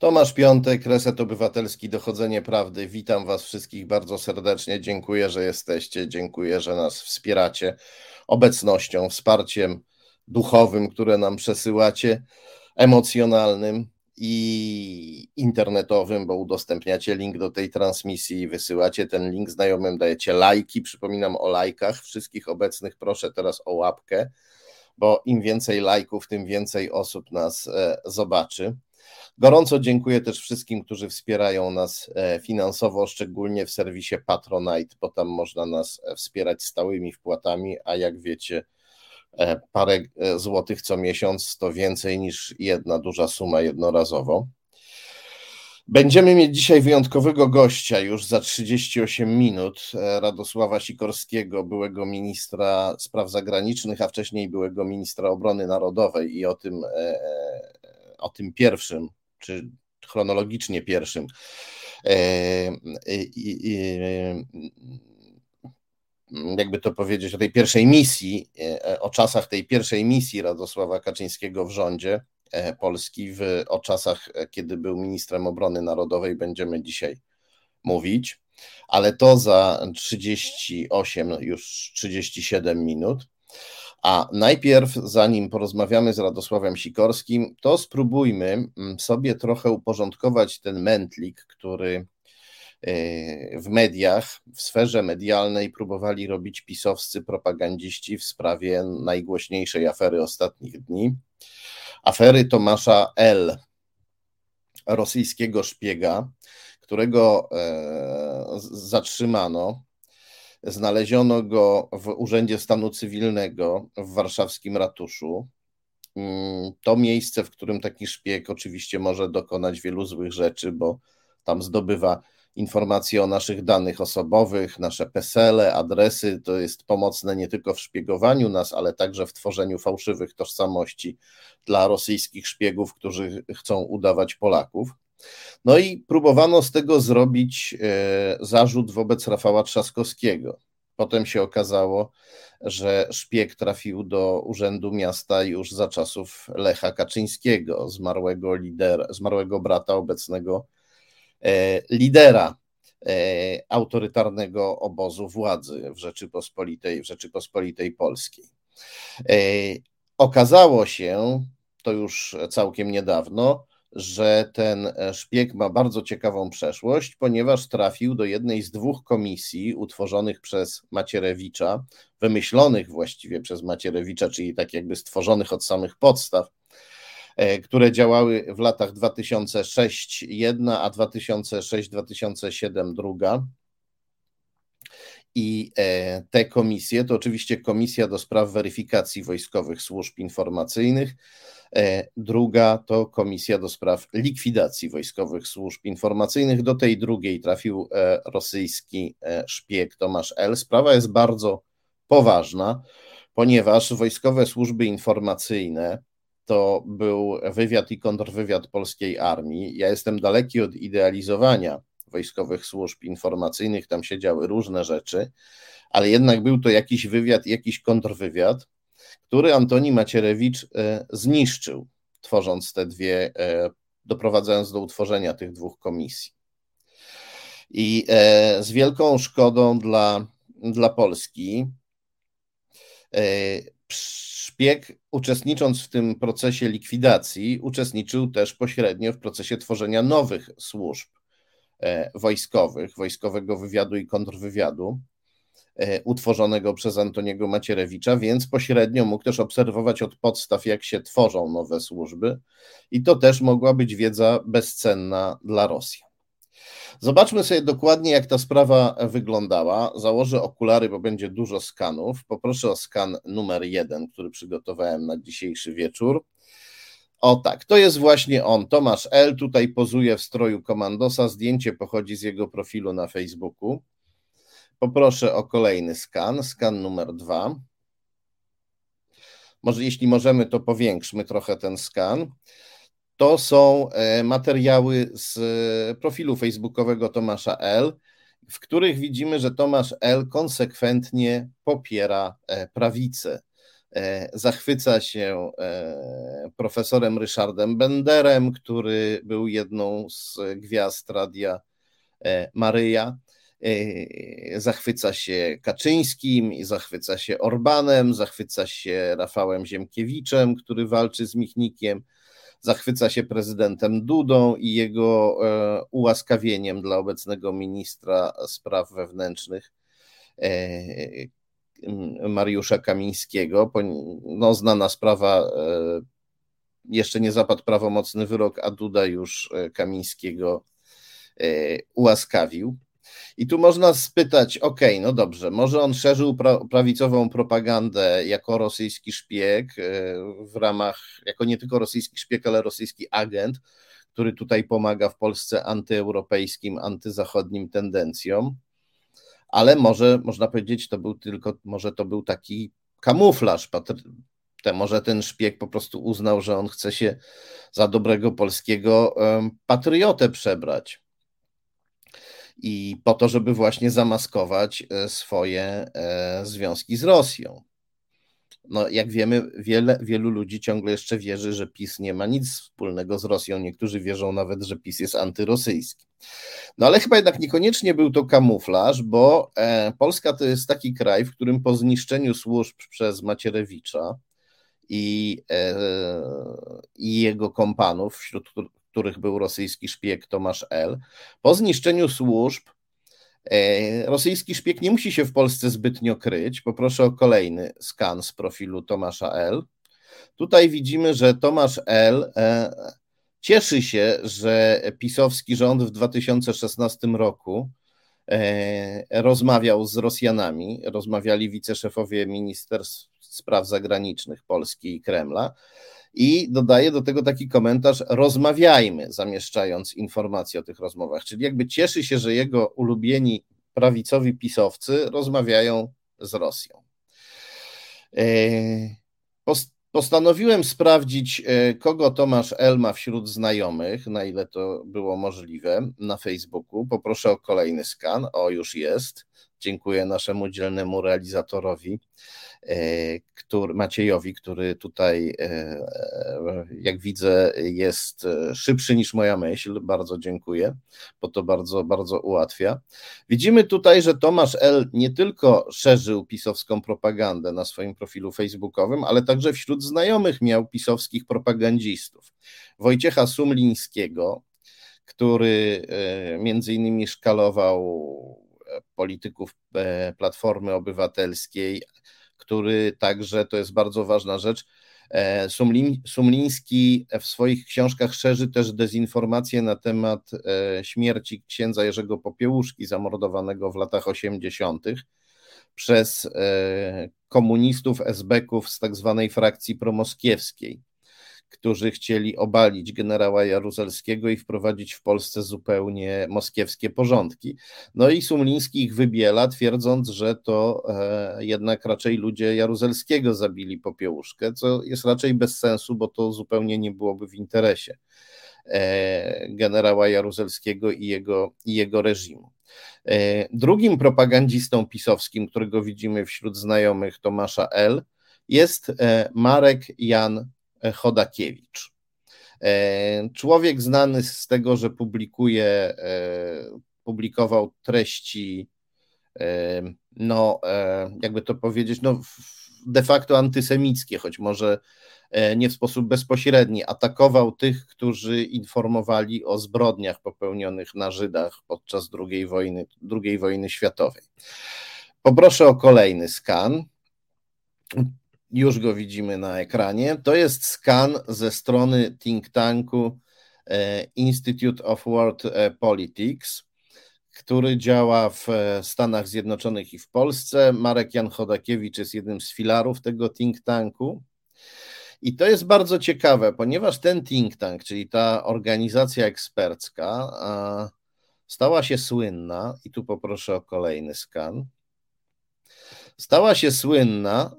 Tomasz Piątek, Reset Obywatelski, Dochodzenie Prawdy. Witam Was wszystkich bardzo serdecznie. Dziękuję, że jesteście. Dziękuję, że nas wspieracie obecnością, wsparciem duchowym, które nam przesyłacie, emocjonalnym i internetowym, bo udostępniacie link do tej transmisji, wysyłacie ten link znajomym, dajecie lajki. Przypominam o lajkach wszystkich obecnych. Proszę teraz o łapkę, bo im więcej lajków, tym więcej osób nas e, zobaczy. Gorąco dziękuję też wszystkim, którzy wspierają nas e, finansowo, szczególnie w serwisie Patronite, bo tam można nas e, wspierać stałymi wpłatami, a jak wiecie, e, parę złotych co miesiąc to więcej niż jedna duża suma jednorazowo. Będziemy mieć dzisiaj wyjątkowego gościa już za 38 minut, Radosława Sikorskiego, byłego ministra spraw zagranicznych, a wcześniej byłego ministra obrony narodowej i o tym, o tym pierwszym czy chronologicznie pierwszym. E, jakby to powiedzieć, o tej pierwszej misji, e, o czasach tej pierwszej misji Radosława Kaczyńskiego w rządzie e, Polski, w, o czasach, kiedy był ministrem obrony narodowej, będziemy dzisiaj mówić, ale to za 38, już 37 minut. A najpierw, zanim porozmawiamy z Radosławem Sikorskim, to spróbujmy mm, sobie trochę uporządkować ten mętlik, który e, w mediach, w sferze medialnej próbowali robić pisowscy propagandziści w sprawie najgłośniejszej afery ostatnich dni. Afery Tomasza L., rosyjskiego szpiega, którego e, zatrzymano Znaleziono go w Urzędzie Stanu Cywilnego w warszawskim ratuszu. Mm, to miejsce, w którym taki szpieg oczywiście może dokonać wielu złych rzeczy, bo tam zdobywa informacje o naszych danych osobowych, nasze PESELE, adresy. To jest pomocne nie tylko w szpiegowaniu nas, ale także w tworzeniu fałszywych tożsamości dla rosyjskich szpiegów, którzy chcą udawać Polaków. No i próbowano z tego zrobić e, zarzut wobec Rafała Trzaskowskiego. Potem się okazało, że szpieg trafił do urzędu miasta już za czasów Lecha Kaczyńskiego, zmarłego, lidera, zmarłego brata obecnego e, lidera e, autorytarnego obozu władzy w Rzeczypospolitej, w Rzeczypospolitej Polskiej. Okazało się, to już całkiem niedawno, że ten e, szpieg ma bardzo ciekawą przeszłość, ponieważ trafił do jednej z dwóch komisji utworzonych przez Macierewicza, wymyślonych właściwie przez Macierewicza, czyli tak jakby stworzonych od samych podstaw, e, które działały w latach 2006 jedna, a 2006-2007 druga. I e, te komisje to oczywiście Komisja do Spraw Weryfikacji Wojskowych Służb Informacyjnych, E, druga to Komisja do Spraw Likwidacji Wojskowych Służb Informacyjnych. Do tej drugiej trafił e, rosyjski szpieg Tomasz L. Sprawa jest bardzo poważna, ponieważ wojskowe służby informacyjne to był wywiad i kontrwywiad polskiej armii. Ja jestem daleki od idealizowania wojskowych służb informacyjnych, tam się działy różne rzeczy, ale jednak był to jakiś wywiad, jakiś kontrwywiad który Antoni Macierewicz e, zniszczył, tworząc te dwie, e, doprowadzając do utworzenia tych dwóch komisji. I e, z wielką szkodą dla, dla Polski szpieg, uczestnicząc w tym procesie likwidacji, uczestniczył też pośrednio w procesie tworzenia nowych służb wojskowych, wojskowego wywiadu i kontrwywiadu. E, utworzonego przez Antoniego Macierewicza, więc pośrednio mógł też obserwować od podstaw, jak się tworzą nowe służby, i to też mogła być wiedza bezcenna dla Rosji. Zobaczmy sobie dokładnie, jak ta sprawa wyglądała. Założę okulary, bo będzie dużo skanów. Poproszę o skan numer jeden, który przygotowałem na dzisiejszy wieczór. O tak, to jest właśnie on, Tomasz L. Tutaj pozuje w stroju komandosa. Zdjęcie pochodzi z jego profilu na Facebooku. Poproszę o kolejny skan, skan numer dwa. Może jeśli możemy, to powiększmy trochę ten skan. To są e, materiały z profilu facebookowego Tomasza L., w których widzimy, że Tomasz L. konsekwentnie popiera e, prawicę. Zachwyca się profesorem Ryszardem Benderem, który był jedną z gwiazd radia Maryja. Zachwyca się Kaczyńskim, zachwyca się Orbanem, zachwyca się Rafałem Ziemkiewiczem, który walczy z Michnikiem zachwyca się prezydentem Dudą i jego e, ułaskawieniem dla obecnego ministra spraw wewnętrznych e, Mariusza Kamińskiego. No, znana sprawa, e, jeszcze nie zapadł prawomocny wyrok, a Duda już Kamińskiego ułaskawił. I tu można spytać, ok, no dobrze, może on szerzył pra prawicową propagandę jako rosyjski szpieg e, w ramach, jako nie tylko rosyjski szpieg, ale rosyjski agent, który tutaj pomaga w Polsce antyeuropejskim, antyzachodnim tendencjom, ale może można powiedzieć, to był tylko, może to był taki kamuflaż, te, może ten szpieg po prostu uznał, że on chce się za dobrego polskiego patriotę przebrać i po to, żeby właśnie zamaskować e, swoje e, związki z Rosją. No, jak wiemy, wiele, wielu ludzi ciągle jeszcze wierzy, że PiS nie ma nic wspólnego z Rosją. Niektórzy wierzą nawet, że PiS jest antyrosyjski. No ale chyba jednak niekoniecznie był to kamuflaż, bo e, Polska to jest taki kraj, w którym po zniszczeniu służb przez Macierewicza i, i jego kompanów, wśród których był rosyjski szpieg Tomasz L. Po zniszczeniu służb e, rosyjski szpieg nie musi się w Polsce zbytnio kryć. Poproszę o kolejny skan z profilu Tomasza L. Tutaj widzimy, że Tomasz L. E, cieszy się, że pisowski rząd w 2016 roku e, rozmawiał z Rosjanami, rozmawiali wiceszefowie Ministerstw Spraw Zagranicznych Polski i Kremla i dodaje do tego taki komentarz: rozmawiajmy, zamieszczając informacje o tych rozmowach. Czyli jakby cieszy się, że jego ulubieni prawicowi pisowcy rozmawiają z Rosją. E, postanowiłem sprawdzić, e, kogo Tomasz L ma wśród znajomych, na ile to było możliwe na Facebooku. Poproszę o kolejny skan. O, już jest. Dziękuję naszemu dzielnemu realizatorowi. E, który, Maciejowi, który tutaj, e, e, jak widzę, jest szybszy niż moja myśl. Bardzo dziękuję, bo to bardzo, bardzo ułatwia. Widzimy tutaj, że Tomasz L. nie tylko szerzył pisowską propagandę na swoim profilu facebookowym, ale także wśród znajomych miał pisowskich propagandzistów. Wojciecha Sumlińskiego, który między innymi szkalował polityków Platformy Obywatelskiej, który także, to jest bardzo ważna rzecz, e, Sumliński w swoich książkach szerzy też dezinformację na temat e, śmierci księdza Jerzego Popiełuszki, zamordowanego w latach 80. przez e, komunistów, esbeków z tak zwanej frakcji promoskiewskiej którzy chcieli obalić generała Jaruzelskiego i wprowadzić w Polsce zupełnie moskiewskie porządki. No i Sumliński ich wybiela, twierdząc, że to e, jednak raczej ludzie Jaruzelskiego zabili Popiełuszkę, co jest raczej bez sensu, bo to zupełnie nie byłoby w interesie e, generała Jaruzelskiego i jego, i jego reżimu. E, drugim propagandzistą pisowskim, którego widzimy wśród znajomych Tomasza L., jest Marek Jan Chodakiewicz. E, człowiek znany z tego, że publikuje, e, publikował treści, e, no, jakby to powiedzieć, no, de facto antysemickie, choć może nie w sposób bezpośredni, atakował tych, którzy informowali o zbrodniach popełnionych na Żydach podczas II wojny, II wojny światowej. Poproszę o kolejny skan. Już go widzimy na ekranie. To jest skan ze strony think tanku e, Institute of World e, Politics, który działa w e, Stanach Zjednoczonych i w Polsce. Marek Jan Chodakiewicz jest jednym z filarów tego think tanku. I to jest bardzo ciekawe, ponieważ ten think tank, czyli ta organizacja ekspercka, stała się słynna, i tu poproszę o kolejny skan. Stała się słynna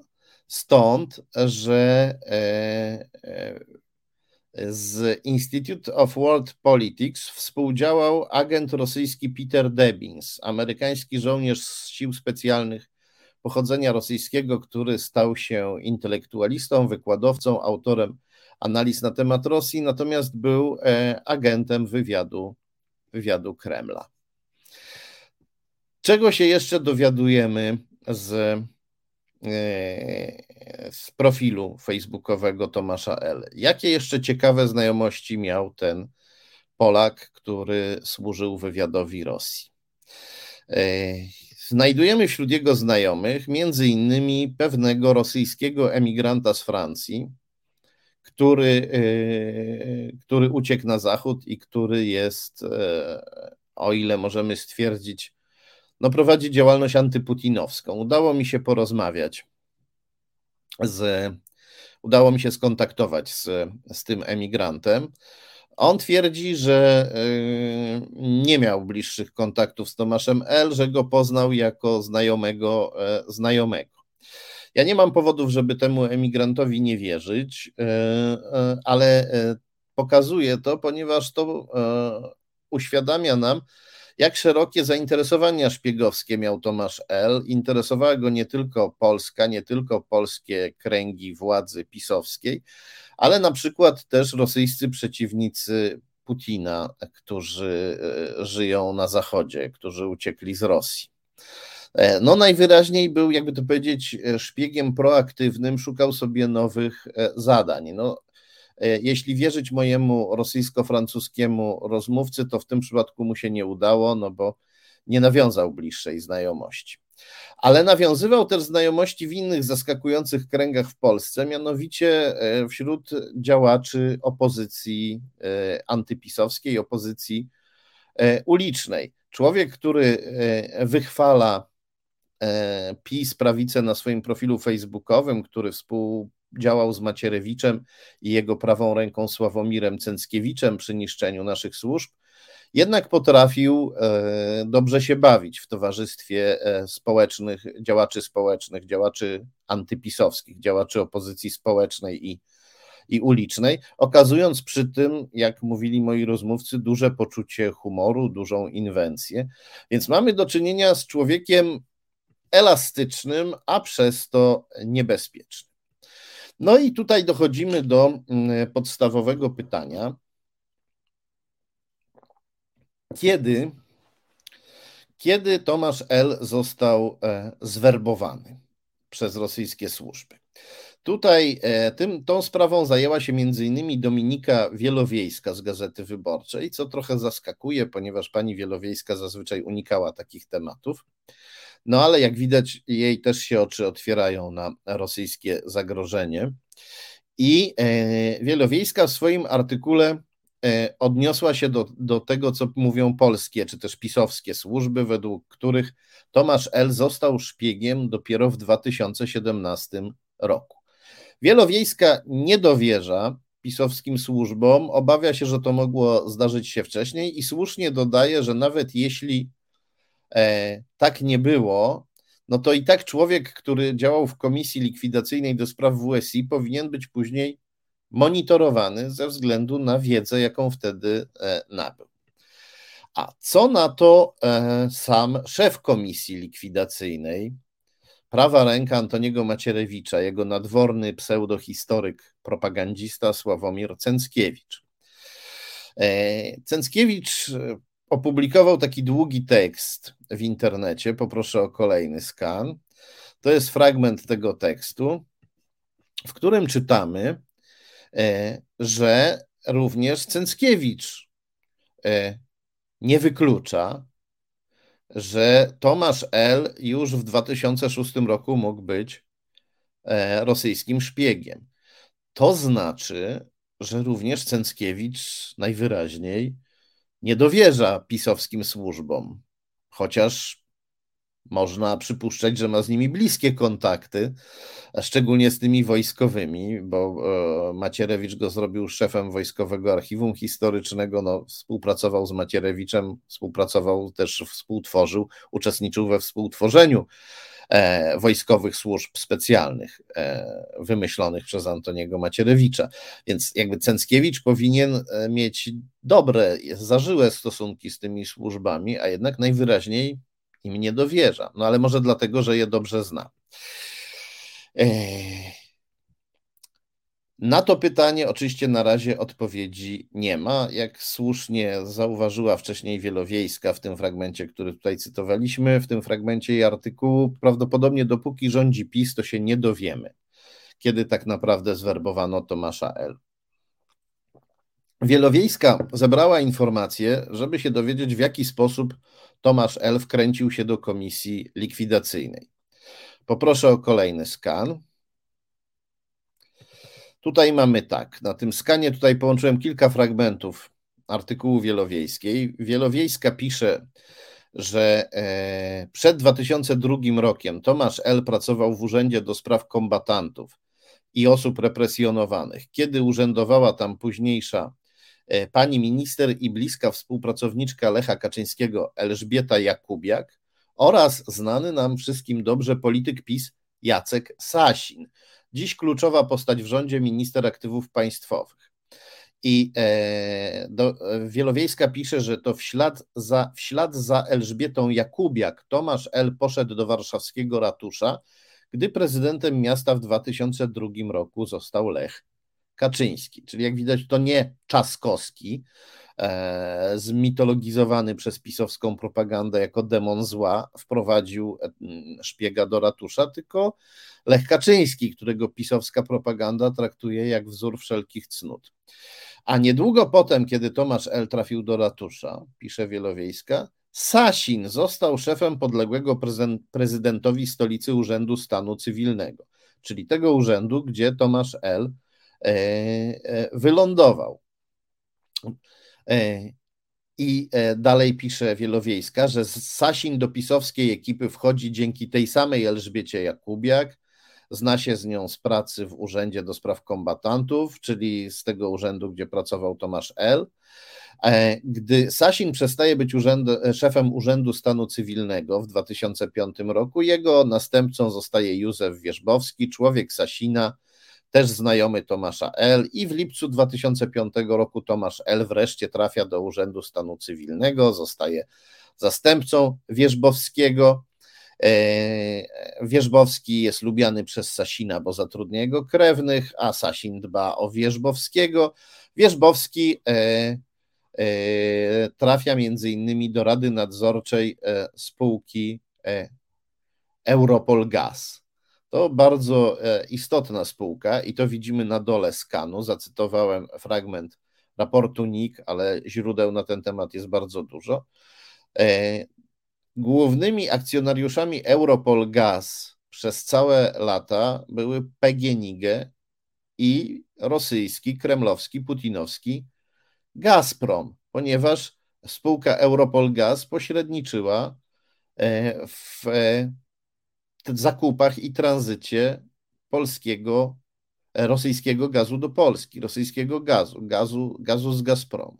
Stąd, że e, e, z Institute of World Politics współdziałał agent rosyjski Peter Debins, amerykański żołnierz z sił specjalnych pochodzenia rosyjskiego, który stał się intelektualistą, wykładowcą, autorem analiz na temat Rosji, natomiast był agentem wywiadu, wywiadu Kremla. Czego się jeszcze dowiadujemy z E, z profilu facebookowego Tomasza L. Jakie jeszcze ciekawe znajomości miał ten Polak, który służył wywiadowi Rosji? E, znajdujemy wśród jego znajomych między innymi pewnego rosyjskiego emigranta z Francji, który, e, który uciekł na zachód i który jest, o ile możemy stwierdzić, no, prowadzi działalność antyputinowską. Udało mi się porozmawiać z, udało mi się skontaktować z, z tym emigrantem. On twierdzi, że y, nie miał bliższych kontaktów z Tomaszem L., że go poznał jako znajomego e, znajomego. Ja nie mam powodów, żeby temu emigrantowi nie wierzyć, e, e, ale pokazuje to, ponieważ to uświadamia nam, jak szerokie zainteresowania szpiegowskie miał Tomasz L. Interesowała go nie tylko Polska, nie tylko polskie kręgi władzy pisowskiej, ale na przykład też rosyjscy przeciwnicy Putina, którzy e, żyją na zachodzie, którzy uciekli z Rosji. E, no, najwyraźniej był, jakby to powiedzieć, e, szpiegiem proaktywnym, szukał sobie nowych zadań. No, jeśli wierzyć mojemu rosyjsko-francuskiemu rozmówcy, to w tym przypadku mu się nie udało, no bo nie nawiązał bliższej znajomości. Ale nawiązywał też znajomości w innych zaskakujących kręgach w Polsce, mianowicie e, wśród działaczy opozycji e, antypisowskiej, opozycji ulicznej. Człowiek, który wychwala PiS, prawicę na swoim profilu facebookowym, który współ działał z Macierewiczem i jego prawą ręką Sławomirem Cęckiewiczem przy niszczeniu naszych służb, jednak potrafił e, dobrze się bawić w towarzystwie e, społecznych, działaczy społecznych, działaczy antypisowskich, działaczy opozycji społecznej i, i ulicznej, okazując przy tym, jak mówili moi rozmówcy, duże poczucie humoru, dużą inwencję. Więc mamy do czynienia z człowiekiem elastycznym, a przez to niebezpiecznym. No i tutaj dochodzimy do mm, podstawowego pytania. Kiedy, kiedy Tomasz L. został e, zwerbowany przez rosyjskie służby? Tutaj e, tym, tą sprawą zajęła się m.in. Dominika Wielowiejska z Gazety Wyborczej, co trochę zaskakuje, ponieważ pani Wielowiejska zazwyczaj unikała takich tematów. No ale jak widać, jej też się oczy otwierają na rosyjskie zagrożenie. I e, Wielowiejska w swoim artykule e, odniosła się do, do tego, co mówią polskie czy też pisowskie służby, według których Tomasz L. został szpiegiem dopiero w 2017 roku. Wielowiejska nie dowierza pisowskim służbom, obawia się, że to mogło zdarzyć się wcześniej i słusznie dodaje, że nawet jeśli tak nie było, no to i tak człowiek, który działał w komisji likwidacyjnej do spraw WSI, powinien być później monitorowany ze względu na wiedzę, jaką wtedy e, nabył. A co na to e, sam szef komisji likwidacyjnej, prawa ręka Antoniego Macierewicza, jego nadworny pseudohistoryk, propagandista Sławomir Cęckiewicz. E, Cęckiewicz opublikował taki długi tekst w internecie. Poproszę o kolejny skan. To jest fragment tego tekstu, w którym czytamy, e, że również Cęckiewicz e, nie wyklucza, że Tomasz L. już w 2006 roku mógł być e, rosyjskim szpiegiem. To znaczy, że również Cęckiewicz najwyraźniej nie dowierza pisowskim służbom, chociaż można przypuszczać, że ma z nimi bliskie kontakty, szczególnie z tymi wojskowymi, bo e, Macierewicz go zrobił szefem Wojskowego Archiwum Historycznego, no, współpracował z Macierewiczem, współpracował też, współtworzył, uczestniczył we współtworzeniu wojskowych służb specjalnych e, wymyślonych przez Antoniego Macierewicza. Więc jakby Cęckiewicz powinien e, mieć dobre, zażyłe stosunki z tymi służbami, a jednak najwyraźniej im nie dowierza. No ale może dlatego, że je dobrze zna. Na to pytanie oczywiście na razie odpowiedzi nie ma. Jak słusznie zauważyła wcześniej Wielowiejska w tym fragmencie, który tutaj cytowaliśmy, w tym fragmencie jej artykułu, prawdopodobnie dopóki rządzi PiS, to się nie dowiemy, kiedy tak naprawdę zwerbowano Tomasza L. Wielowiejska zebrała informacje, żeby się dowiedzieć, w jaki sposób Tomasz L. wkręcił się do komisji likwidacyjnej. Poproszę o kolejny skan. Tutaj mamy tak, na tym skanie tutaj połączyłem kilka fragmentów artykułu Wielowiejskiej. Wielowiejska pisze, że e, przed 2002 rokiem Tomasz L. pracował w Urzędzie do Spraw Kombatantów i Osób Represjonowanych. Kiedy urzędowała tam późniejsza e, pani minister i bliska współpracowniczka Lecha Kaczyńskiego Elżbieta Jakubiak oraz znany nam wszystkim dobrze polityk PiS Jacek Sasin dziś kluczowa postać w rządzie, minister aktywów państwowych. I e, do, Wielowiejska pisze, że to w ślad, za, w ślad za Elżbietą Jakubiak Tomasz L. poszedł do warszawskiego ratusza, gdy prezydentem miasta w 2002 roku został Lech Kaczyński. Czyli jak widać, to nie Czaskowski, zmitologizowany przez pisowską propagandę jako demon zła, wprowadził szpiega do ratusza, tylko Lech Kaczyński, którego pisowska propaganda traktuje jak wzór wszelkich cnót. A niedługo potem, kiedy Tomasz L. trafił do ratusza, pisze Wielowiejska, Sasin został szefem podległego prezydentowi stolicy Urzędu Stanu Cywilnego, czyli tego urzędu, gdzie Tomasz L. E, e, wylądował. E, I dalej pisze Wielowiejska, że Sasin do pisowskiej ekipy wchodzi dzięki tej samej Elżbiecie Jakubiak, Zna się z nią z pracy w Urzędzie do Spraw Kombatantów, czyli z tego urzędu, gdzie pracował Tomasz L. E, gdy Sasin przestaje być urzęd, szefem Urzędu Stanu Cywilnego w 2005 roku, jego następcą zostaje Józef Wierzbowski, człowiek Sasina, też znajomy Tomasza L. I w lipcu 2005 roku Tomasz L. wreszcie trafia do Urzędu Stanu Cywilnego, zostaje zastępcą Wierzbowskiego. E, Wierzbowski jest lubiany przez Sasina, bo zatrudnia jego krewnych, a Sasin dba o Wierzbowskiego. Wierzbowski e, e, trafia między innymi do Rady Nadzorczej spółki Europol Gaz. To bardzo istotna spółka i to widzimy na dole skanu. Zacytowałem fragment raportu NIK, ale źródeł na ten temat jest bardzo dużo. Głównymi akcjonariuszami Europol Gaz przez całe lata były PGNiG i rosyjski, kremlowski, putinowski Gazprom, ponieważ spółka Europol Gaz pośredniczyła e, w zakupach i tranzycie polskiego, e, rosyjskiego gazu do Polski, rosyjskiego gazu, gazu, gazu z Gazpromu.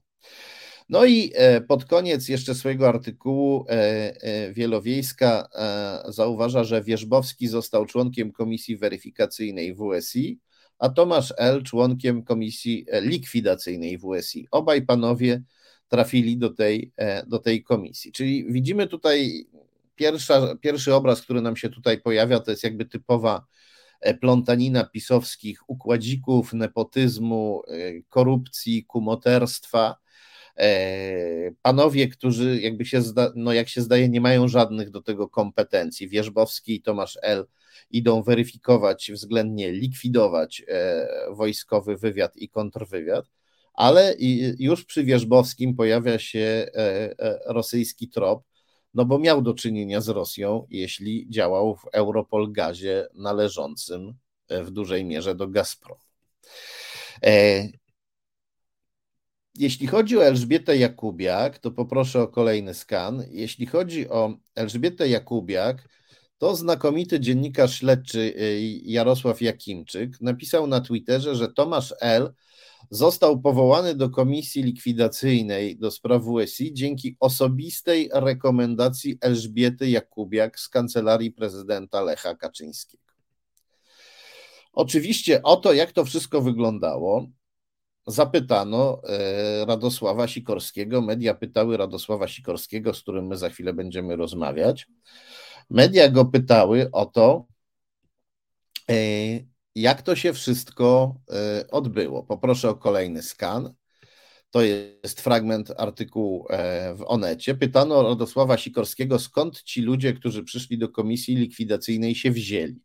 No i e, pod koniec jeszcze swojego artykułu e, Wielowiejska zauważa, że Wierzbowski został członkiem komisji weryfikacyjnej WSI, a Tomasz L. członkiem komisji likwidacyjnej WSI. Obaj panowie trafili do tej, do tej komisji. Czyli widzimy tutaj pierwsza, pierwszy obraz, który nam się tutaj pojawia, to jest jakby typowa plątanina pisowskich układzików, nepotyzmu, korupcji, kumoterstwa E, panowie, którzy jakby się, zda, no jak się zdaje, nie mają żadnych do tego kompetencji. Wierzbowski i Tomasz L. idą weryfikować, względnie likwidować e, wojskowy wywiad i kontrwywiad, ale już przy Wierzbowskim pojawia się e, rosyjski trop, no bo miał do czynienia z Rosją, jeśli działał w Europol Gazie należącym w dużej mierze do Gazprom. Jeśli chodzi o Elżbietę Jakubiak, to poproszę o kolejny skan. Jeśli chodzi o Elżbietę Jakubiak, to znakomity dziennikarz śledczy y, Jarosław Jakimczyk napisał na Twitterze, że Tomasz L. został powołany do komisji likwidacyjnej do spraw WSI dzięki osobistej rekomendacji Elżbiety Jakubiak z kancelarii prezydenta Lecha Kaczyńskiego. Oczywiście o to, jak to wszystko wyglądało, zapytano Radosława Sikorskiego, media pytały Radosława Sikorskiego, z którym my za chwilę będziemy rozmawiać. Media go pytały o to, jak to się wszystko odbyło. Poproszę o kolejny skan. To jest fragment artykułu e, w Onecie. Pytano Radosława Sikorskiego, skąd ci ludzie, którzy przyszli do komisji likwidacyjnej, się wzięli.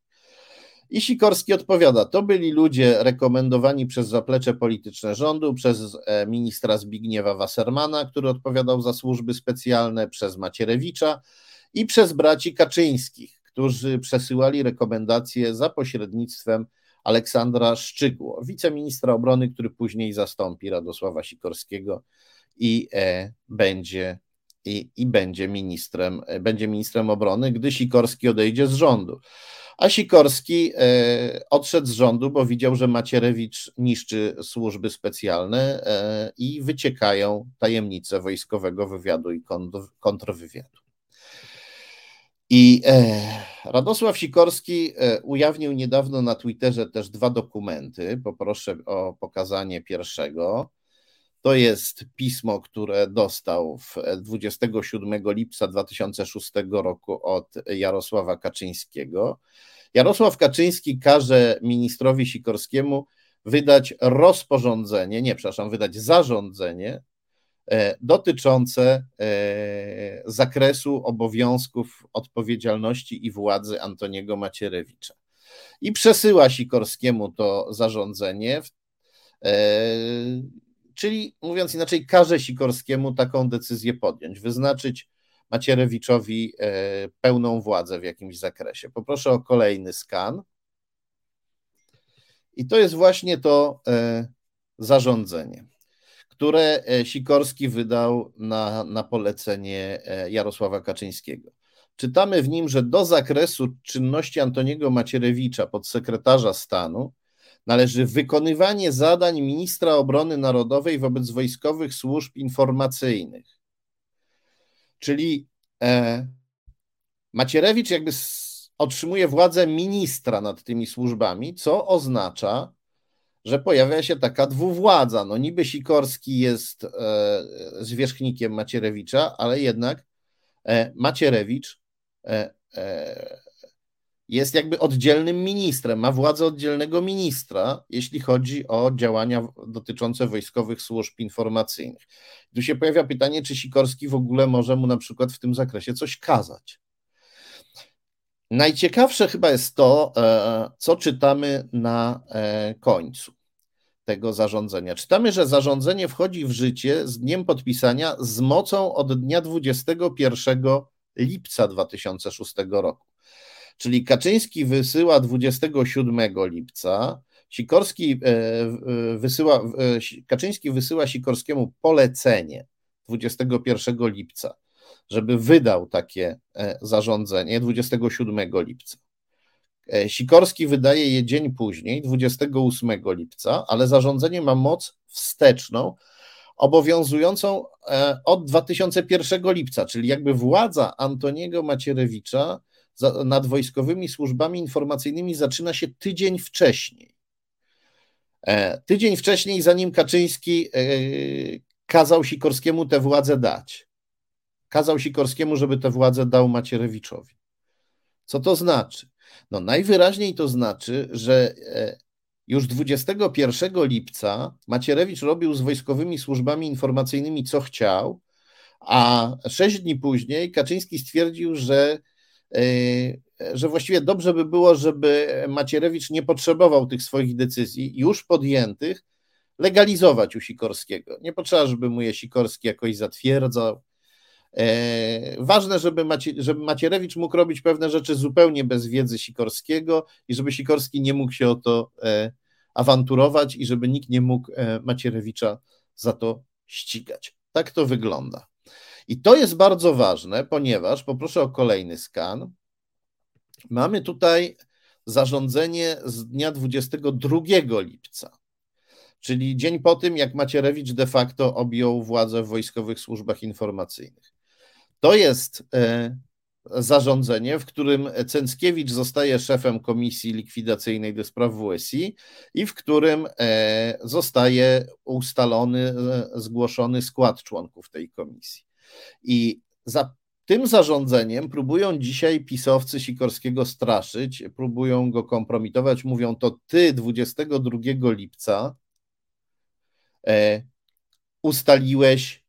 I Sikorski odpowiada: To byli ludzie rekomendowani przez zaplecze polityczne rządu, przez e, ministra Zbigniewa Wassermana, który odpowiadał za służby specjalne, przez Macierewicza i przez braci Kaczyńskich, którzy przesyłali rekomendacje za pośrednictwem Aleksandra Szczygło, wiceministra obrony, który później zastąpi Radosława Sikorskiego i e, będzie, i, i będzie, ministrem, e, będzie ministrem obrony, gdy Sikorski odejdzie z rządu. A Sikorski e, odszedł z rządu, bo widział, że Macierewicz niszczy służby specjalne e, i wyciekają tajemnice wojskowego wywiadu i kontrwywiadu. I e, Radosław Sikorski e, ujawnił niedawno na Twitterze też dwa dokumenty. Poproszę o pokazanie pierwszego. To jest pismo, które dostał 27 lipca 2006 roku od Jarosława Kaczyńskiego. Jarosław Kaczyński każe ministrowi Sikorskiemu wydać rozporządzenie, nie, przepraszam, wydać zarządzenie E, dotyczące e, zakresu obowiązków, odpowiedzialności i władzy Antoniego Macierewicza. I przesyła Sikorskiemu to zarządzenie, e, czyli mówiąc inaczej, każe Sikorskiemu taką decyzję podjąć, wyznaczyć Macierewiczowi pełną władzę w jakimś zakresie. Poproszę o kolejny skan. I to jest właśnie to zarządzenie które e, Sikorski wydał na, na polecenie e, Jarosława Kaczyńskiego. Czytamy w nim, że do zakresu czynności Antoniego Macierewicza, podsekretarza stanu, należy wykonywanie zadań ministra obrony narodowej wobec wojskowych służb informacyjnych. Czyli e, Macierewicz jakby otrzymuje władzę ministra nad tymi służbami, co oznacza, że pojawia się taka dwuwładza. No niby Sikorski jest e, zwierzchnikiem Macierewicza, ale jednak e, Macierewicz e, e, jest jakby oddzielnym ministrem, ma władzę oddzielnego ministra, jeśli chodzi o działania dotyczące wojskowych służb informacyjnych. Tu się pojawia pytanie, czy Sikorski w ogóle może mu na przykład w tym zakresie coś kazać. Najciekawsze chyba jest to, e, co czytamy na e, końcu tego zarządzenia. Czytamy, że zarządzenie wchodzi w życie z dniem podpisania z mocą od dnia 21 lipca 2006 roku. Czyli Kaczyński wysyła 27 lipca, Sikorski e, wysyła, Kaczyński wysyła Sikorskiemu polecenie 21 lipca, żeby wydał takie e, zarządzenie 27 lipca. E, Sikorski wydaje je dzień później, 28 lipca, ale zarządzenie ma moc wsteczną, obowiązującą e, od 2001 lipca, czyli jakby władza Antoniego Macierewicza nad wojskowymi służbami informacyjnymi zaczyna się tydzień wcześniej. E, tydzień wcześniej, zanim Kaczyński kazał Sikorskiemu tę władzę dać. Kazał Sikorskiemu, żeby tę władzę dał Macierewiczowi. Co to znaczy? No najwyraźniej to znaczy, że e, już 21 lipca Macierewicz robił z wojskowymi służbami informacyjnymi co chciał, a sześć dni później Kaczyński stwierdził, że, e, że właściwie dobrze by było, żeby Macierewicz nie potrzebował tych swoich decyzji już podjętych legalizować u Sikorskiego. Nie potrzeba, żeby mu je Sikorski jakoś zatwierdzał, ważne, żeby, Macie, żeby Macierewicz mógł robić pewne rzeczy zupełnie bez wiedzy Sikorskiego i żeby Sikorski nie mógł się o to e, awanturować i żeby nikt nie mógł e, Macierewicza za to ścigać. Tak to wygląda. I to jest bardzo ważne, ponieważ poproszę o kolejny skan. Mamy tutaj zarządzenie z dnia 22 lipca, czyli dzień po tym, jak Macierewicz de facto objął władzę w wojskowych służbach informacyjnych. To jest e, zarządzenie, w którym Cęckiewicz zostaje szefem komisji likwidacyjnej do spraw WSI i w którym e, zostaje ustalony, e, zgłoszony skład członków tej komisji. I za tym zarządzeniem próbują dzisiaj pisowcy Sikorskiego straszyć, próbują go kompromitować, mówią to ty 22 lipca ustaliłeś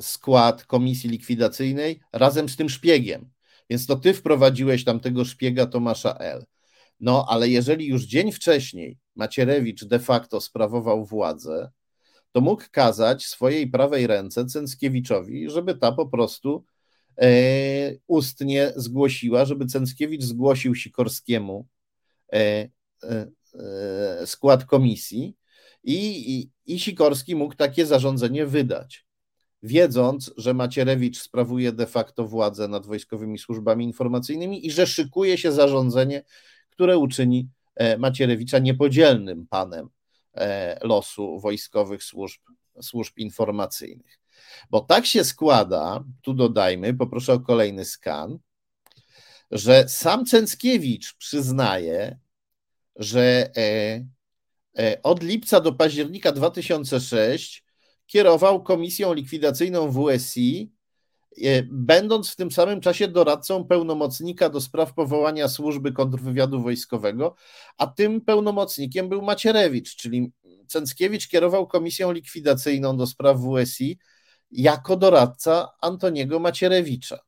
skład komisji likwidacyjnej razem z tym szpiegiem. Więc to ty wprowadziłeś tam tego szpiega Tomasza L. No, ale jeżeli już dzień wcześniej Macierewicz de facto sprawował władzę, to mógł kazać swojej prawej ręce Cęckiewiczowi, żeby ta po prostu e, ustnie zgłosiła, żeby Cęckiewicz zgłosił Sikorskiemu e, e, e skład komisji i, i, i Sikorski mógł takie zarządzenie wydać wiedząc, że Macierewicz sprawuje de facto władzę nad wojskowymi służbami informacyjnymi i że szykuje się zarządzenie, które uczyni e, Macierewicza niepodzielnym panem e, losu wojskowych służb, służb informacyjnych. Bo tak się składa, tu dodajmy, poproszę o kolejny skan, że sam Cęckiewicz przyznaje, że e, od lipca do października 2006 kierował komisją likwidacyjną WSI, e, będąc w tym samym czasie doradcą pełnomocnika do spraw powołania służby kontrwywiadu wojskowego, a tym pełnomocnikiem był Macierewicz, czyli Cęckiewicz kierował komisją likwidacyjną do spraw WSI jako doradca Antoniego Macierewicza.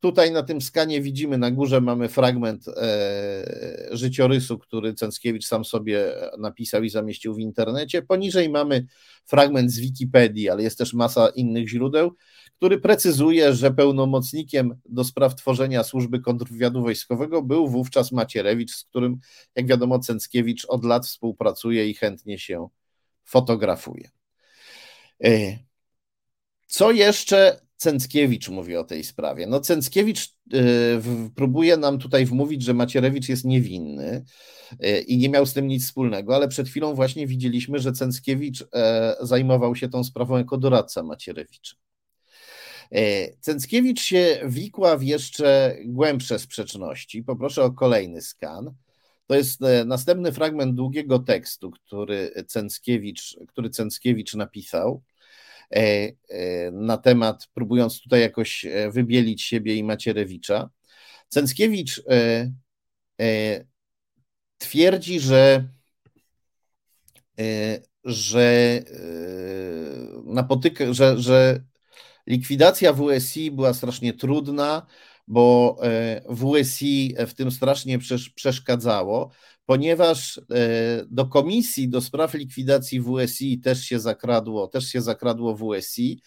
Tutaj na tym skanie widzimy, na górze mamy fragment e, życiorysu, który Cęckiewicz sam sobie napisał i zamieścił w internecie. Poniżej mamy fragment z Wikipedii, ale jest też masa innych źródeł, który precyzuje, że pełnomocnikiem do spraw tworzenia służby kontrwywiadu wojskowego był wówczas Macierewicz, z którym, jak wiadomo, Cęckiewicz od lat współpracuje i chętnie się fotografuje. E, co jeszcze Cęckiewicz mówi o tej sprawie. No Cęckiewicz y, próbuje nam tutaj wmówić, że Macierewicz jest niewinny y, i nie miał z tym nic wspólnego, ale przed chwilą właśnie widzieliśmy, że Cęckiewicz e, zajmował się tą sprawą jako doradca Macierewicza. E, Cęckiewicz się wikła w jeszcze głębsze sprzeczności. Poproszę o kolejny skan. To jest e, następny fragment długiego tekstu, który Cęckiewicz, który Cęckiewicz napisał. E, e, na temat, próbując tutaj jakoś e, wybielić siebie i Macierewicza. Cęckiewicz twierdzi, że, że, napotyka, że, że likwidacja WSI była strasznie trudna, bo WSI w tym strasznie przeszkadzało ponieważ e, do komisji do spraw likwidacji WSI też się zakradło, też się zakradło WSI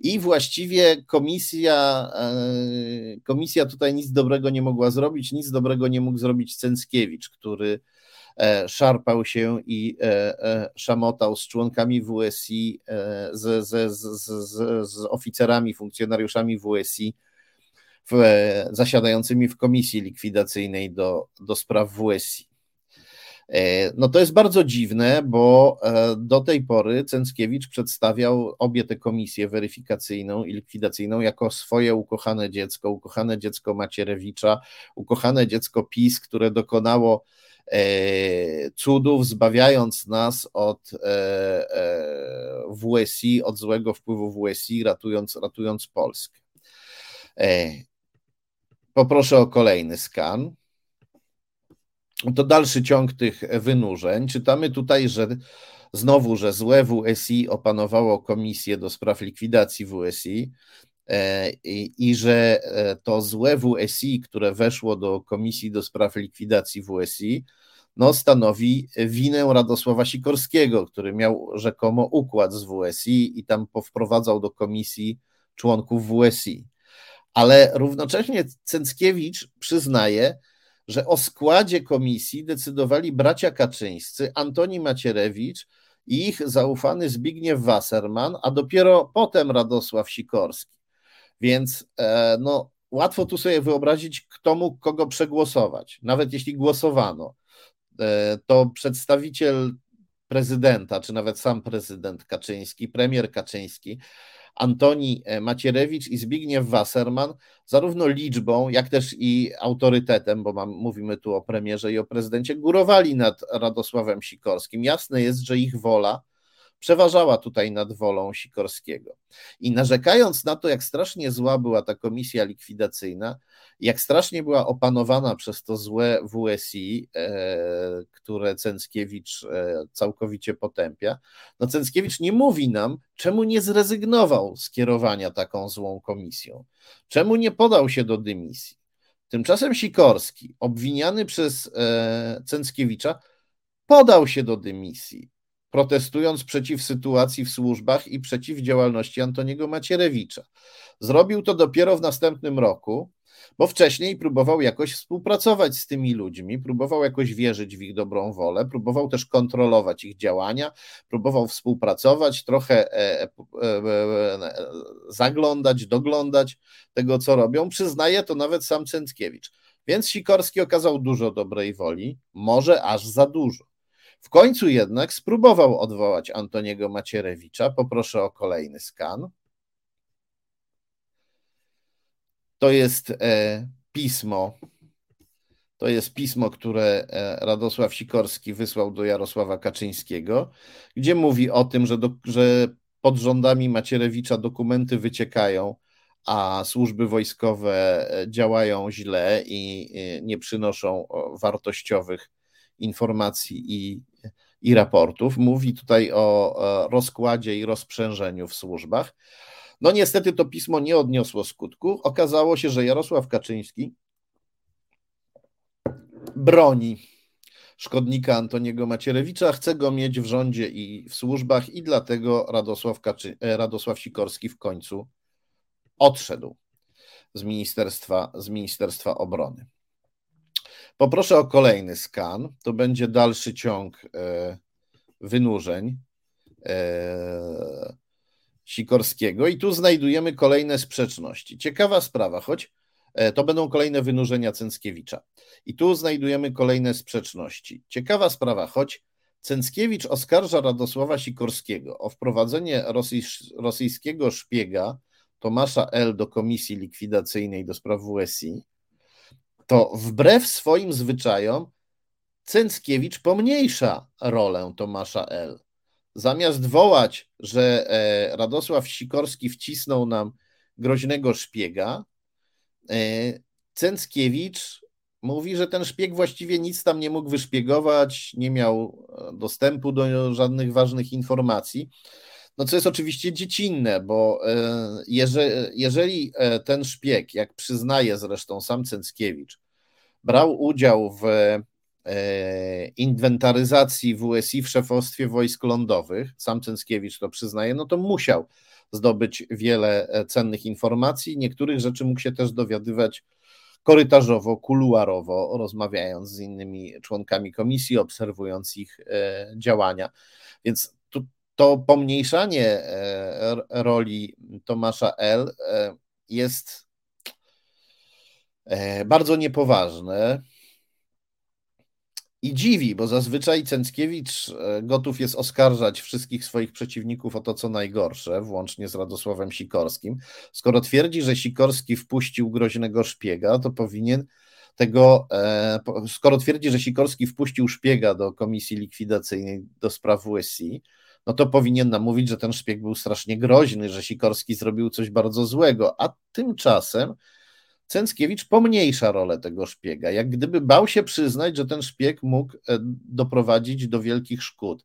i właściwie komisja, e, komisja tutaj nic dobrego nie mogła zrobić, nic dobrego nie mógł zrobić Cęckiewicz, który e, szarpał się i szamotał z członkami WSI, z, z, z, z oficerami, funkcjonariuszami WSI, w, zasiadającymi w komisji likwidacyjnej do, do spraw WSI. E, no to jest bardzo dziwne, bo e, do tej pory Cęckiewicz przedstawiał obie te komisje weryfikacyjną i likwidacyjną jako swoje ukochane dziecko, ukochane dziecko Macierewicza, ukochane dziecko PiS, które dokonało e, cudów, zbawiając nas od WSI, od złego wpływu WSI, ratując, ratując Polskę. Poproszę o kolejny skan to dalszy ciąg tych wynurzeń. Czytamy tutaj, że znowu, że złe WSI opanowało komisję do spraw likwidacji WSI e, i, i że e, to złe WSI, które weszło do komisji do spraw likwidacji WSI, no, stanowi winę Radosława Sikorskiego, który miał rzekomo układ z WSI i tam powprowadzał do komisji członków WSI. Ale równocześnie Cęckiewicz przyznaje, że o składzie komisji decydowali bracia Kaczyńscy, Antoni Macierewicz i ich zaufany Zbigniew Wasserman, a dopiero potem Radosław Sikorski. Więc e, no, łatwo tu sobie wyobrazić, kto mógł kogo przegłosować. Nawet jeśli głosowano, e, to przedstawiciel prezydenta, czy nawet sam prezydent Kaczyński, premier Kaczyński, Antoni Macierewicz i Zbigniew Wasserman, zarówno liczbą, jak też i autorytetem, bo mam, mówimy tu o premierze i o prezydencie, górowali nad Radosławem Sikorskim. Jasne jest, że ich wola przeważała tutaj nad wolą Sikorskiego. I narzekając na to, jak strasznie zła była ta komisja likwidacyjna, jak strasznie była opanowana przez to złe WSI, e, które Cęckiewicz e, całkowicie potępia, no Cęckiewicz nie mówi nam, czemu nie zrezygnował z kierowania taką złą komisją, czemu nie podał się do dymisji. Tymczasem Sikorski, obwiniany przez e, Cęckiewicza, podał się do dymisji protestując przeciw sytuacji w służbach i przeciw działalności Antoniego Macierewicza. Zrobił to dopiero w następnym roku, bo wcześniej próbował jakoś współpracować z tymi ludźmi, próbował jakoś wierzyć w ich dobrą wolę, próbował też kontrolować ich działania, próbował współpracować, trochę e, e, e, zaglądać, doglądać tego, co robią. Przyznaje to nawet sam Cęckiewicz. Więc Sikorski okazał dużo dobrej woli, może aż za dużo. W końcu jednak spróbował odwołać Antoniego Macierewicza. Poproszę o kolejny skan. To jest e, pismo. To jest pismo, które e, Radosław Sikorski wysłał do Jarosława Kaczyńskiego, gdzie mówi o tym, że, do, że pod rządami Macierewicza dokumenty wyciekają, a służby wojskowe e, działają źle i nie przynoszą wartościowych informacji i i raportów. Mówi tutaj o rozkładzie i rozprzężeniu w służbach. No niestety to pismo nie odniosło skutku. Okazało się, że Jarosław Kaczyński broni szkodnika Antoniego Macierewicza, chce go mieć w rządzie i w służbach i dlatego Radosław, Kaczy... E, Radosław Sikorski w końcu odszedł z Ministerstwa, z Ministerstwa Obrony. Poproszę o kolejny skan. To będzie dalszy ciąg e, wynurzeń e, Sikorskiego i tu znajdujemy kolejne sprzeczności. Ciekawa sprawa, choć e, to będą kolejne wynurzenia Cęckiewicza. I tu znajdujemy kolejne sprzeczności. Ciekawa sprawa, choć Cęckiewicz oskarża Radosława Sikorskiego o wprowadzenie rosyjskiego szpiega Tomasza L. do komisji likwidacyjnej do spraw WSI, to wbrew swoim zwyczajom Cęckiewicz pomniejsza rolę Tomasza L. Zamiast wołać, że e, Radosław Sikorski wcisnął nam groźnego szpiega, e, Cęckiewicz mówi, że ten szpieg właściwie nic tam nie mógł wyszpiegować, nie miał e, dostępu do żadnych ważnych informacji. No co jest oczywiście dziecinne, bo jeżeli, ten szpieg, jak przyznaje zresztą sam Cęckiewicz, brał udział w e, inwentaryzacji WSI w szefostwie wojsk lądowych, sam Cęckiewicz to przyznaje, no to musiał zdobyć wiele e, cennych informacji. Niektórych rzeczy mógł się też dowiadywać korytarzowo, kuluarowo, rozmawiając z innymi członkami komisji, obserwując ich e, działania. Więc to pomniejszanie roli Tomasza L. jest E, bardzo niepoważne i dziwi, bo zazwyczaj Cęckiewicz e, gotów jest oskarżać wszystkich swoich przeciwników o to, co najgorsze, włącznie z Radosławem Sikorskim. Skoro twierdzi, że Sikorski wpuścił groźnego szpiega, to powinien tego, e, skoro twierdzi, że Sikorski wpuścił szpiega do komisji likwidacyjnej do spraw WSI, no to powinien nam mówić, że ten szpieg był strasznie groźny, że Sikorski zrobił coś bardzo złego, a tymczasem Cęckiewicz pomniejsza rolę tego szpiega, jak gdyby bał się przyznać, że ten szpieg mógł e, doprowadzić do wielkich szkód.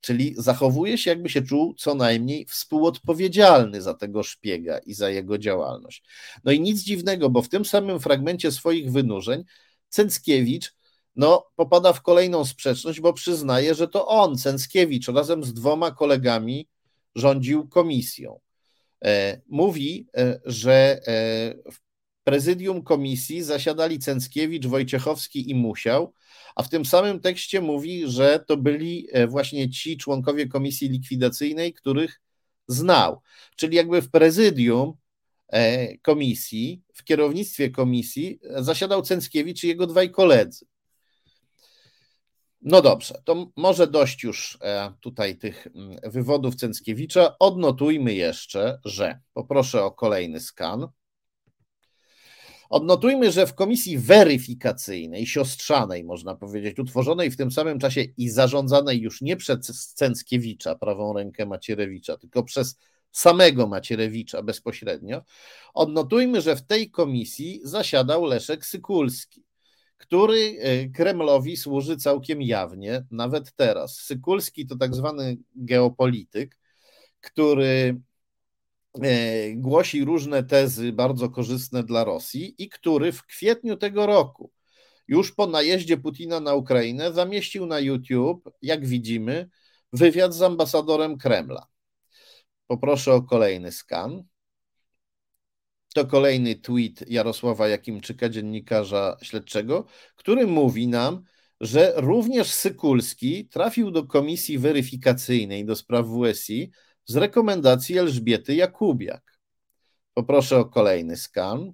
Czyli zachowuje się, jakby się czuł co najmniej współodpowiedzialny za tego szpiega i za jego działalność. No i nic dziwnego, bo w tym samym fragmencie swoich wynurzeń Cęckiewicz no, popada w kolejną sprzeczność, bo przyznaje, że to on, Cęckiewicz, razem z dwoma kolegami rządził komisją. E, mówi, e, że w prezydium komisji zasiadali Cęckiewicz, Wojciechowski i Musiał, a w tym samym tekście mówi, że to byli e, właśnie ci członkowie komisji likwidacyjnej, których znał. Czyli jakby w prezydium e, komisji, w kierownictwie komisji zasiadał Cęckiewicz i jego dwaj koledzy. No dobrze, to może dość już e, tutaj tych wywodów Cęckiewicza. Odnotujmy jeszcze, że poproszę o kolejny skan. Odnotujmy, że w komisji weryfikacyjnej, siostrzanej, można powiedzieć, utworzonej w tym samym czasie i zarządzanej już nie przez Cęckiewicza, prawą rękę Macierewicza, tylko przez samego Macierewicza bezpośrednio, odnotujmy, że w tej komisji zasiadał Leszek Sykulski, który e, Kremlowi służy całkiem jawnie, nawet teraz. Sykulski to tak zwany geopolityk, który głosi różne tezy bardzo korzystne dla Rosji i który w kwietniu tego roku, już po najeździe Putina na Ukrainę, zamieścił na YouTube, jak widzimy, wywiad z ambasadorem Kremla. Poproszę o kolejny skan. To kolejny tweet Jarosława Jakimczyka, dziennikarza śledczego, który mówi nam, że również Sykulski trafił do komisji weryfikacyjnej do spraw WSI z rekomendacji Elżbiety Jakubiak. Poproszę o kolejny skan.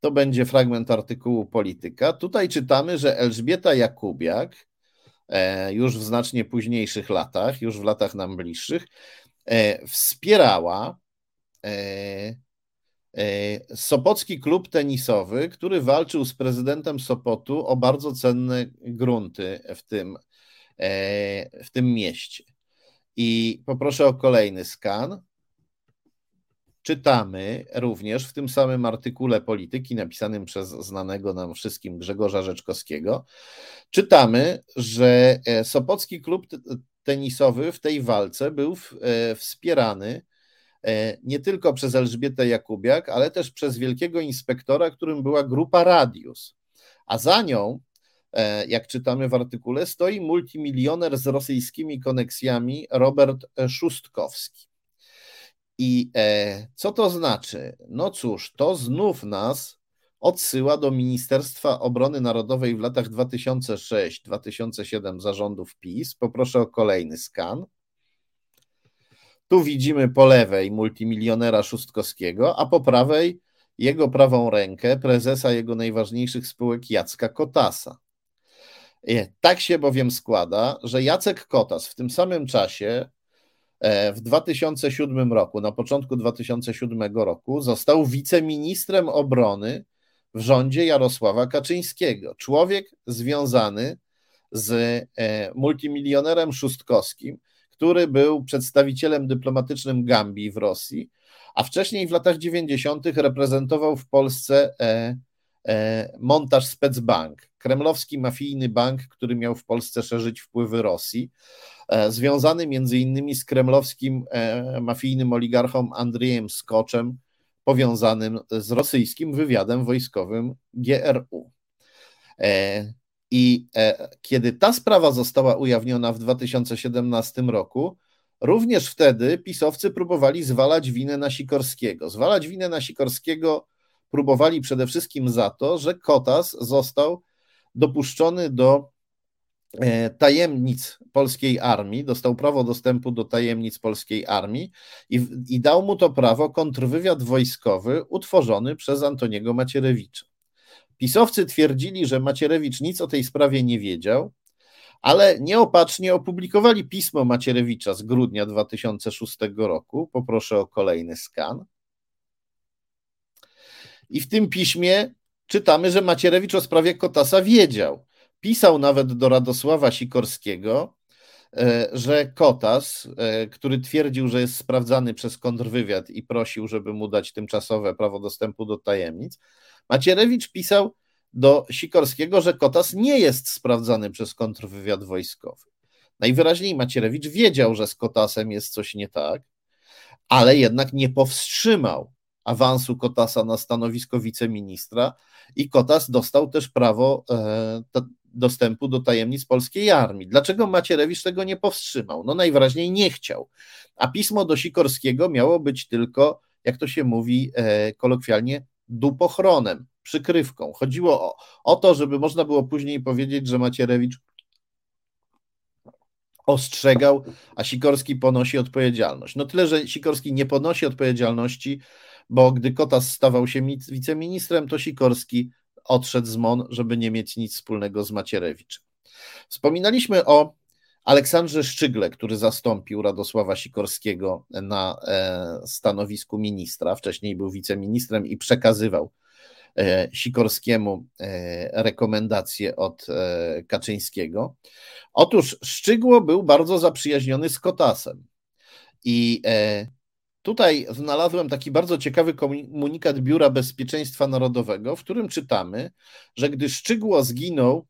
To będzie fragment artykułu Polityka. Tutaj czytamy, że Elżbieta Jakubiak e, już w znacznie późniejszych latach, już w latach nam bliższych, e, wspierała e, Sopocki klub tenisowy, który walczył z prezydentem Sopotu o bardzo cenne grunty w tym, w tym mieście. I poproszę o kolejny skan. Czytamy również w tym samym artykule polityki napisanym przez znanego nam wszystkim Grzegorza Rzeczkowskiego. Czytamy, że e, Sopocki klub tenisowy w tej walce był e, wspierany e, nie tylko przez Elżbietę Jakubiak, ale też przez wielkiego inspektora, którym była grupa Radius. A za nią jak czytamy w artykule, stoi multimilioner z rosyjskimi koneksjami Robert Szustkowski. I e, co to znaczy? No cóż, to znów nas odsyła do Ministerstwa Obrony Narodowej w latach 2006-2007 zarządów PiS. Poproszę o kolejny skan. Tu widzimy po lewej multimilionera Szustkowskiego, a po prawej jego prawą rękę, prezesa jego najważniejszych spółek Jacka Kotasa. Tak się bowiem składa, że Jacek Kotas w tym samym czasie, e, w 2007 roku, na początku 2007 roku, został wiceministrem obrony w rządzie Jarosława Kaczyńskiego. Człowiek związany z e, multimilionerem Szustkowskim, który był przedstawicielem dyplomatycznym Gambii w Rosji, a wcześniej w latach 90. reprezentował w Polsce e, montaż Specbank kremlowski mafijny bank, który miał w Polsce szerzyć wpływy Rosji, e, związany między innymi z kremlowskim e, mafijnym oligarchą Andrzejem Skoczem, powiązanym z rosyjskim wywiadem wojskowym GRU. E, I kiedy ta sprawa została ujawniona w 2017 roku, również wtedy pisowcy próbowali zwalać winę na Sikorskiego. Zwalać winę na Sikorskiego próbowali przede wszystkim za to, że Kotas został dopuszczony do e, tajemnic polskiej armii, dostał prawo dostępu do tajemnic polskiej armii i, i dał mu to prawo kontrwywiad wojskowy utworzony przez Antoniego Macierewicza. Pisowcy twierdzili, że Macierewicz nic o tej sprawie nie wiedział, ale nieopatrznie opublikowali pismo Macierewicza z grudnia 2006 roku. Poproszę o kolejny skan. I w tym piśmie czytamy, że Macierewicz o sprawie Kotasa wiedział. Pisał nawet do Radosława Sikorskiego, e, że Kotas, e, który twierdził, że jest sprawdzany przez kontrwywiad i prosił, żeby mu dać tymczasowe prawo dostępu do tajemnic, Macierewicz pisał do Sikorskiego, że Kotas nie jest sprawdzany przez kontrwywiad wojskowy. Najwyraźniej Macierewicz wiedział, że z Kotasem jest coś nie tak, ale jednak nie powstrzymał awansu Kotasa na stanowisko wiceministra i Kotas dostał też prawo e, dostępu do tajemnic polskiej armii. Dlaczego Macierewicz tego nie powstrzymał? No najwyraźniej nie chciał. A pismo do Sikorskiego miało być tylko, jak to się mówi e, kolokwialnie, dupochronem, przykrywką. Chodziło o, o to, żeby można było później powiedzieć, że Macierewicz ostrzegał, a Sikorski ponosi odpowiedzialność. No tyle, że Sikorski nie ponosi odpowiedzialności bo gdy Kotas stawał się wiceministrem, to Sikorski odszedł z MON, żeby nie mieć nic wspólnego z Macierewiczem. Wspominaliśmy o Aleksandrze Szczygle, który zastąpił Radosława Sikorskiego na e, stanowisku ministra. Wcześniej był wiceministrem i przekazywał e, Sikorskiemu e, rekomendacje od Kaczyńskiego. Otóż Szczygło był bardzo zaprzyjaźniony z Kotasem. I tutaj znalazłem taki bardzo ciekawy komunikat Biura Bezpieczeństwa Narodowego, w którym czytamy, że gdy Szczygło zginął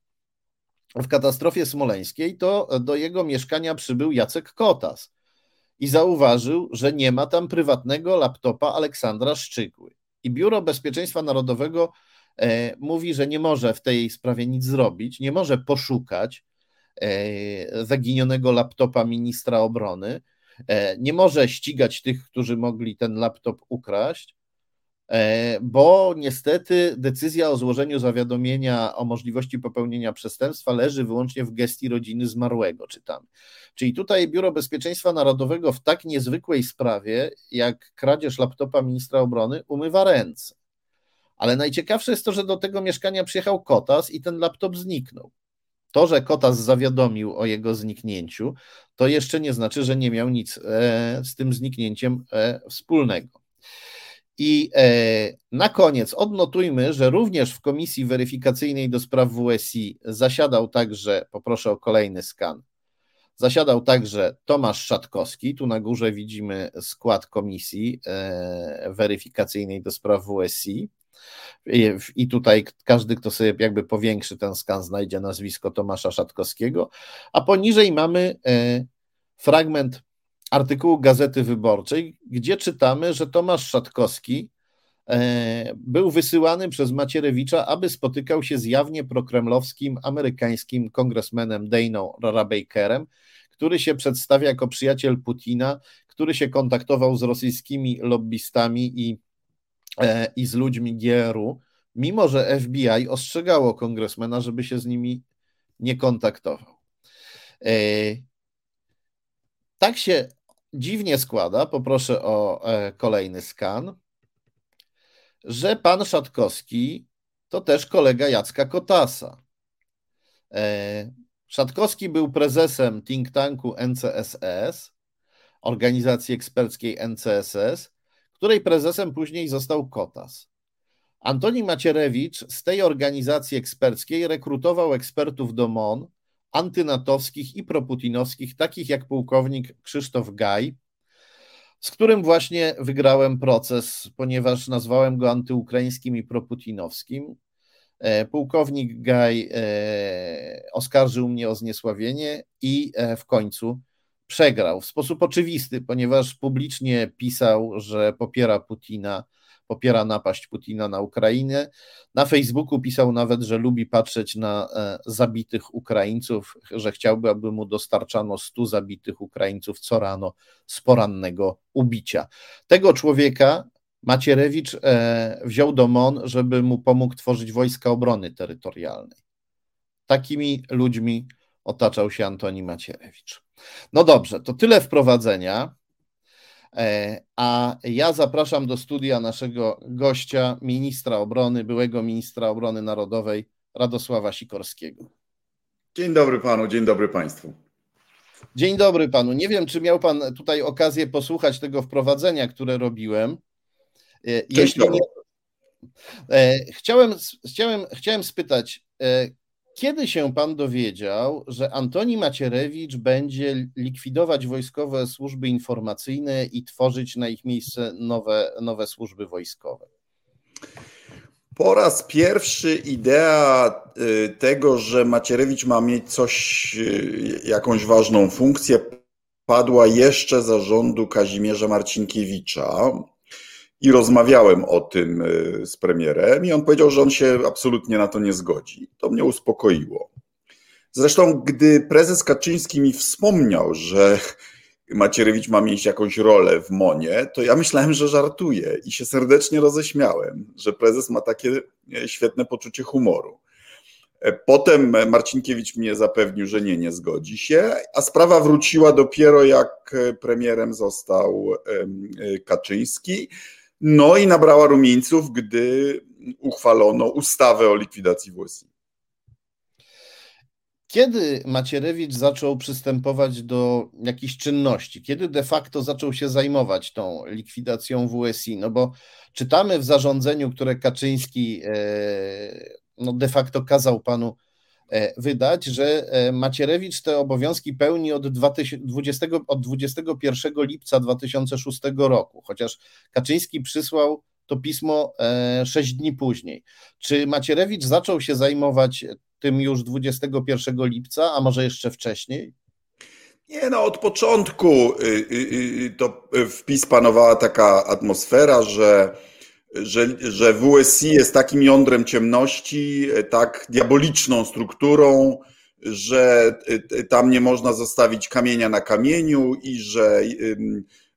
w katastrofie smoleńskiej, to do jego mieszkania przybył Jacek Kotas i zauważył, że nie ma tam prywatnego laptopa Aleksandra Szczygły. I Biuro Bezpieczeństwa Narodowego e, mówi, że nie może w tej sprawie nic zrobić, nie może poszukać e, zaginionego laptopa ministra obrony, nie może ścigać tych, którzy mogli ten laptop ukraść, E, bo niestety decyzja o złożeniu zawiadomienia o możliwości popełnienia przestępstwa leży wyłącznie w gestii rodziny zmarłego, czytamy. Czyli tutaj Biuro Bezpieczeństwa Narodowego w tak niezwykłej sprawie, jak kradzież laptopa ministra obrony, umywa ręce. Ale najciekawsze jest to, że do tego mieszkania przyjechał Kotas i ten laptop zniknął. To, że Kotas zawiadomił o jego zniknięciu, to jeszcze nie znaczy, że nie miał nic e, z tym zniknięciem e, wspólnego. I e, na koniec odnotujmy, że również w Komisji Weryfikacyjnej do spraw WSI zasiadał także, poproszę o kolejny skan, zasiadał także Tomasz Szatkowski. Tu na górze widzimy skład Komisji Weryfikacyjnej do spraw WSI. I tutaj każdy, kto sobie jakby powiększy ten skan, znajdzie nazwisko Tomasza Szatkowskiego. A poniżej mamy e, fragment artykułu Gazety Wyborczej, gdzie czytamy, że Tomasz Szatkowski e, był wysyłany przez Macierewicza, aby spotykał się z jawnie prokremlowskim amerykańskim kongresmenem Dayną Rabakerem, który się przedstawia jako przyjaciel Putina, który się kontaktował z rosyjskimi lobbystami i, i z ludźmi GRU, mimo że FBI ostrzegało kongresmena, żeby się z nimi nie kontaktował. E, tak się dziwnie składa, poproszę o e, kolejny skan, że pan Szatkowski to też kolega Jacka Kotasa. E, Szatkowski był prezesem think tanku NCSS, organizacji eksperckiej NCSS, której prezesem później został Kotas. Antoni Macierewicz z tej organizacji eksperckiej rekrutował ekspertów do MON, antynatowskich i proputinowskich, takich jak pułkownik Krzysztof Gaj, z którym właśnie wygrałem proces, ponieważ nazwałem go antyukraińskim i proputinowskim. E, pułkownik Gaj e, oskarżył mnie o zniesławienie i e, w końcu przegrał w sposób oczywisty, ponieważ publicznie pisał, że popiera Putina popiera napaść Putina na Ukrainę. Na Facebooku pisał nawet, że lubi patrzeć na e, zabitych Ukraińców, że chciałby, aby mu dostarczano 100 zabitych Ukraińców co rano z porannego ubicia. Tego człowieka Macierewicz e, wziął do MON, żeby mu pomógł tworzyć wojska obrony terytorialnej. Takimi ludźmi otaczał się Antoni Macierewicz. No dobrze, to tyle wprowadzenia. E, a ja zapraszam do studia naszego gościa, ministra obrony, byłego ministra obrony narodowej Radosława Sikorskiego. Dzień dobry panu, dzień dobry państwu. Dzień dobry panu. Nie wiem, czy miał pan tutaj okazję posłuchać tego wprowadzenia, które robiłem. E, jeśli nie, e, chciałem, chciałem, chciałem spytać, kiedy się pan dowiedział, że Antoni Macierewicz będzie likwidować wojskowe służby informacyjne i tworzyć na ich miejsce nowe, nowe służby wojskowe? Po raz pierwszy idea y, tego, że Macierewicz ma mieć coś, y, jakąś ważną funkcję, padła jeszcze za rządu Kazimierza Marcinkiewicza i rozmawiałem o tym y, z premierem i on powiedział, że on się absolutnie na to nie zgodzi. To mnie uspokoiło. Zresztą, gdy prezes Kaczyński mi wspomniał, że Macierewicz ma mieć jakąś rolę w Monie, to ja myślałem, że żartuje i się serdecznie roześmiałem, że prezes ma takie e, świetne poczucie humoru. E, potem Marcinkiewicz mnie zapewnił, że nie, nie zgodzi się, a sprawa wróciła dopiero jak premierem został Kaczyński. No i nabrała rumieńców, gdy uchwalono ustawę o likwidacji WSI. kiedy Macierewicz zaczął przystępować do jakichś czynności? Kiedy de facto zaczął się zajmować tą likwidacją WSI? No bo czytamy w zarządzeniu, które Kaczyński e, no de facto kazał panu wydać, że e, Macierewicz te obowiązki pełni od, 20, od 21 lipca 2006 roku, chociaż Kaczyński przysłał to pismo 6 dni później. Czy Macierewicz zaczął się zajmować tym już 21 lipca, a może jeszcze wcześniej? Nie, no od początku y, y, y, to w PiS panowała taka atmosfera, że, że, że WSI jest takim jądrem ciemności, tak diaboliczną strukturą, że tam nie można zostawić kamienia na kamieniu i że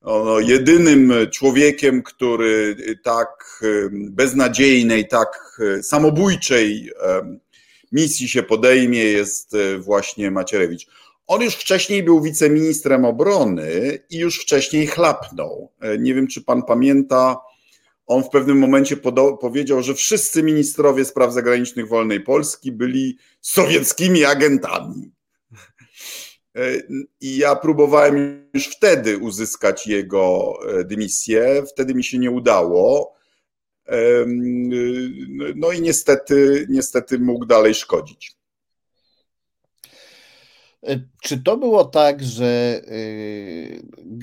no, jedynym człowiekiem, który tak beznadziejnej, tak samobójczej misji się podejmie, jest e, właśnie Macierewicz. On już wcześniej był wiceministrem obrony i już wcześniej chlapnął. E, nie wiem, czy pan pamięta, on w pewnym momencie powiedział, że wszyscy ministrowie spraw zagranicznych wolnej Polski byli sowieckimi agentami. E, I ja próbowałem już wtedy uzyskać jego dymisję. Wtedy mi się nie udało. No i niestety, niestety mógł dalej szkodzić. E, czy to było tak, że e,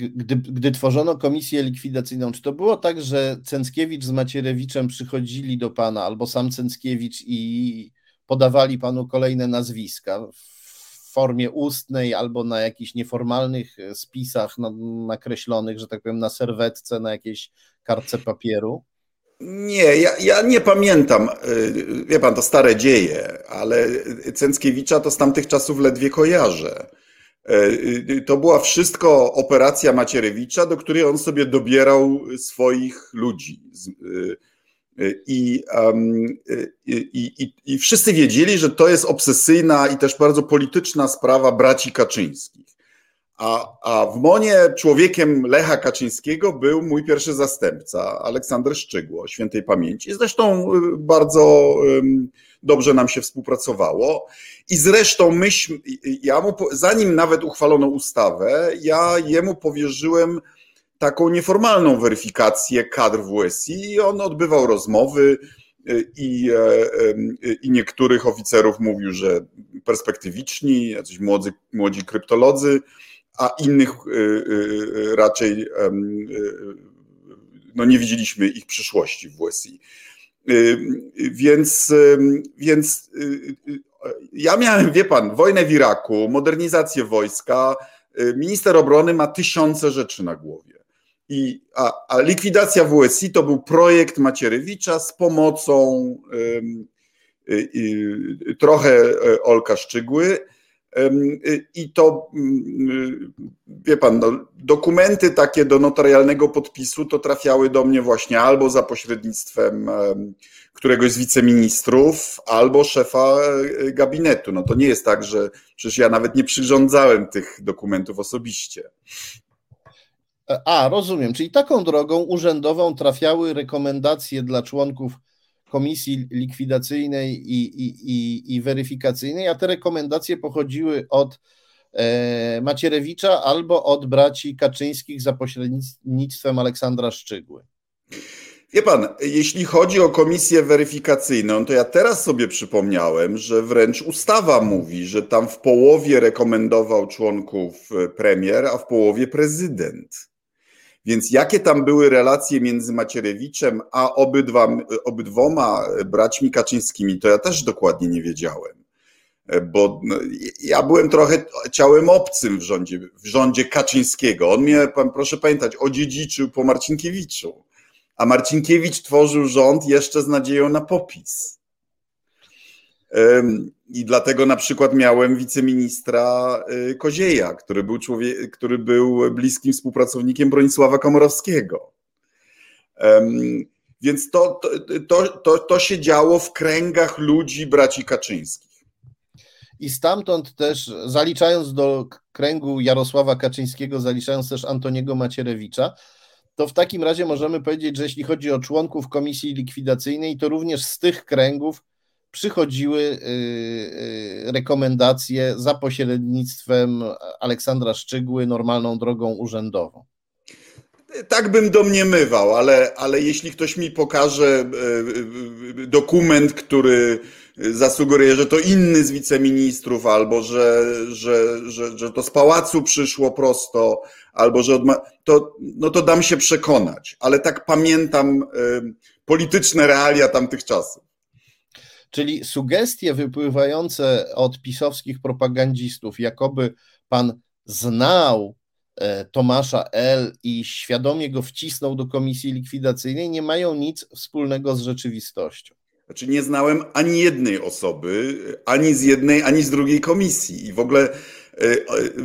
gdy, gdy tworzono komisję likwidacyjną, czy to było tak, że Cęckiewicz z Macierewiczem przychodzili do pana, albo sam Cęckiewicz i podawali panu kolejne nazwiska w formie ustnej albo na jakichś nieformalnych spisach nakreślonych, że tak powiem, na serwetce, na jakiejś kartce papieru? Nie, ja, ja nie pamiętam. Y, wie pan, to stare dzieje, ale Cęckiewicza to z tamtych czasów ledwie kojarzę. Y, y, to była wszystko operacja Macierewicza, do której on sobie dobierał swoich ludzi. I, i, i, I wszyscy wiedzieli, że to jest obsesyjna i też bardzo polityczna sprawa braci Kaczyńskich. A, a w Monie człowiekiem Lecha Kaczyńskiego był mój pierwszy zastępca, Aleksander Szczygło, świętej pamięci. Zresztą y, bardzo dobrze nam się współpracowało. I zresztą myśmy, ja mu, zanim nawet uchwalono ustawę, ja jemu powierzyłem taką nieformalną weryfikację kadr WSI i on odbywał rozmowy y, i, e, i niektórych oficerów mówił, że perspektywiczni, jacyś młodzi, młodzi kryptolodzy, a innych y, y, y, raczej no nie widzieliśmy ich przyszłości w WSI. Więc, więc ja miałem, wie pan, wojnę w Iraku, modernizację wojska, minister obrony ma tysiące rzeczy na głowie. I, a, a likwidacja WSI to był projekt Macierewicza z pomocą trochę e, Olka Szczygły, Y, I to, mm, y, wie pan, no, dokumenty takie do notarialnego podpisu to trafiały do mnie właśnie albo za pośrednictwem któregoś z wiceministrów, albo szefa e, gabinetu. No to nie jest tak, że przecież ja nawet nie przyrządzałem tych dokumentów osobiście. A, rozumiem. Czyli taką drogą urzędową trafiały rekomendacje dla członków komisji likwidacyjnej i, i, i, i weryfikacyjnej, a te rekomendacje pochodziły od e, Macierewicza albo od braci Kaczyńskich za pośrednictwem Aleksandra Szczygły. Wie pan, jeśli chodzi o komisję weryfikacyjną, to ja teraz sobie przypomniałem, że wręcz ustawa mówi, że tam w połowie rekomendował członków e, premier, a w połowie prezydent. Więc jakie tam były relacje między Macierewiczem a obydwa, obydwoma braćmi Kaczyńskimi, to ja też dokładnie nie wiedziałem. Bo no, ja byłem trochę ciałem obcym w rządzie, w rządzie Kaczyńskiego. On mnie, proszę pamiętać, odziedziczył po Marcinkiewiczu. A Marcinkiewicz tworzył rząd jeszcze z nadzieją na popis. I dlatego na przykład miałem wiceministra y, Kozieja, który był, człowiek, który był bliskim współpracownikiem Bronisława Komorowskiego. Więc to, to, to, to się działo w kręgach ludzi braci Kaczyńskich. I stamtąd też, zaliczając do kręgu Jarosława Kaczyńskiego, zaliczając też Antoniego Macierewicza, to w takim razie możemy powiedzieć, że jeśli chodzi o członków komisji likwidacyjnej, to również z tych kręgów przychodziły y, y, rekomendacje za pośrednictwem Aleksandra Szczygły normalną drogą urzędową. Tak bym domniemywał, ale, ale jeśli ktoś mi pokaże y, dokument, który zasugeruje, że to inny z wiceministrów, albo że, że, że, że to z pałacu przyszło prosto, albo że odma- to, no to dam się przekonać, ale tak pamiętam polityczne realia tamtych czasów. Czyli sugestie wypływające od pisowskich propagandzistów, jakoby pan znał e, Tomasza L. i świadomie go wcisnął do komisji likwidacyjnej, nie mają nic wspólnego z rzeczywistością. Znaczy nie znałem ani jednej osoby, ani z jednej, ani z drugiej komisji. I w ogóle E,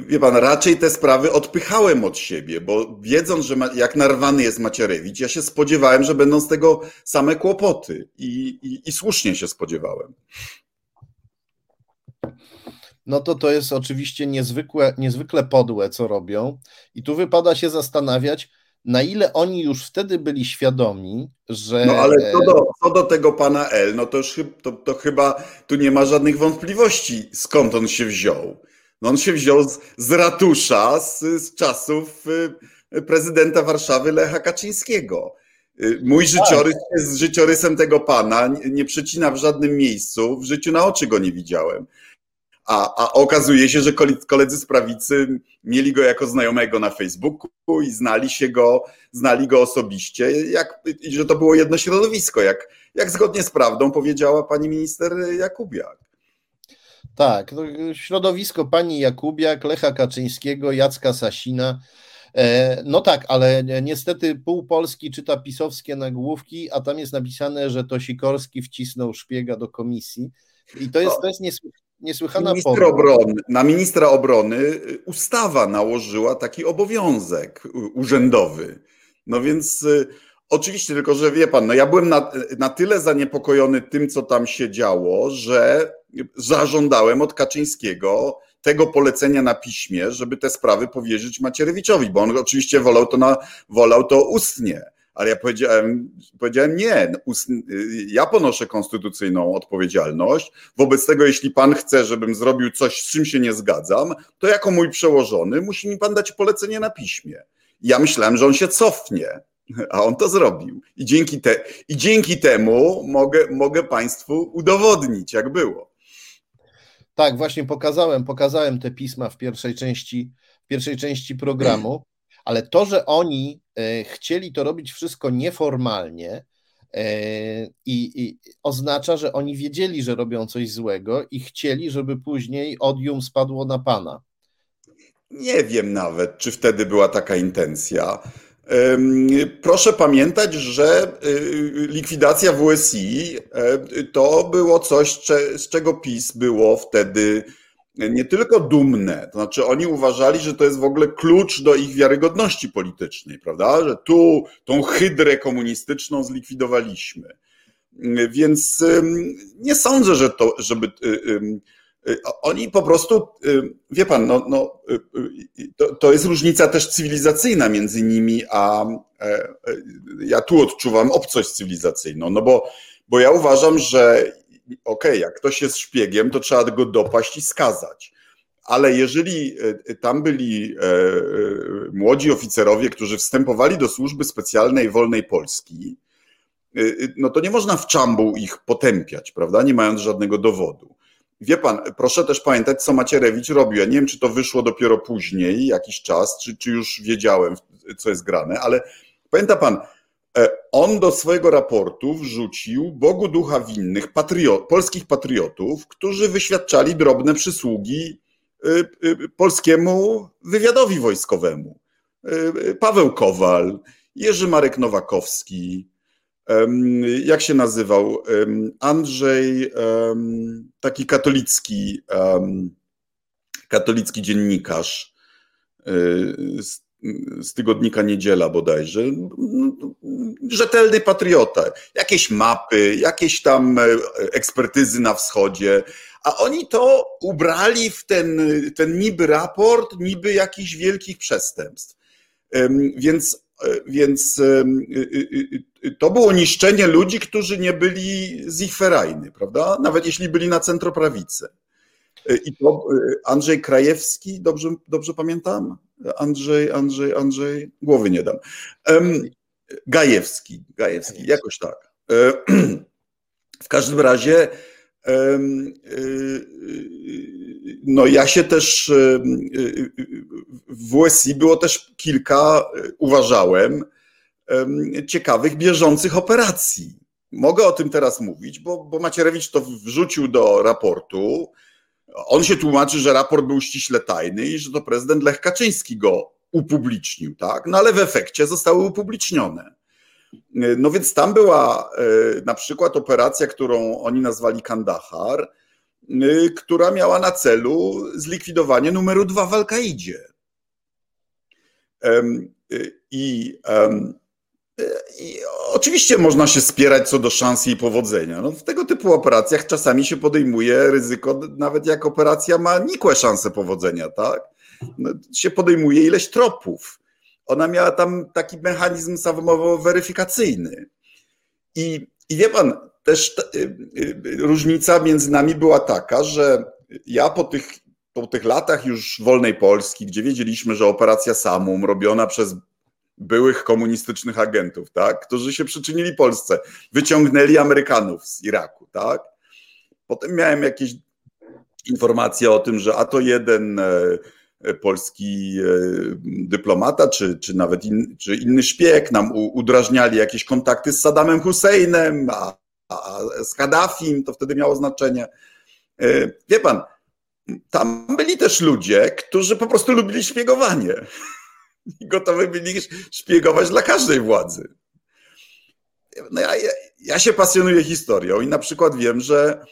wie pan, raczej te sprawy odpychałem od siebie, bo wiedząc, że jak narwany jest Macierewicz, ja się spodziewałem, że będą z tego same kłopoty i, i, i słusznie się spodziewałem. No to to jest oczywiście niezwykłe, niezwykle podłe, co robią. I tu wypada się zastanawiać, na ile oni już wtedy byli świadomi, że. No ale co do, co do tego pana L, no to już to, to chyba tu nie ma żadnych wątpliwości, skąd on się wziął. No on się wziął z, z ratusza z, z czasów y, prezydenta Warszawy Lecha Kaczyńskiego. Y, mój życiorys tak. z życiorysem tego pana nie przecina w żadnym miejscu. W życiu na oczy go nie widziałem. A, a okazuje się, że koledzy z prawicy mieli go jako znajomego na Facebooku i znali się go, znali go osobiście, jak, że to było jedno środowisko, jak, jak zgodnie z prawdą powiedziała pani minister Jakubiak. Tak, środowisko pani Jakubiak, Lecha Kaczyńskiego, Jacka Sasina. E, no tak, ale niestety pół Polski czyta pisowskie nagłówki, a tam jest napisane, że to Sikorski wcisnął szpiega do komisji. I to jest, to jest niesłychana Minister obrony, Na ministra obrony ustawa nałożyła taki obowiązek urzędowy. No więc y, oczywiście, tylko że wie pan, no ja byłem na, na tyle zaniepokojony tym, co tam się działo, że zażądałem od Kaczyńskiego tego polecenia na piśmie, żeby te sprawy powierzyć Macierewiczowi, bo on oczywiście wolał to, na, wolał to ustnie. Ale ja powiedziałem, powiedziałem nie, ja ponoszę konstytucyjną odpowiedzialność. Wobec tego, jeśli pan chce, żebym zrobił coś, z czym się nie zgadzam, to jako mój przełożony musi mi pan dać polecenie na piśmie. Ja myślałem, że on się cofnie, a on to zrobił. I dzięki, te, i dzięki temu mogę, mogę państwu udowodnić, jak było. Tak, właśnie pokazałem, pokazałem te pisma w pierwszej części, w pierwszej części programu, ale to, że oni e, chcieli to robić wszystko nieformalnie, e, i, I, oznacza, że oni wiedzieli, że robią coś złego i chcieli, żeby później odium spadło na pana. Nie wiem nawet, czy wtedy była taka intencja. Proszę pamiętać, że y, likwidacja WSI e, to było coś, z czego PiS było wtedy nie tylko dumne, to znaczy oni uważali, że to jest w ogóle klucz do ich wiarygodności politycznej, prawda? Że tu tą hydrę komunistyczną zlikwidowaliśmy. Więc nie sądzę, że to, żeby Y, oni po prostu, y, wie pan, no, no, y, to, to jest różnica też cywilizacyjna między nimi, a e, e, ja tu odczuwam obcość cywilizacyjną, no bo, bo ja uważam, że okej, okay, jak ktoś jest szpiegiem, to trzeba go dopaść i skazać. Ale jeżeli tam byli e, młodzi oficerowie, którzy wstępowali do służby specjalnej wolnej Polski, no to nie można w czambu ich potępiać, prawda? Nie mając żadnego dowodu. Wie pan, proszę też pamiętać, co Macierewicz robił. Ja nie wiem, czy to wyszło dopiero później, jakiś czas, czy, czy już wiedziałem, co jest grane, ale pamięta pan, e, on do swojego raportu wrzucił Bogu ducha winnych patriot, polskich patriotów, którzy wyświadczali drobne przysługi e, e, polskiemu wywiadowi wojskowemu. Paweł Kowal, Jerzy Marek Nowakowski, jak się nazywał? Andrzej, taki katolicki, katolicki dziennikarz y, z, z tygodnika Niedziela bodajże. Rzetelny patriota. Jakieś mapy, jakieś tam e, ekspertyzy na wschodzie, a oni to ubrali w ten, ten niby raport, niby jakichś wielkich przestępstw. Więc więc to było niszczenie ludzi, którzy nie byli z ich ferajny, prawda? Nawet jeśli byli na centroprawicy. I to Andrzej Krajewski, dobrze, dobrze pamiętam? Andrzej, Andrzej, Andrzej, głowy nie dam. Gajewski, Gajewski, jakoś tak. W każdym razie no ja się też w WSI było też kilka, uważałem, ciekawych, bieżących operacji. Mogę o tym teraz mówić, bo, bo Macierewicz to wrzucił do raportu. On się tłumaczy, że raport był ściśle tajny i że to prezydent Lech Kaczyński go upublicznił, tak? No ale w efekcie zostały upublicznione. No więc tam była e, na przykład operacja, którą oni nazwali Kandahar, e, która miała na celu zlikwidowanie numeru dwa w Al-Kaidzie. E, I, I, oczywiście można się spierać co do szans jej powodzenia. No, w tego typu operacjach czasami się podejmuje ryzyko, nawet jak operacja ma nikłe szanse powodzenia, tak? No, się podejmuje ileś tropów ona miała tam taki mechanizm samoweryfikacyjny. I, I wie pan, też y, y, różnica między nami była taka, że ja po tych, po tych latach już wolnej Polski, gdzie wiedzieliśmy, że operacja Samum robiona przez byłych komunistycznych agentów, tak, którzy się przyczynili Polsce, wyciągnęli Amerykanów z Iraku, tak. Potem miałem jakieś informacje o tym, że a to jeden e, polski e, dyplomata, czy, czy nawet in, czy inny szpieg nam udrażniali jakieś kontakty z Saddamem Husseinem, a, a z Kaddafim, to wtedy miało znaczenie. E, wie pan, tam byli też ludzie, którzy po prostu lubili szpiegowanie gotowi byli szpiegować dla każdej władzy. No ja, ja się pasjonuję historią i na przykład wiem, że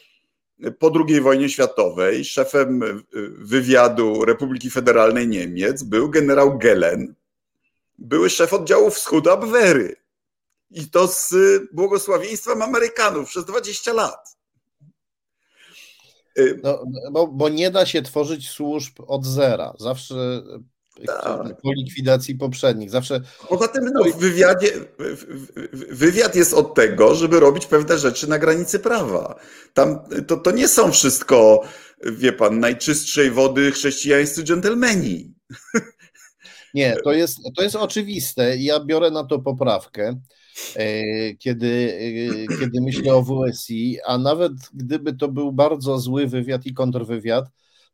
po II wojnie światowej szefem wywiadu Republiki Federalnej Niemiec był generał Gelen, były szef oddziału wschód Abwehry. I to z błogosławieństwem Amerykanów przez 20 lat. No, bo, bo nie da się tworzyć służb od zera. Zawsze tak. po likwidacji poprzednich. Zawsze... Poza tym no, w wywiadzie, wywiad jest od tego, żeby robić pewne rzeczy na granicy prawa. Tam, to, to nie są wszystko, wie pan, najczystszej wody chrześcijańscy dżentelmeni. Nie, to jest, to jest oczywiste. Ja biorę na to poprawkę, e, kiedy, e, kiedy myślę o WSI, a nawet gdyby to był bardzo zły wywiad i kontrwywiad,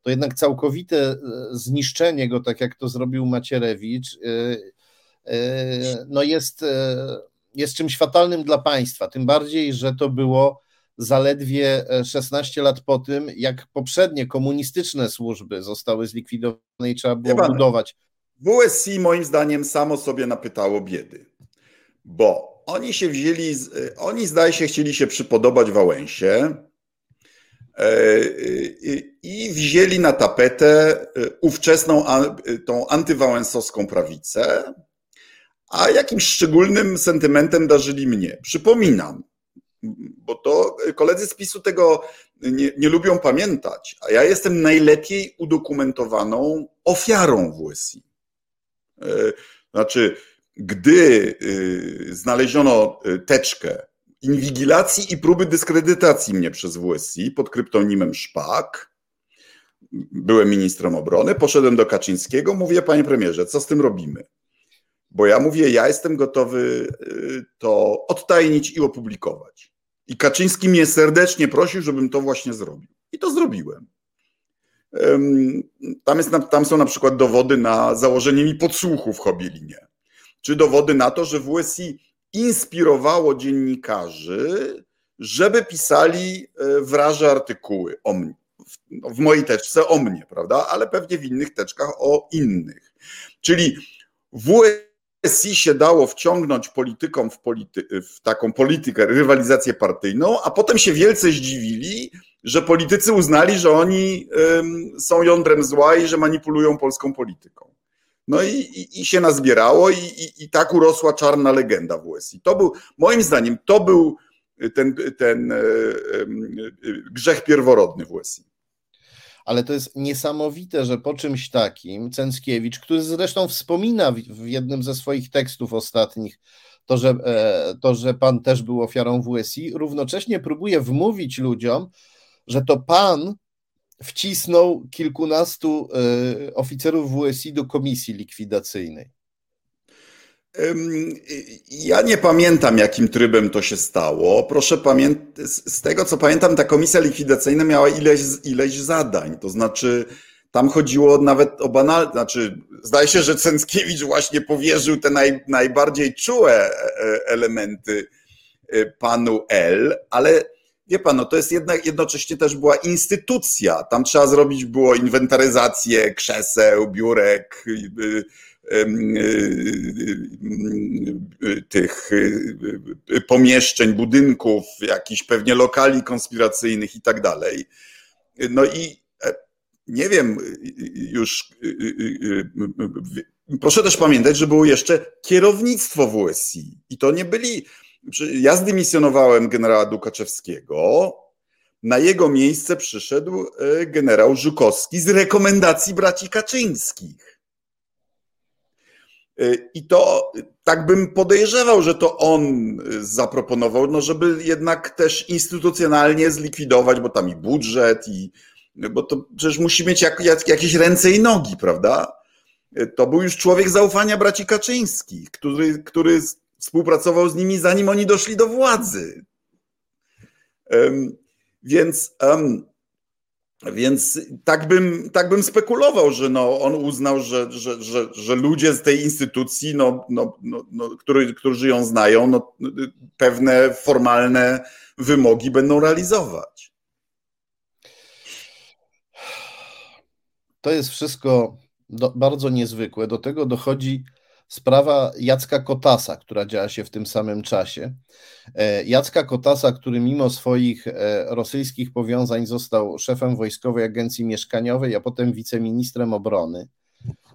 to jednak całkowite e, zniszczenie go, tak jak to zrobił Macierewicz, e, e, no jest, jest czymś fatalnym dla państwa. Tym bardziej, że to było zaledwie 16 lat po tym, jak poprzednie komunistyczne służby zostały zlikwidowane i trzeba było pan, budować. WSI moim zdaniem samo sobie napytało biedy, bo oni się wzięli, oni zdaje się chcieli się przypodobać Wałęsie, i wzięli na tapetę e, ówczesną tą antywałęsowską prawicę, a jakimś szczególnym sentymentem darzyli mnie. Przypominam, bo to koledzy z PiSu tego nie, nie lubią pamiętać, a ja jestem najlepiej udokumentowaną ofiarą WSI. E, znaczy, gdy znaleziono teczkę inwigilacji i próby dyskredytacji mnie przez WSI pod kryptonimem Szpak. Byłem ministrem obrony, poszedłem do Kaczyńskiego, mówię, panie premierze, co z tym robimy? Bo ja mówię, ja jestem gotowy y, to odtajnić i opublikować. I Kaczyński mnie serdecznie prosił, żebym to właśnie zrobił. I to zrobiłem. Tam, jest, tam są na przykład dowody na założenie mi podsłuchu w Hobielinie, czy dowody na to, że WSI inspirowało dziennikarzy, żeby pisali e, wraże artykuły o mnie. No, w mojej teczce o mnie, prawda? Ale pewnie w innych teczkach o innych. Czyli WSI się dało wciągnąć politykom w, polity w taką politykę, rywalizację partyjną, a potem się wielce zdziwili, że politycy uznali, że oni są jądrem zła i że manipulują polską polityką. No i, i, i się nazbierało i, i, i tak urosła czarna legenda w USI. To był, moim zdaniem, to był ten, ten e, grzech pierworodny w USI. ale to jest niesamowite, że po czymś takim Cęckiewicz, który zresztą wspomina w jednym ze swoich tekstów ostatnich, to że, e, to, że pan też był ofiarą WSI, równocześnie próbuje wmówić ludziom, że to pan wcisnął kilkunastu e, oficerów WSI do komisji likwidacyjnej. Ja nie pamiętam, jakim trybem to się stało. Proszę pamiętać, z tego co pamiętam, ta komisja likwidacyjna miała ileś, ileś zadań. To znaczy, tam chodziło nawet o banalne, znaczy, zdaje się, że Cęckiewicz właśnie powierzył te naj, najbardziej czułe e, e, elementy panu L, ale wie pan, no to jest jednak jednocześnie też była instytucja. Tam trzeba zrobić było inwentaryzację krzeseł, biurek, tych pomieszczeń, budynków, jakichś pewnie lokali konspiracyjnych i tak dalej. No i e, nie wiem, już proszę też pamiętać, że było jeszcze kierownictwo WSI i to nie byli. Ja zdymisjonowałem generała Dukaczewskiego. Na jego miejsce przyszedł e, generał Żukowski z rekomendacji braci Kaczyńskich. Y, I to tak bym podejrzewał, że to on zaproponował, no żeby jednak też instytucjonalnie zlikwidować, bo tam i budżet, i bo to przecież musi mieć jak, jak, jakieś ręce i nogi, prawda? To był już człowiek zaufania braci Kaczyńskich, który, który współpracował z nimi zanim oni doszli do władzy. Więc więc tak bym, tak bym spekulował, że no, on uznał, że, że, że, że ludzie z tej instytucji, no, no, no, no, który, którzy ją znają, no, pewne formalne wymogi będą realizować. To jest wszystko do, bardzo niezwykłe. Do tego dochodzi sprawa Jacka Kotasa, która działa się w tym samym czasie. E, Jacka Kotasa, który mimo swoich e, rosyjskich powiązań został szefem Wojskowej Agencji Mieszkaniowej, a potem wiceministrem obrony,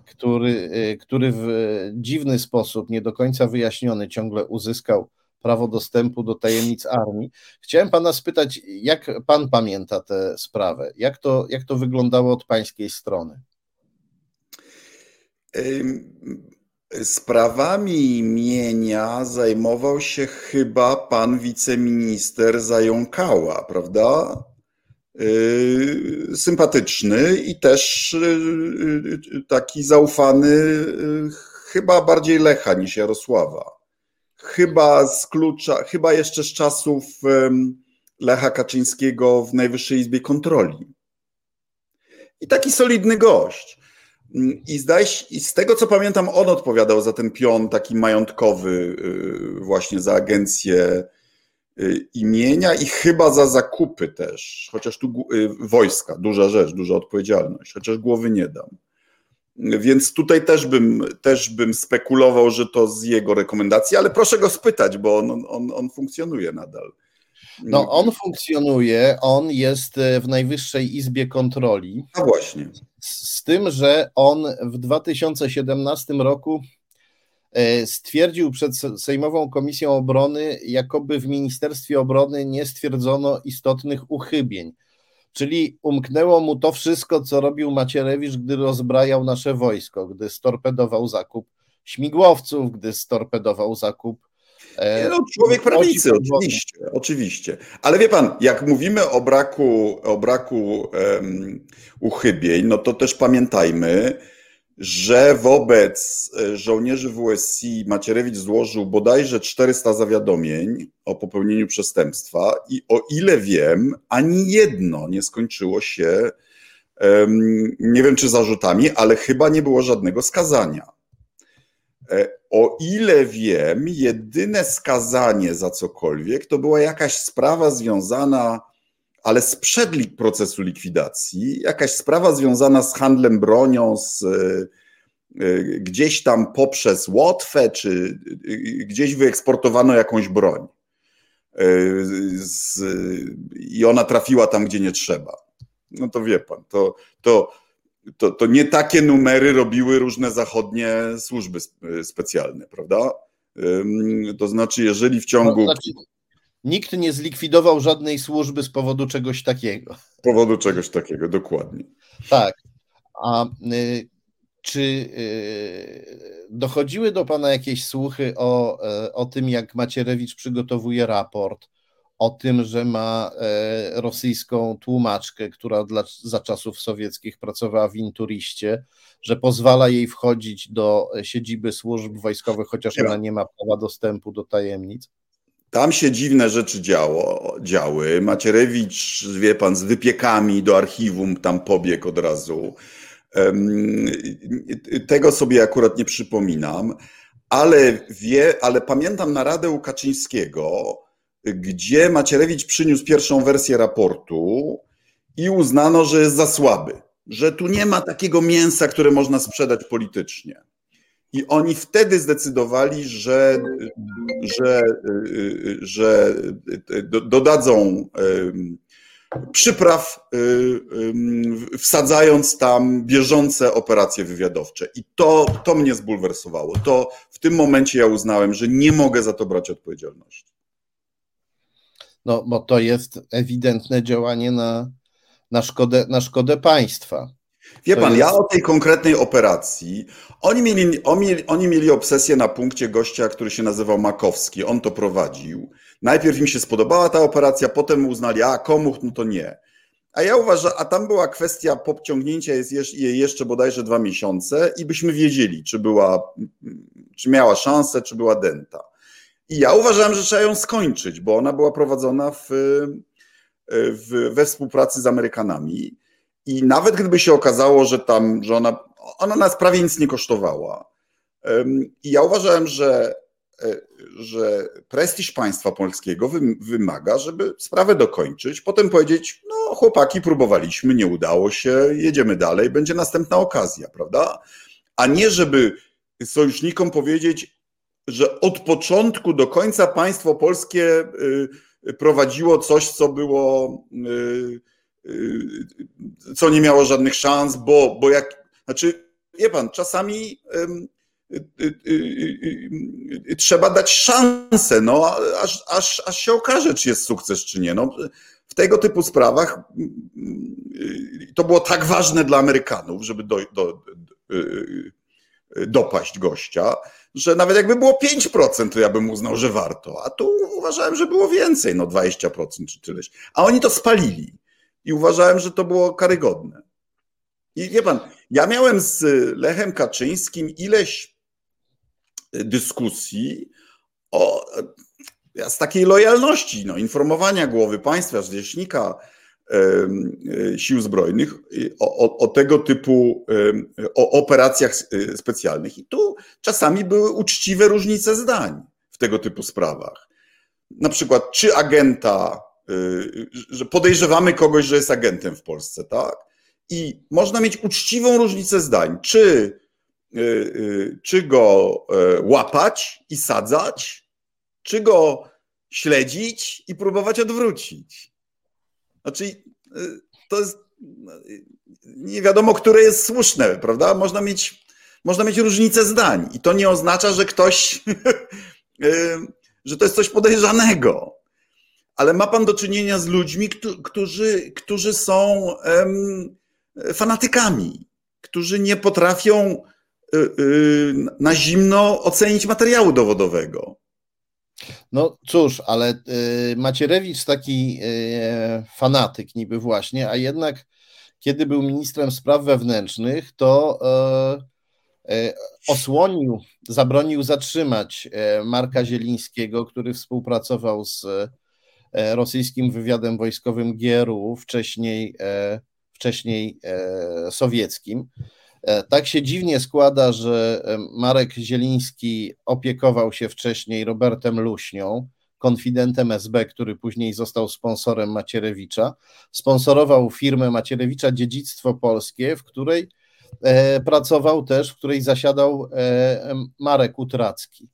który, e, który w dziwny sposób, nie do końca wyjaśniony, ciągle uzyskał prawo dostępu do tajemnic armii. Chciałem pana spytać, jak pan pamięta tę sprawę? Jak to, jak to wyglądało od pańskiej strony? Sprawami imienia zajmował się chyba pan wiceminister Zająkała, prawda? Yy, sympatyczny i też yy, taki zaufany, chyba bardziej Lecha niż Jarosława. Chyba z klucza, chyba jeszcze z czasów Lecha Kaczyńskiego w Najwyższej Izbie Kontroli. I taki solidny gość. I, zdaje się, I z tego co pamiętam, on odpowiadał za ten pion taki majątkowy, y, właśnie za agencję y, imienia i chyba za zakupy też, chociaż tu y, wojska, duża rzecz, duża odpowiedzialność, chociaż głowy nie dam. Więc tutaj też bym, też bym spekulował, że to z jego rekomendacji, ale proszę go spytać, bo on, on, on funkcjonuje nadal. No, on funkcjonuje, on jest e, w Najwyższej Izbie Kontroli. A właśnie. Z tym, że on w 2017 roku e, stwierdził przed Sejmową Komisją Obrony, jakoby w Ministerstwie Obrony nie stwierdzono istotnych uchybień. Czyli umknęło mu to wszystko, co robił Macierewicz, gdy rozbrajał nasze wojsko, gdy storpedował zakup śmigłowców, gdy storpedował zakup E, no, człowiek prawicy, oczywiście, oczywiście. Ale wie pan, jak mówimy o braku, o braku um, uchybień, no to też pamiętajmy, że wobec e, żołnierzy WSI Macierewicz złożył bodajże 400 zawiadomień o popełnieniu przestępstwa i o ile wiem, ani jedno nie skończyło się, um, nie wiem czy zarzutami, ale chyba nie było żadnego skazania. E, o ile wiem, jedyne skazanie za cokolwiek to była jakaś sprawa związana, ale sprzed procesu likwidacji, jakaś sprawa związana z handlem bronią, z, e, e, gdzieś tam poprzez Łotwę, czy gdzieś wyeksportowano jakąś broń. Z, I ona trafiła tam, gdzie nie trzeba. No to wie pan, to, to to, to nie takie numery robiły różne zachodnie służby specjalne, prawda? To znaczy, jeżeli w ciągu. To znaczy, nikt nie zlikwidował żadnej służby z powodu czegoś takiego. Z powodu czegoś takiego, dokładnie. Tak. A y, czy y, dochodziły do Pana jakieś słuchy o, y, o tym, jak Macierewicz przygotowuje raport, o tym, że ma y, rosyjską tłumaczkę, która dla, za czasów sowieckich pracowała w Inturiście, że pozwala jej wchodzić do siedziby służb wojskowych, chociaż ona nie ma prawa dostępu do tajemnic? Tam się dziwne rzeczy działo, działy. Macierewicz, wie pan, z wypiekami do archiwum tam pobiegł od razu. Tego sobie akurat nie przypominam, ale wie, ale pamiętam naradę u Kaczyńskiego, gdzie Macierewicz przyniósł pierwszą wersję raportu i uznano, że jest za słaby, że tu nie ma takiego mięsa, które można sprzedać politycznie. I oni wtedy zdecydowali, że, że, że dodadzą przypraw, wsadzając tam bieżące operacje wywiadowcze. I to, to mnie zbulwersowało. To w tym momencie ja uznałem, że nie mogę za to brać odpowiedzialności. No, bo to jest ewidentne działanie na, na, szkodę, na szkodę państwa. Wie pan, jest... ja o tej konkretnej operacji, oni mieli, oni, oni mieli obsesję na punkcie gościa, który się nazywał Makowski, on to prowadził. Najpierw im się spodobała ta operacja, potem uznali, a komu, no to nie. A ja uważam, a tam była kwestia podciągnięcia jej jeszcze bodajże dwa miesiące i byśmy wiedzieli, czy była, czy miała szansę, czy była denta. I ja uważałem, że trzeba ją skończyć, bo ona była prowadzona w, w, we współpracy z Amerykanami. I nawet gdyby się okazało, że tam, że ona, ona nas prawie nic nie kosztowała. I ja uważałem, że, e, że prestiż państwa polskiego wymaga, żeby sprawę dokończyć, potem powiedzieć, no chłopaki, próbowaliśmy, nie udało się, jedziemy dalej, będzie następna okazja, prawda? A nie, żeby sojusznikom powiedzieć, że od początku do końca państwo polskie y, prowadziło coś, co było y, Y, co nie miało żadnych szans, bo, bo jak, znaczy, wie pan, czasami y, y, trzeba dać szansę, no, aż, aż, aż się okaże, czy jest sukces, czy nie. No, w tego typu sprawach to było tak ważne dla Amerykanów, żeby do, do, dopaść gościa, że nawet jakby było 5%, to ja bym uznał, że warto. A tu uważałem, że było więcej, no 20% czy tyleś. A oni to spalili i uważałem, że to było karygodne. I wie pan, ja miałem z Lechem Kaczyńskim ileś dyskusji o, z takiej lojalności, no, informowania głowy państwa, e, sił zbrojnych o, o, o, tego typu o operacjach e, specjalnych. I tu czasami były uczciwe różnice zdań w tego typu sprawach. Na przykład, czy agenta Y, że podejrzewamy kogoś, że jest agentem w Polsce, tak? I można mieć uczciwą różnicę zdań, czy, czy go e, łapać i sadzać, czy go śledzić i próbować odwrócić. Znaczy, to jest nie wiadomo, które jest słuszne, prawda? Można mieć, można mieć różnicę zdań i to nie oznacza, że ktoś, że to jest coś podejrzanego ale ma pan do czynienia z ludźmi, którzy, którzy są fanatykami, którzy nie potrafią y, y, na zimno ocenić materiału dowodowego. No cóż, ale y, Macierewicz taki fanatyk niby właśnie, a jednak kiedy był ministrem spraw wewnętrznych, to osłonił, zabronił zatrzymać Marka Zielińskiego, który współpracował z E, rosyjskim wywiadem wojskowym GRU, wcześniej, e, wcześniej e, sowieckim. Tak się dziwnie składa, że Marek Zieliński opiekował się wcześniej Robertem Luśnią, konfidentem SB, który później został sponsorem Macierewicza. Sponsorował firmę Macierewicza Dziedzictwo Polskie, w której pracował też, w której zasiadał Marek Utracki.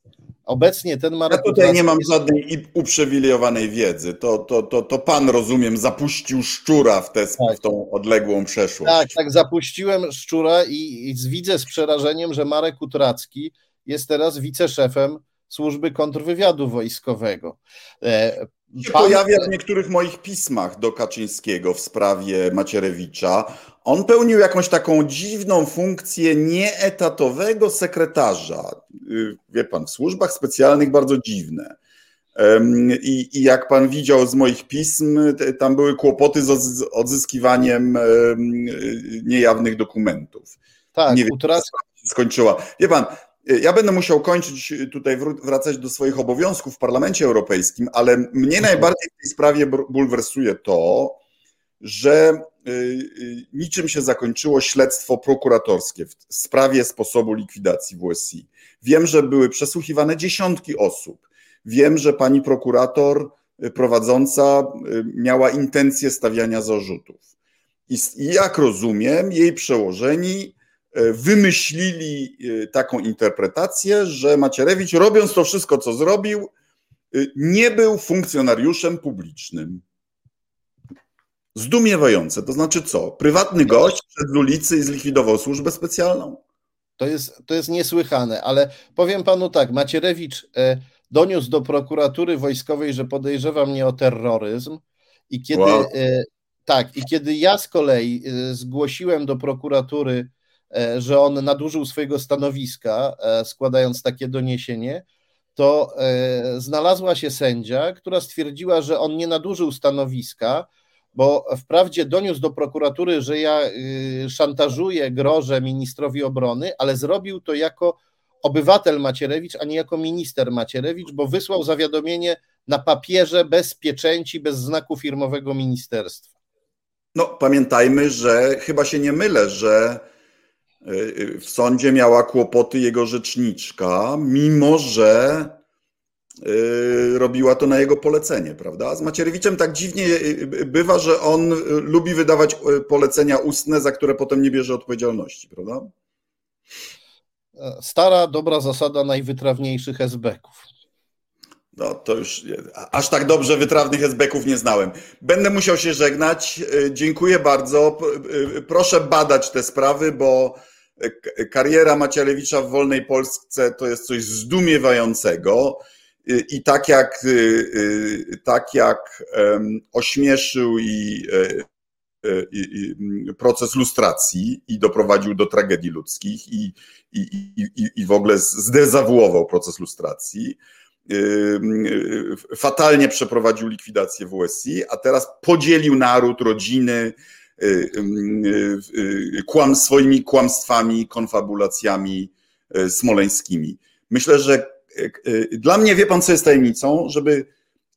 Obecnie ten Marek. Ja tutaj nie mam żadnej uprzywilejowanej wiedzy. To, to, to, to pan, rozumiem, zapuścił szczura w, tę tak. w tą odległą przeszłość. Tak, tak, zapuściłem szczura i, i widzę z przerażeniem, że Marek Utracki jest teraz wiceszefem służby kontrwywiadu wojskowego. E, się pojawia w niektórych moich pismach do Kaczyńskiego w sprawie Macierewicza. On pełnił jakąś taką dziwną funkcję nieetatowego sekretarza. Y, wie pan, w służbach specjalnych bardzo dziwne. I, I, jak pan widział z moich pism, tam były kłopoty z odzyskiwaniem niejawnych dokumentów. Tak, Nie wiem, utrac... skończyła. Wie pan, ja będę musiał kończyć tutaj, wracać do swoich obowiązków w Parlamencie Europejskim, ale mnie mhm. najbardziej w tej sprawie bulwersuje to, że y, y, niczym się zakończyło śledztwo prokuratorskie w sprawie sposobu likwidacji WSI. Wiem, że były przesłuchiwane dziesiątki osób. Wiem, że pani prokurator y, prowadząca miała intencję stawiania zarzutów. I jak rozumiem, jej przełożeni wymyślili taką interpretację, że Macierewicz, robiąc to wszystko, co zrobił, nie był funkcjonariuszem publicznym. Zdumiewające. To znaczy co? Prywatny gość przed ulicy i zlikwidował służbę specjalną? To jest, to jest niesłychane, ale powiem panu tak, Macierewicz doniósł do prokuratury wojskowej, że podejrzewa mnie o terroryzm i kiedy wow. tak, i kiedy ja z kolei zgłosiłem do prokuratury E, że on nadużył swojego stanowiska, e, składając takie doniesienie, to e, znalazła się sędzia, która stwierdziła, że on nie nadużył stanowiska, bo wprawdzie doniósł do prokuratury, że ja y, szantażuję, grożę ministrowi obrony, ale zrobił to jako obywatel Macierewicz, a nie jako minister Macierewicz, bo wysłał zawiadomienie na papierze bez pieczęci, bez znaku firmowego ministerstwa. No, pamiętajmy, że chyba się nie mylę, że w sądzie miała kłopoty jego rzeczniczka, mimo że y, robiła to na jego polecenie, prawda? Z Macierewiczem tak dziwnie y, bywa, że on lubi wydawać y, polecenia ustne, za które potem nie bierze odpowiedzialności, prawda? Stara, dobra zasada najwytrawniejszych esbeków. No to już aż tak dobrze wytrawnych esbeków nie znałem. Będę musiał się żegnać. Dziękuję bardzo. Proszę badać te sprawy, bo kariera Macierewicza w wolnej Polsce to jest coś zdumiewającego. I tak jak, y, y, tak jak ośmieszył i, e, i, i proces lustracji i doprowadził do tragedii ludzkich i, i, w ogóle zdezawuował proces lustracji, fatalnie przeprowadził likwidację WSI, a teraz podzielił naród, rodziny, Y, y, y, kłam, swoimi kłamstwami, konfabulacjami smoleńskimi. Myślę, że dla mnie wie pan, co jest tajemnicą, żeby,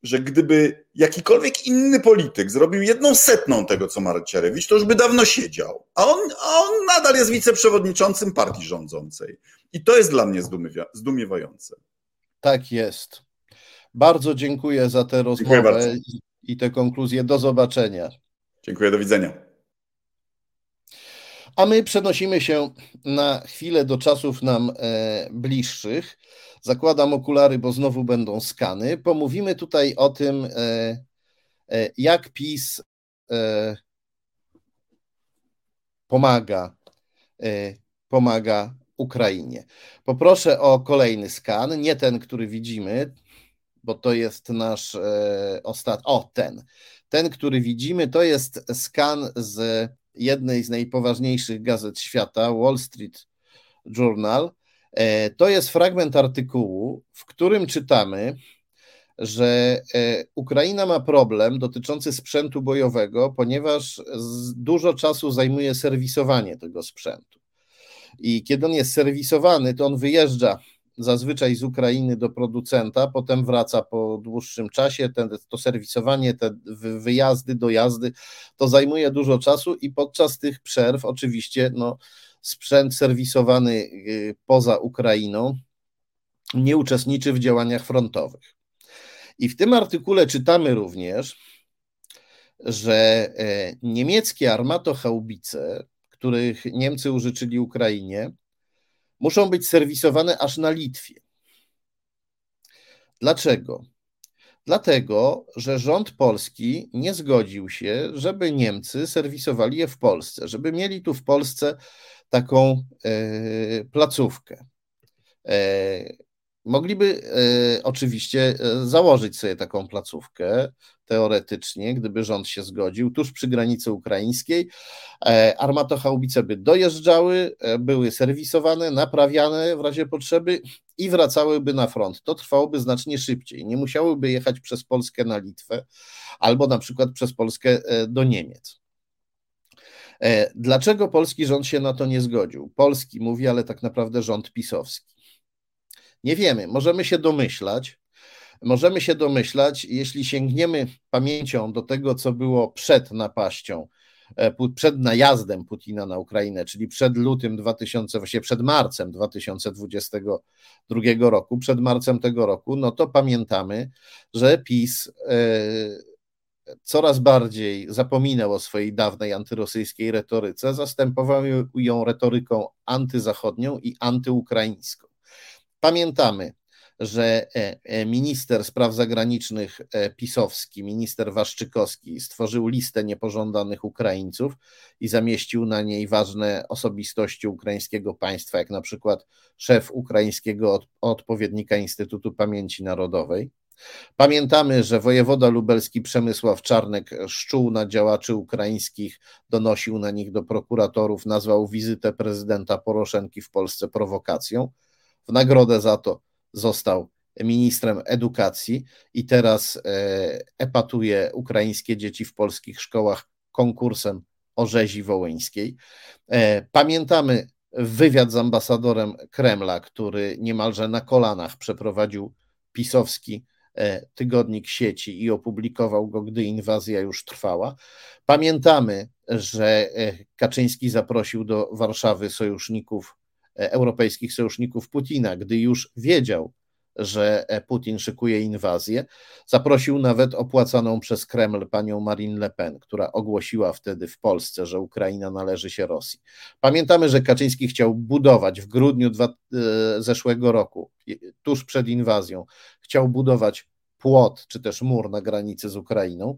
że gdyby jakikolwiek inny polityk zrobił jedną setną tego, co Marcierewicz, to już by dawno siedział. A on, a on nadal jest wiceprzewodniczącym partii rządzącej. I to jest dla mnie zdumiewające. Tak jest. Bardzo dziękuję za tę rozmowę i te konkluzje. Do zobaczenia. Dziękuję, do widzenia. A my przenosimy się na chwilę do czasów nam e, bliższych. Zakładam okulary, bo znowu będą skany. Pomówimy tutaj o tym, e, e, jak PiS pomaga, pomaga Ukrainie. Poproszę o kolejny skan, nie ten, który widzimy, bo to jest nasz ostatni. O, ten. Ten, który widzimy, to jest skan z jednej z najpoważniejszych gazet świata, Wall Street Journal. E, to jest fragment artykułu, w którym czytamy, że e, Ukraina ma problem dotyczący sprzętu bojowego, ponieważ dużo czasu zajmuje serwisowanie tego sprzętu. I kiedy on jest serwisowany, to on wyjeżdża zazwyczaj z Ukrainy do producenta, potem wraca po dłuższym czasie. Ten, to serwisowanie, te wyjazdy, dojazdy, to zajmuje dużo czasu i podczas tych przerw oczywiście no, sprzęt serwisowany y, poza Ukrainą nie uczestniczy w działaniach frontowych. I w tym artykule czytamy również, że e, niemieckie armatochaubice, których Niemcy użyczyli Ukrainie, muszą być serwisowane aż na Litwie. Dlaczego? Dlatego, że rząd polski nie zgodził się, żeby Niemcy serwisowali je w Polsce, żeby mieli tu w Polsce taką e, placówkę. E, Mogliby e, oczywiście założyć sobie taką placówkę, teoretycznie, gdyby rząd się zgodził, tuż przy granicy ukraińskiej. Armatochaubice by dojeżdżały, były serwisowane, naprawiane w razie potrzeby i wracałyby na front. To trwałoby znacznie szybciej. Nie musiałyby jechać przez Polskę na Litwę albo na przykład przez Polskę do Niemiec. Dlaczego polski rząd się na to nie zgodził? Polski mówi, ale tak naprawdę rząd pisowski. Nie wiemy, możemy się domyślać. Możemy się domyślać, jeśli sięgniemy pamięcią do tego, co było przed napaścią, e, przed najazdem Putina na Ukrainę, czyli przed lutym 2000, właściwie przed marcem 2022 roku, przed marcem tego roku, no to pamiętamy, że PiS e, coraz bardziej zapominał o swojej dawnej antyrosyjskiej retoryce, zastępował ją retoryką antyzachodnią i antyukraińską. Pamiętamy, że e, e, minister spraw zagranicznych e, pisowski, minister Waszczykowski stworzył listę niepożądanych Ukraińców i zamieścił na niej ważne osobistości ukraińskiego państwa, jak na przykład szef ukraińskiego odpowiednika Instytutu Pamięci Narodowej. Pamiętamy, że wojewoda lubelski Przemysław Czarnek szczuł na działaczy ukraińskich, donosił na nich do prokuratorów, nazwał wizytę prezydenta Poroszenki w Polsce prowokacją. W nagrodę za to został ministrem edukacji i teraz e, epatuje ukraińskie dzieci w polskich szkołach konkursem o rzezi wołyńskiej. E, pamiętamy wywiad z ambasadorem Kremla, który niemalże na kolanach przeprowadził pisowski tygodnik sieci i opublikował go, gdy inwazja już trwała. Pamiętamy, że Kaczyński zaprosił do Warszawy sojuszników E, europejskich sojuszników Putina, gdy już wiedział, że e, Putin szykuje inwazję. Zaprosił nawet opłacaną przez Kreml panią Marine Le Pen, która ogłosiła wtedy w Polsce, że Ukraina należy się Rosji. Pamiętamy, że Kaczyński chciał budować w grudniu dwa, e, zeszłego roku, tuż przed inwazją, chciał budować płot czy też mur na granicy z Ukrainą.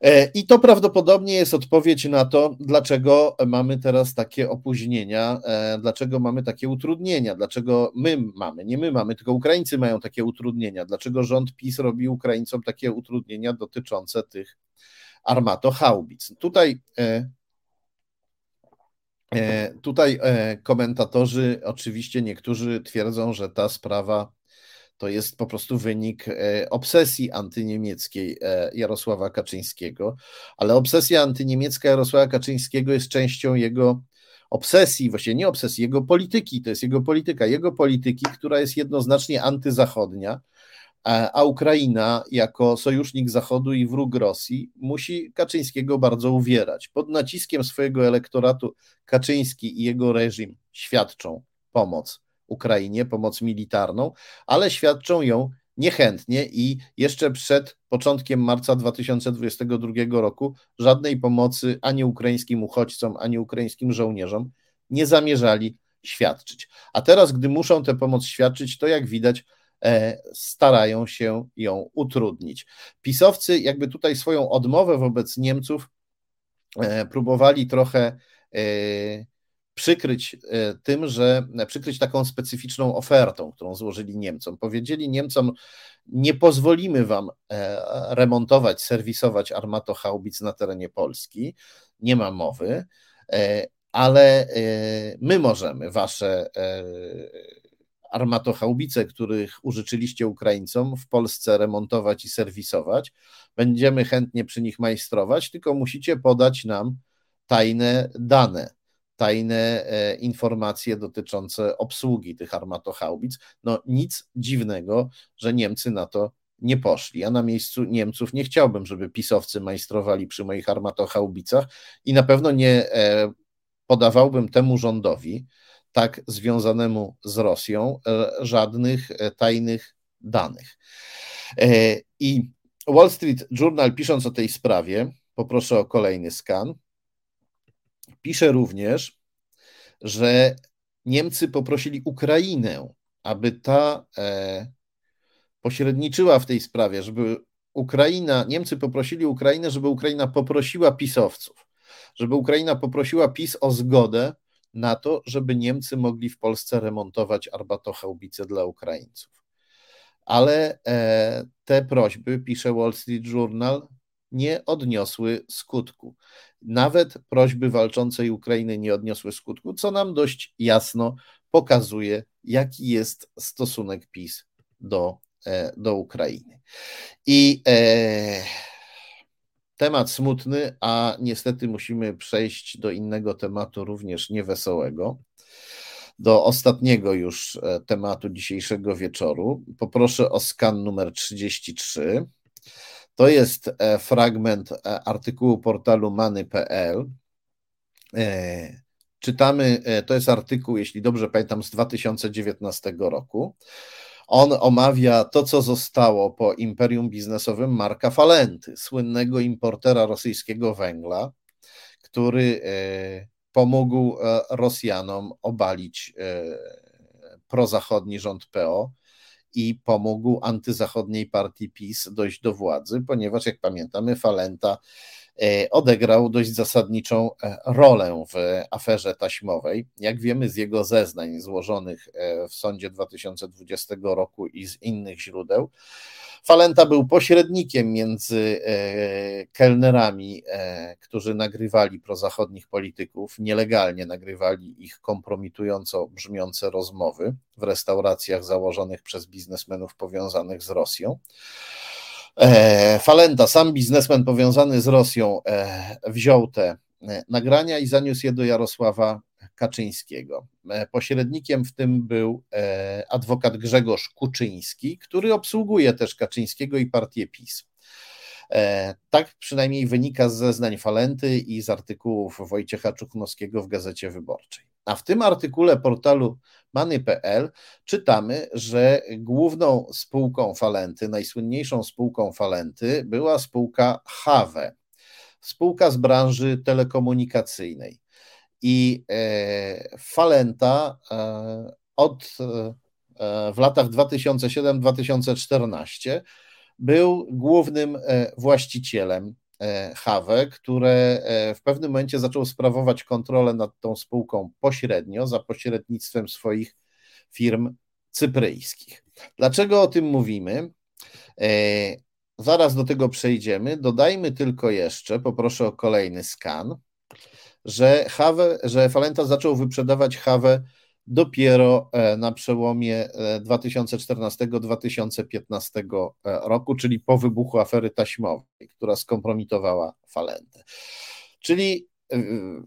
E, I to prawdopodobnie jest odpowiedź na to, dlaczego mamy teraz takie opóźnienia, e, dlaczego mamy takie utrudnienia, dlaczego my mamy, nie my mamy, tylko Ukraińcy mają takie utrudnienia, dlaczego rząd PiS robi Ukraińcom takie utrudnienia dotyczące tych armatohaubic. Tutaj e, Tutaj komentatorzy, oczywiście niektórzy twierdzą, że ta sprawa to jest po prostu wynik e, obsesji antyniemieckiej e, Jarosława Kaczyńskiego, ale obsesja antyniemiecka Jarosława Kaczyńskiego jest częścią jego obsesji, właściwie nie obsesji, jego polityki, to jest jego polityka, jego polityki, która jest jednoznacznie antyzachodnia, a Ukraina jako sojusznik Zachodu i wróg Rosji musi Kaczyńskiego bardzo uwierać. Pod naciskiem swojego elektoratu Kaczyński i jego reżim świadczą pomoc Ukrainie, pomoc militarną, ale świadczą ją niechętnie i jeszcze przed początkiem marca 2022 roku żadnej pomocy ani ukraińskim uchodźcom, ani ukraińskim żołnierzom nie zamierzali świadczyć. A teraz, gdy muszą tę pomoc świadczyć, to jak widać, e, starają się ją utrudnić. Pisowcy, jakby tutaj swoją odmowę wobec Niemców e, próbowali trochę e, przykryć e, tym, że e, przykryć taką specyficzną ofertą, którą złożyli Niemcom. Powiedzieli Niemcom, nie pozwolimy wam e, remontować, serwisować armatochaubic na terenie Polski, nie ma mowy, ale my możemy wasze armatochaubice, których użyczyliście Ukraińcom, w Polsce remontować i serwisować. Będziemy chętnie przy nich majstrować, tylko musicie podać nam tajne dane tajne e, informacje dotyczące obsługi tych armatochaubic. No nic dziwnego, że Niemcy na to nie poszli. Ja na miejscu Niemców nie chciałbym, żeby pisowcy majstrowali przy moich armatochaubicach i na pewno nie e, podawałbym temu rządowi, tak związanemu z Rosją, e, żadnych tajnych danych. I Wall Street Journal, pisząc o tej sprawie, poproszę o kolejny skan. Pisze również, że Niemcy poprosili Ukrainę, aby ta e, pośredniczyła w tej sprawie, żeby Ukraina, Niemcy poprosili Ukrainę, żeby Ukraina poprosiła pisowców, żeby Ukraina poprosiła PiS o zgodę na to, żeby Niemcy mogli w Polsce remontować arbatochałbice dla Ukraińców. Ale e, te prośby, pisze Wall Street Journal, nie odniosły skutku. Nawet prośby walczącej Ukrainy nie odniosły skutku, co nam dość jasno pokazuje, jaki jest stosunek PiS do, e, do Ukrainy. I e, temat smutny, a niestety musimy przejść do innego tematu, również niewesołego. Do ostatniego już e, tematu dzisiejszego wieczoru. Poproszę o skan numer 33. To jest e, fragment e, artykułu portalu many.pl. Czytamy, to jest artykuł, jeśli dobrze pamiętam, z 2019 roku. On omawia to, co zostało po imperium biznesowym Marka Falenty, słynnego importera rosyjskiego węgla, który e, pomógł e, Rosjanom obalić e, prozachodni rząd PO i pomógł antyzachodniej partii PiS dojść do władzy, ponieważ, jak pamiętamy, Falenta E, odegrał dość zasadniczą e, rolę w aferze taśmowej. Jak wiemy z jego zeznań złożonych e, w sądzie 2020 roku i z innych źródeł, Falenta był pośrednikiem między kelnerami, którzy nagrywali prozachodnich polityków, nielegalnie nagrywali ich kompromitująco brzmiące rozmowy w restauracjach założonych przez biznesmenów powiązanych z Rosją. E, Falenta, sam biznesmen powiązany z Rosją, e, wziął te e, nagrania i zaniósł je do Jarosława Kaczyńskiego. Pośrednikiem w tym był adwokat Grzegorz Kuczyński, który obsługuje też Kaczyńskiego i partię PiS. Tak przynajmniej wynika z zeznań Falenty i z artykułów Wojciecha Czuknowskiego w Gazecie Wyborczej. A w tym artykule portalu Many.pl czytamy, że główną spółką Falenty, najsłynniejszą spółką Falenty była spółka Have, spółka z branży telekomunikacyjnej. I e, Falenta e, od e, w latach 2007-2014 był głównym właścicielem Have, które w pewnym momencie zaczął sprawować kontrolę nad tą spółką pośrednio, za pośrednictwem swoich firm cypryjskich. Dlaczego o tym mówimy? Zaraz do tego przejdziemy. Dodajmy tylko jeszcze, poproszę o kolejny skan, że, Have, że Falenta zaczął wyprzedawać Have dopiero e, na przełomie 2014-2015 e, e, roku, czyli po wybuchu afery taśmowej, która skompromitowała Falentę. Czyli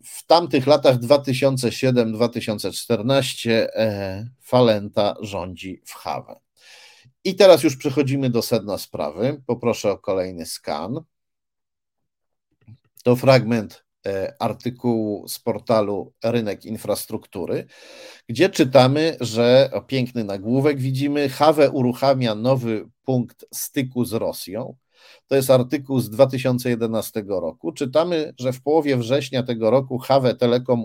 w tamtych latach 2007-2014 Falenta rządzi w Hawę. I teraz już przechodzimy do sedna sprawy. Poproszę o kolejny skan. To fragment artykułu z portalu Rynek Infrastruktury, gdzie czytamy, że o piękny nagłówek widzimy, Hawe uruchamia nowy punkt styku z Rosją. To jest artykuł z 2011 roku. Czytamy, że w połowie września tego roku Hawe Telekom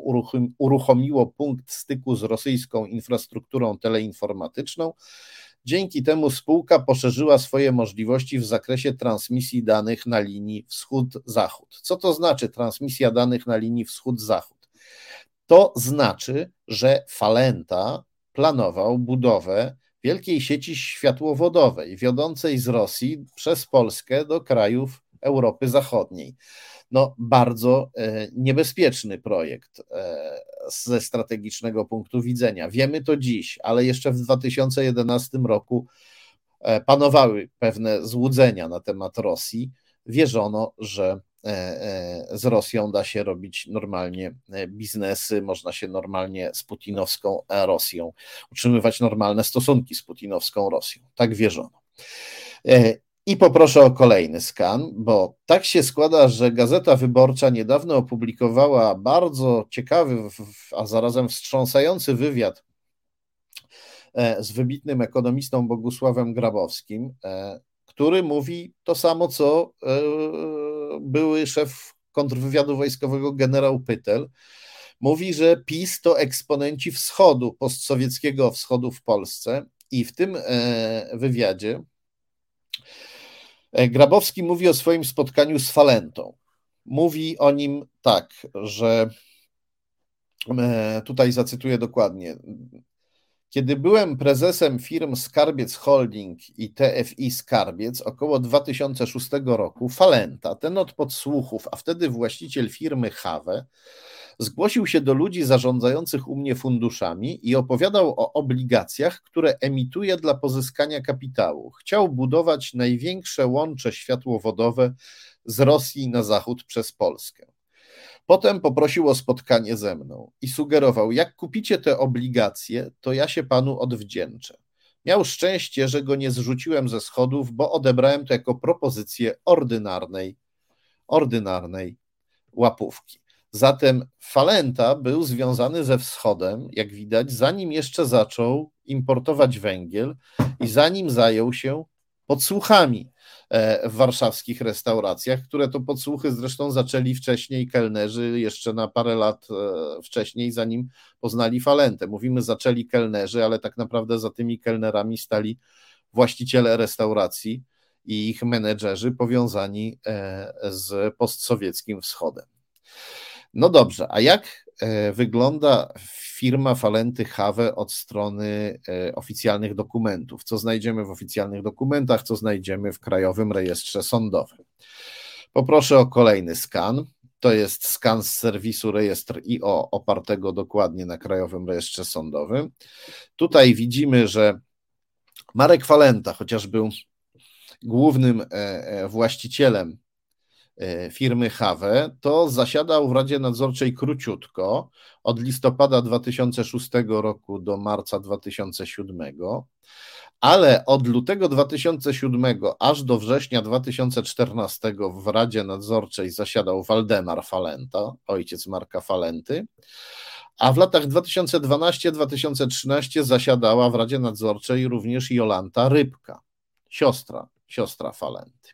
uruchomiło punkt styku z rosyjską infrastrukturą teleinformatyczną Dzięki temu spółka poszerzyła swoje możliwości w zakresie transmisji danych na linii wschód-zachód. Co to znaczy transmisja danych na linii wschód-zachód? To znaczy, że Falenta planował budowę wielkiej sieci światłowodowej wiodącej z Rosji przez Polskę do krajów Europy Zachodniej no, bardzo e, niebezpieczny projekt e, ze strategicznego punktu widzenia. Wiemy to dziś, ale jeszcze w 2011 roku e, panowały pewne złudzenia na temat Rosji. Wierzono, że z Rosją da się robić normalnie biznesy, można się normalnie z putinowską Rosją utrzymywać normalne stosunki z putinowską Rosją. Tak wierzono. I poproszę o kolejny skan, bo tak się składa, że Gazeta Wyborcza niedawno opublikowała bardzo ciekawy, a zarazem wstrząsający wywiad e, z wybitnym ekonomistą Bogusławem Grabowskim, e, który mówi to samo, co e, były szef kontrwywiadu wojskowego generał Pytel. Mówi, że PiS to eksponenci wschodu, postsowieckiego wschodu w Polsce i w tym wywiadzie Grabowski mówi o swoim spotkaniu z Falentą. Mówi o nim tak, że tutaj zacytuję dokładnie. Kiedy byłem prezesem firm Skarbiec Holding i TFI Skarbiec około 2006 roku, Falenta, ten od podsłuchów, a wtedy właściciel firmy Hawe, zgłosił się do ludzi zarządzających u mnie funduszami i opowiadał o obligacjach, które emituje dla pozyskania kapitału. Chciał budować największe łącze światłowodowe z Rosji na zachód przez Polskę. Potem poprosił o spotkanie ze mną i sugerował: Jak kupicie te obligacje, to ja się panu odwdzięczę. Miał szczęście, że go nie zrzuciłem ze schodów, bo odebrałem to jako propozycję ordynarnej, ordynarnej łapówki. Zatem Falenta był związany ze wschodem, jak widać, zanim jeszcze zaczął importować węgiel i zanim zajął się podsłuchami e, w warszawskich restauracjach, które to podsłuchy zresztą zaczęli wcześniej kelnerzy, jeszcze na parę lat e, wcześniej, zanim poznali Falentę. Mówimy zaczęli kelnerzy, ale tak naprawdę za tymi kelnerami stali właściciele restauracji i ich menedżerzy powiązani e, z postsowieckim wschodem. No dobrze, a jak e, wygląda firma Falenty Have od strony e, oficjalnych dokumentów? Co znajdziemy w oficjalnych dokumentach, co znajdziemy w Krajowym Rejestrze Sądowym? Poproszę o kolejny skan. To jest skan z serwisu rejestr IO opartego dokładnie na Krajowym Rejestrze Sądowym. Tutaj widzimy, że Marek Falenta, chociaż był głównym e, właścicielem firmy Have, to zasiadał w Radzie Nadzorczej króciutko, od listopada 2006 roku do marca 2007, ale od lutego 2007 aż do września 2014 w Radzie Nadzorczej zasiadał Waldemar Falenta, ojciec Marka Falenty, a w latach 2012-2013 zasiadała w Radzie Nadzorczej również Jolanta Rybka, siostra, siostra Falenty.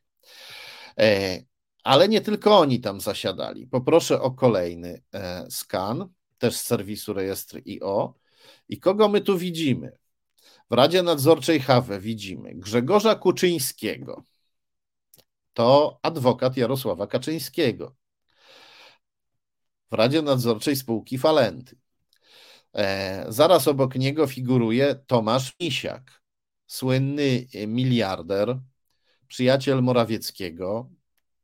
E, ale nie tylko oni tam zasiadali. Poproszę o kolejny e, skan, też z serwisu rejestry IO. I kogo my tu widzimy? W Radzie Nadzorczej HAWE widzimy Grzegorza Kuczyńskiego. To adwokat Jarosława Kaczyńskiego. W Radzie Nadzorczej spółki Falenty. E, zaraz obok niego figuruje Tomasz Misiak, słynny miliarder, przyjaciel Morawieckiego,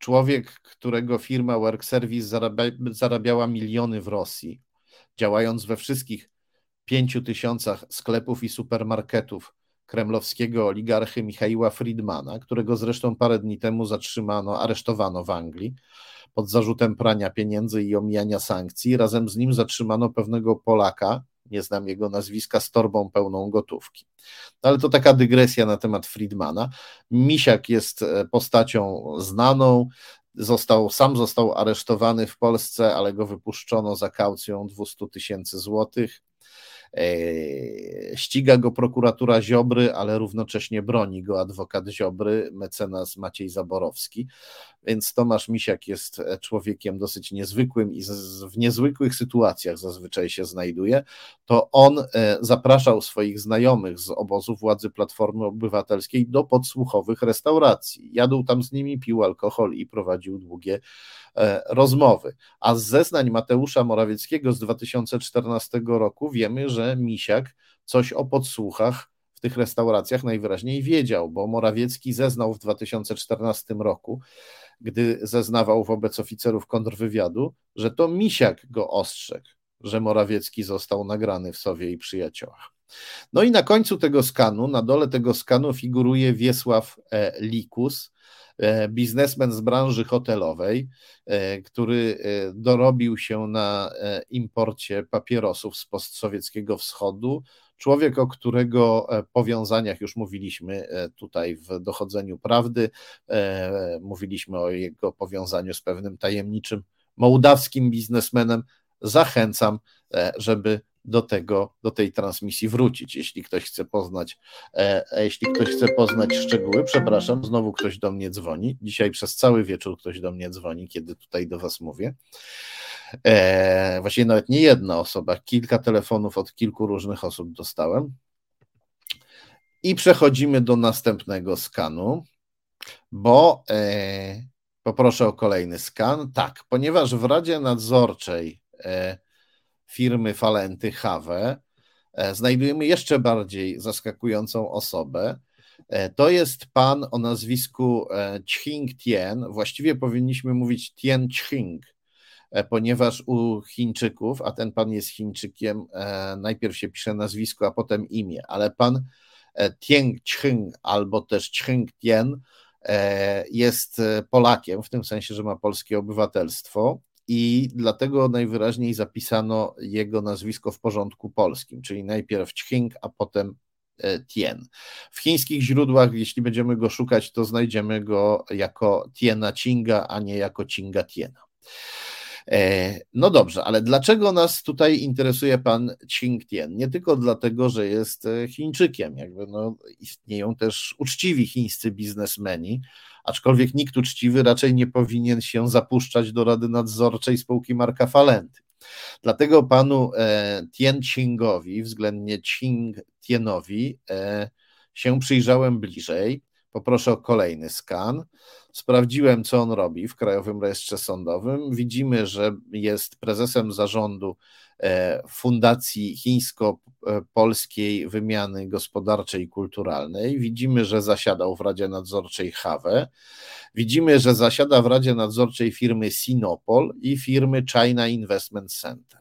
Człowiek, którego firma Work Service zarabia, zarabiała miliony w Rosji, działając we wszystkich pięciu tysiącach sklepów i supermarketów kremlowskiego oligarchy Michaiła Friedmana, którego zresztą parę dni temu zatrzymano, aresztowano w Anglii pod zarzutem prania pieniędzy i omijania sankcji. Razem z nim zatrzymano pewnego Polaka, nie znam jego nazwiska, z torbą pełną gotówki. No ale to taka dygresja na temat Friedmana. Misiak jest e, postacią znaną, został, sam został aresztowany w Polsce, ale go wypuszczono za kaucją 200 tysięcy złotych. E, ściga go prokuratura Ziobry, ale równocześnie broni go adwokat Ziobry, mecenas Maciej Zaborowski. Więc Tomasz Misiak jest e, człowiekiem dosyć niezwykłym i w niezwykłych sytuacjach zazwyczaj się znajduje. To on e, zapraszał swoich znajomych z obozu władzy Platformy Obywatelskiej do podsłuchowych restauracji. Jadł tam z nimi, pił alkohol i prowadził długie rozmowy. A z zeznań Mateusza Morawieckiego z 2014 roku wiemy, że że Misiak coś o podsłuchach w tych restauracjach najwyraźniej wiedział, bo Morawiecki zeznał w 2014 roku, gdy zeznawał wobec oficerów kontrwywiadu, że to Misiak go ostrzegł, że Morawiecki został nagrany w Sowie i Przyjaciołach. No i na końcu tego skanu, na dole tego skanu figuruje Wiesław e, Likus, e, biznesmen z branży hotelowej, e, który dorobił się na imporcie papierosów z postsowieckiego wschodu. Człowiek, o którego powiązaniach już mówiliśmy tutaj w dochodzeniu prawdy, mówiliśmy o jego powiązaniu z pewnym tajemniczym mołdawskim biznesmenem. Zachęcam, żeby do tego, do tej transmisji wrócić. Jeśli ktoś chce poznać, e, jeśli ktoś chce poznać szczegóły, przepraszam, znowu ktoś do mnie dzwoni. Dzisiaj przez cały wieczór ktoś do mnie dzwoni, kiedy tutaj do Was mówię. E, właściwie nawet nie jedna osoba, kilka telefonów od kilku różnych osób dostałem. I przechodzimy do następnego skanu, bo e, poproszę o kolejny skan. Tak, ponieważ w Radzie Nadzorczej e, firmy Falenty Have, znajdujemy jeszcze bardziej zaskakującą osobę. To jest pan o nazwisku Ching Tien. Właściwie powinniśmy mówić Tien Ching, ponieważ u Chińczyków, a ten pan jest Chińczykiem, najpierw się pisze nazwisko, a potem imię, ale pan Tien Ching albo też Ching Tien E, jest e, Polakiem, w tym sensie, że ma polskie obywatelstwo i dlatego najwyraźniej zapisano jego nazwisko w porządku polskim, czyli najpierw Ching, a potem e, Tien. W chińskich źródłach, jeśli będziemy go szukać, to znajdziemy go jako Tiena Chinga, a nie jako Chinga Tiena. E, no dobrze, ale dlaczego nas tutaj interesuje pan Qing Tian? Nie tylko dlatego, że jest e, Chińczykiem, jakby no, istnieją też uczciwi chińscy biznesmeni, aczkolwiek nikt uczciwy raczej nie powinien się zapuszczać do rady nadzorczej spółki Marka Falenty. Dlatego panu e, Tien Qingowi, względnie Qing Tienowi, e, się przyjrzałem bliżej. Poproszę o kolejny skan. Sprawdziłem, co on robi w Krajowym Rejestrze Sądowym. Widzimy, że jest prezesem zarządu e, Fundacji Chińsko-Polskiej Wymiany Gospodarczej i Kulturalnej. Widzimy, że zasiadał w Radzie Nadzorczej HAWE. Widzimy, że zasiada w Radzie Nadzorczej firmy Sinopol i firmy China Investment Center.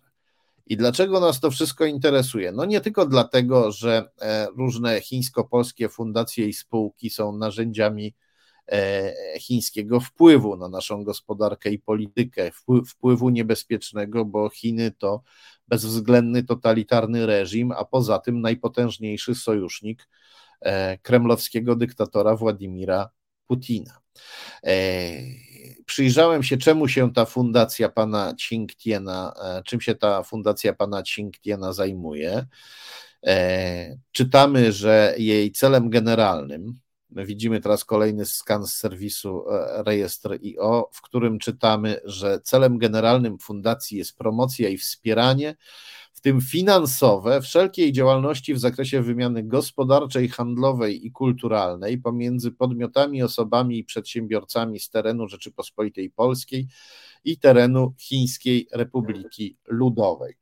I dlaczego nas to wszystko interesuje? No nie tylko dlatego, że e, różne chińsko-polskie fundacje i spółki są narzędziami e, chińskiego wpływu na naszą gospodarkę i politykę, wpływu niebezpiecznego, bo Chiny to bezwzględny totalitarny reżim, a poza tym najpotężniejszy sojusznik e, kremlowskiego dyktatora Władimira Putina. Przyjrzałem się, czemu się ta fundacja pana Cinktiena, e, czym się ta fundacja pana Cinktiena zajmuje. E, czytamy, że jej celem generalnym, widzimy teraz kolejny skan z serwisu e, rejestr IO, w którym czytamy, że celem generalnym fundacji jest promocja i wspieranie w tym finansowe, wszelkiej działalności w zakresie wymiany gospodarczej, handlowej i kulturalnej pomiędzy podmiotami, osobami i przedsiębiorcami z terenu Rzeczypospolitej Polskiej i terenu Chińskiej Republiki Ludowej.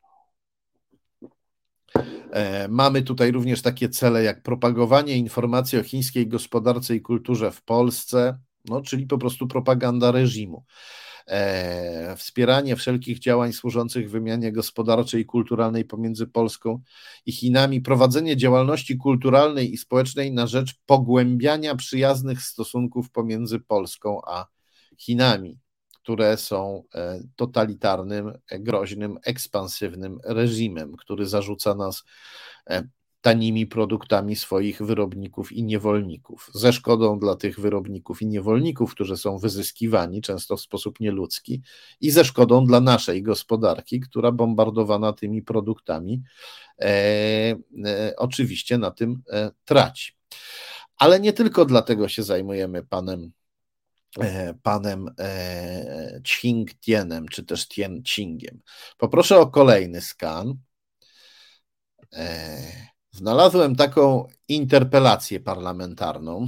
E, mamy tutaj również takie cele jak propagowanie informacji o chińskiej gospodarce i kulturze w Polsce, no, czyli po prostu propaganda reżimu. E, wspieranie wszelkich działań służących wymianie gospodarczej i kulturalnej pomiędzy Polską i Chinami, prowadzenie działalności kulturalnej i społecznej na rzecz pogłębiania przyjaznych stosunków pomiędzy Polską a Chinami, które są e, totalitarnym, groźnym, ekspansywnym reżimem, który zarzuca nas e, tanimi produktami swoich wyrobników i niewolników, ze szkodą dla tych wyrobników i niewolników, którzy są wyzyskiwani często w sposób nieludzki, i ze szkodą dla naszej gospodarki, która bombardowana tymi produktami e, e, oczywiście na tym e, traci. Ale nie tylko dlatego się zajmujemy panem e, panem e, Ching Tienem, czy też Tien Chingiem. Poproszę o kolejny skan. E, Znalazłem taką interpelację parlamentarną,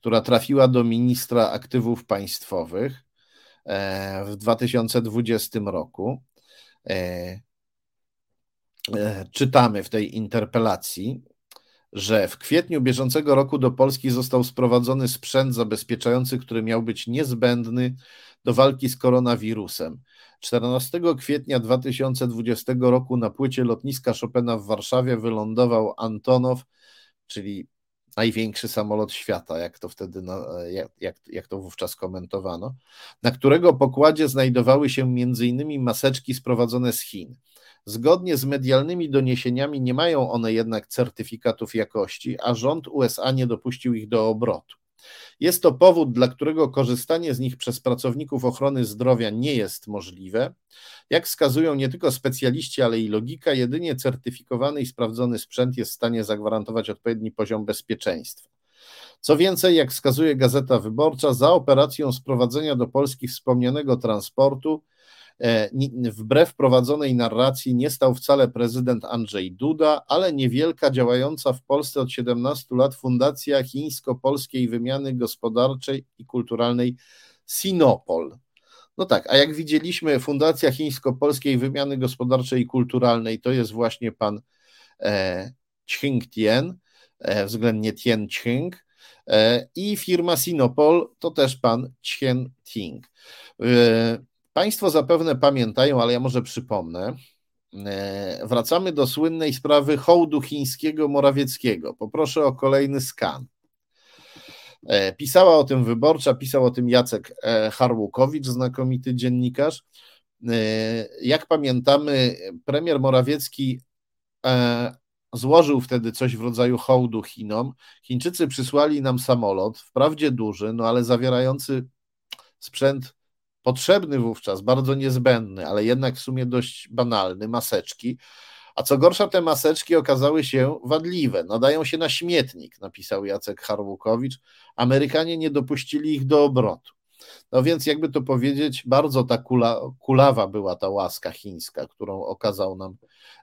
która trafiła do ministra aktywów państwowych e, w 2020 roku. E, e, czytamy w tej interpelacji, że w kwietniu bieżącego roku do Polski został sprowadzony sprzęt zabezpieczający, który miał być niezbędny do walki z koronawirusem. 14 kwietnia 2020 roku na płycie lotniska Chopina w Warszawie wylądował Antonow, czyli największy samolot świata, jak to wtedy, jak, jak, jak to wówczas komentowano, na którego pokładzie znajdowały się m.in. maseczki sprowadzone z Chin. Zgodnie z medialnymi doniesieniami nie mają one jednak certyfikatów jakości, a rząd USA nie dopuścił ich do obrotu. Jest to powód, dla którego korzystanie z nich przez pracowników ochrony zdrowia nie jest możliwe. Jak wskazują nie tylko specjaliści, ale i logika, jedynie certyfikowany i sprawdzony sprzęt jest w stanie zagwarantować odpowiedni poziom bezpieczeństwa. Co więcej, jak wskazuje Gazeta Wyborcza, za operacją sprowadzenia do Polski wspomnianego transportu wbrew prowadzonej narracji nie stał wcale prezydent Andrzej Duda, ale niewielka działająca w Polsce od 17 lat Fundacja Chińsko-Polskiej Wymiany Gospodarczej i Kulturalnej Sinopol. No tak, a jak widzieliśmy, Fundacja Chińsko-Polskiej Wymiany Gospodarczej i Kulturalnej to jest właśnie pan e, Ching Tien, e, względnie Tien Ching, e, i firma Sinopol to też pan Chien Ting. E, państwo zapewne pamiętają, ale ja może przypomnę, e, wracamy do słynnej sprawy hołdu chińskiego Morawieckiego. Poproszę o kolejny skan. E, pisała o tym wyborcza, pisał o tym Jacek e, Harłukowicz, znakomity dziennikarz. Jak pamiętamy, premier Morawiecki złożył wtedy coś w rodzaju hołdu Chinom. Chińczycy przysłali nam samolot, wprawdzie duży, no ale zawierający sprzęt potrzebny wówczas, bardzo niezbędny, ale jednak w sumie dość banalny, maseczki. A co gorsza, te maseczki okazały się wadliwe, nadają się na śmietnik, napisał Jacek Harłukowicz. Amerykanie nie dopuścili ich do obrotu. No więc, jakby to powiedzieć, bardzo ta kula, kulawa była ta łaska chińska, którą okazał nam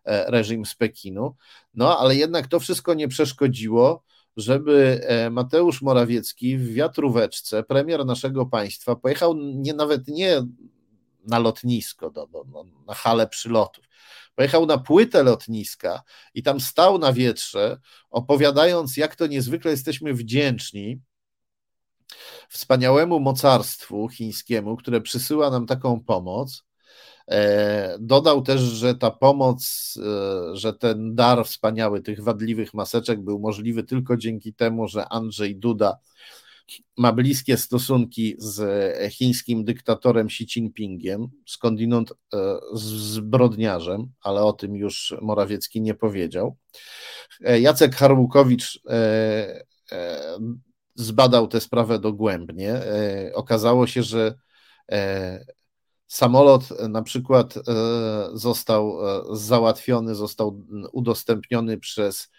e, reżim z Pekinu. No ale jednak to wszystko nie przeszkodziło, żeby e, Mateusz Morawiecki w wiatróweczce, premier naszego państwa, pojechał nie, nawet nie na lotnisko, do, do, na halę przylotów, Pojechał na płytę lotniska i tam stał na wietrze, opowiadając, jak to niezwykle jesteśmy wdzięczni wspaniałemu mocarstwu chińskiemu, które przysyła nam taką pomoc. E, dodał też, że ta pomoc, e, że ten dar wspaniały tych wadliwych maseczek był możliwy tylko dzięki temu, że Andrzej Duda ma bliskie stosunki z chińskim dyktatorem Xi Jinpingiem, skądinąd e, zbrodniarzem, ale o tym już Morawiecki nie powiedział. Jacek Harłukowicz zbadał tę sprawę dogłębnie. Okazało się, że samolot na przykład został załatwiony, został udostępniony przez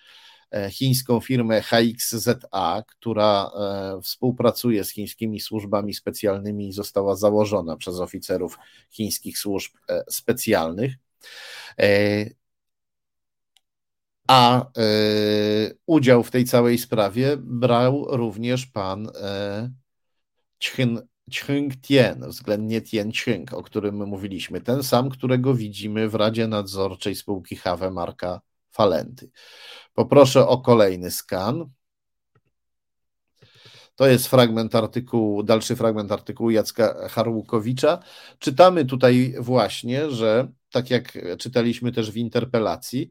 E, chińską firmę HXZA, która e, współpracuje z chińskimi służbami specjalnymi i została założona przez oficerów chińskich służb e, specjalnych. A udział w tej całej sprawie brał również pan Ching Tien, względnie Tien Ching, o którym mówiliśmy. Ten sam, którego widzimy w Radzie Nadzorczej spółki Have Marka Falenty. Poproszę o kolejny skan. To jest fragment artykułu, dalszy fragment artykułu Jacka Harłukowicza. Czytamy tutaj właśnie, że tak jak czytaliśmy też w interpelacji,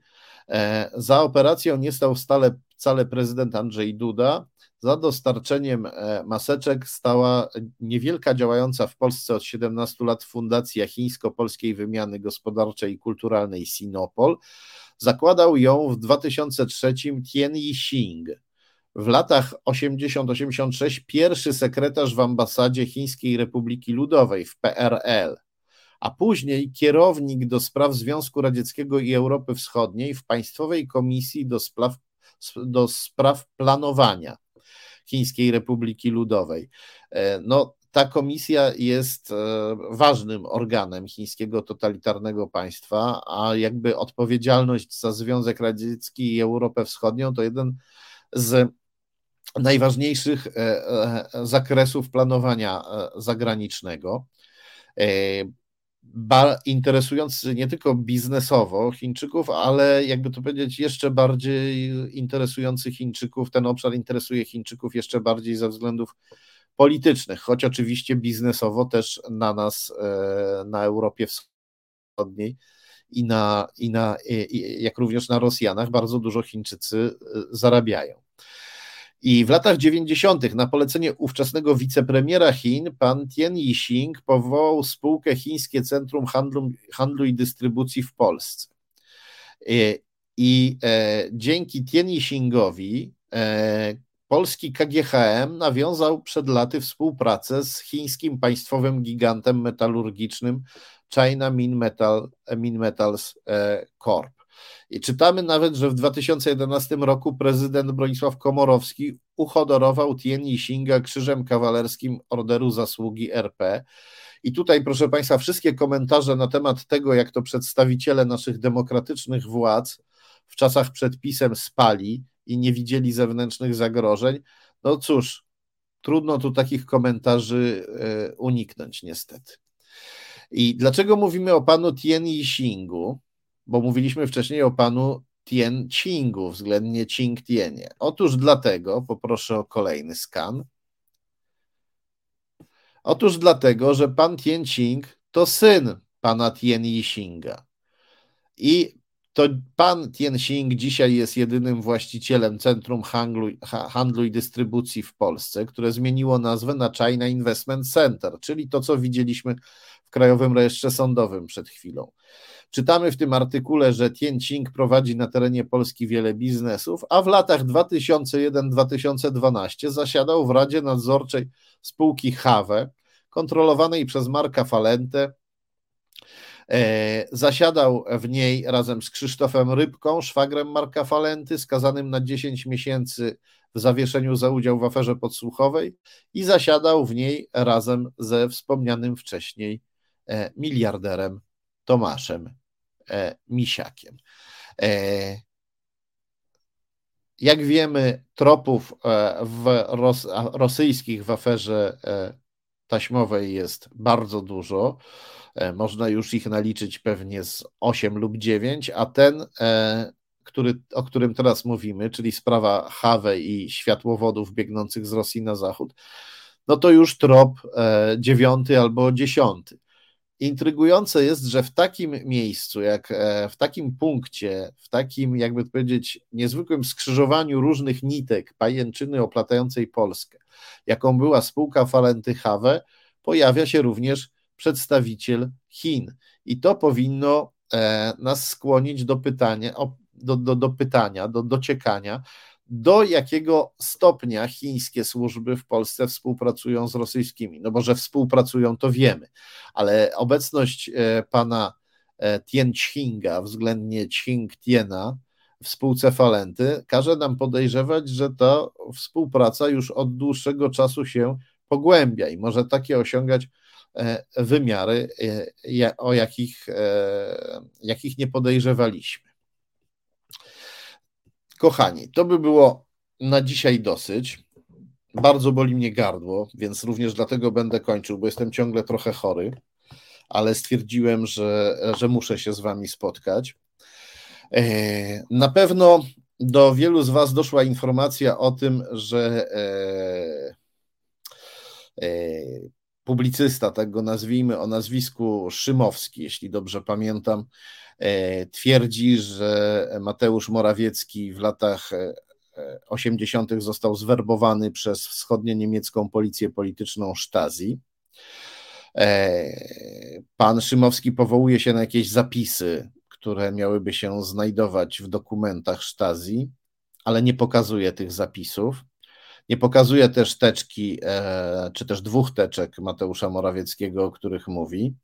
za operacją nie stał stale, wcale prezydent Andrzej Duda. Za dostarczeniem e, maseczek stała niewielka działająca w Polsce od 17 lat Fundacja Chińsko-Polskiej Wymiany Gospodarczej i Kulturalnej Sinopol. Zakładał ją w 2003 Tien Yixing. W latach 80-86 pierwszy sekretarz w ambasadzie Chińskiej Republiki Ludowej w PRL, a później kierownik do spraw Związku Radzieckiego i Europy Wschodniej w Państwowej Komisji do Spraw, do spraw Planowania Chińskiej Republiki Ludowej. E, no, ta komisja jest e, ważnym organem chińskiego totalitarnego państwa, a jakby odpowiedzialność za Związek Radziecki i Europę Wschodnią to jeden z najważniejszych e, zakresów planowania zagranicznego. Interesujący nie tylko biznesowo Chińczyków, ale jakby to powiedzieć, jeszcze bardziej interesujący Chińczyków. Ten obszar interesuje Chińczyków jeszcze bardziej ze względów politycznych, choć oczywiście biznesowo też na nas, e, na Europie Wschodniej i, na, i na, jak również na Rosjanach bardzo dużo Chińczycy e, zarabiają. I w latach 90. na polecenie ówczesnego wicepremiera Chin, pan Tien Yixing powołał spółkę Chińskie Centrum Handlu, Handlu i Dystrybucji w Polsce. I, e, i e, dzięki Tien Yixingowi e, polski KGHM nawiązał przed laty współpracę z chińskim państwowym gigantem metalurgicznym China Min, Metal, Min Metals e, Corp. I czytamy nawet, że w 2011 roku prezydent Bronisław Komorowski uhodorował Tien Yixinga krzyżem kawalerskim Orderu Zasługi RP. I tutaj, proszę Państwa, wszystkie komentarze na temat tego, jak to przedstawiciele naszych demokratycznych władz w czasach przed pisem spali, i nie widzieli zewnętrznych zagrożeń. No cóż, trudno tu takich komentarzy e, uniknąć, niestety. I dlaczego mówimy o panu Tien Yixingu? Bo mówiliśmy wcześniej o panu Tien Qingu, względnie Qing Tienie. Otóż dlatego, poproszę o kolejny skan. Otóż dlatego, że pan Tien Qing to syn pana Tien Yixinga. I to pan Tianxing dzisiaj jest jedynym właścicielem Centrum Handlu, Handlu i Dystrybucji w Polsce, które zmieniło nazwę na China Investment Center, czyli to, co widzieliśmy w Krajowym Rejestrze Sądowym przed chwilą. Czytamy w tym artykule, że Tianxing prowadzi na terenie Polski wiele biznesów, a w latach 2001-2012 zasiadał w Radzie Nadzorczej spółki Have, kontrolowanej przez Marka Falente, zasiadał w niej razem z Krzysztofem Rybką, szwagrem Marka Falenty, skazanym na 10 miesięcy w zawieszeniu za udział w aferze podsłuchowej i zasiadał w niej razem ze wspomnianym wcześniej e, miliarderem Tomaszem Misiakiem. Jak wiemy, tropów w rosyjskich w aferze taśmowej jest bardzo dużo. E, można już ich naliczyć pewnie z 8 lub 9, a ten, e, który, o którym teraz mówimy, czyli sprawa Hawe i światłowodów biegnących z Rosji na zachód, no to już trop e, dziewiąty albo dziesiąty. Intrygujące jest, że w takim miejscu, jak w takim punkcie, w takim, jakby powiedzieć, niezwykłym skrzyżowaniu różnych nitek pajęczyny oplatającej Polskę, jaką była spółka Falenty Hawe, pojawia się również przedstawiciel Chin. I to powinno e, nas skłonić do pytania, do, do, do pytania, do dociekania, do jakiego stopnia chińskie służby w Polsce współpracują z rosyjskimi. No bo że współpracują, to wiemy, ale obecność e, pana e, Tien Chinga względnie Ching Tiena w spółce Falenty każe nam podejrzewać, że ta współpraca już od dłuższego czasu się pogłębia i może takie osiągać E, wymiary, o jakich, jakich nie podejrzewaliśmy. Kochani, to by było na dzisiaj dosyć. Bardzo boli mnie gardło, więc również dlatego będę kończył, bo jestem ciągle trochę chory, ale stwierdziłem, że, że muszę się z Wami spotkać. Na pewno do wielu z Was doszła informacja o tym, że publicysta, tak go nazwijmy, o nazwisku Szymowski, jeśli dobrze pamiętam, e, twierdzi, że Mateusz Morawiecki w latach 80. E, został zwerbowany przez wschodnio-niemiecką policję polityczną Stasi. E, pan Szymowski powołuje się na jakieś zapisy, które miałyby się znajdować w dokumentach Stasi, ale nie pokazuje tych zapisów. Nie pokazuje też teczki, e, czy też dwóch teczek Mateusza Morawieckiego, o których mówi.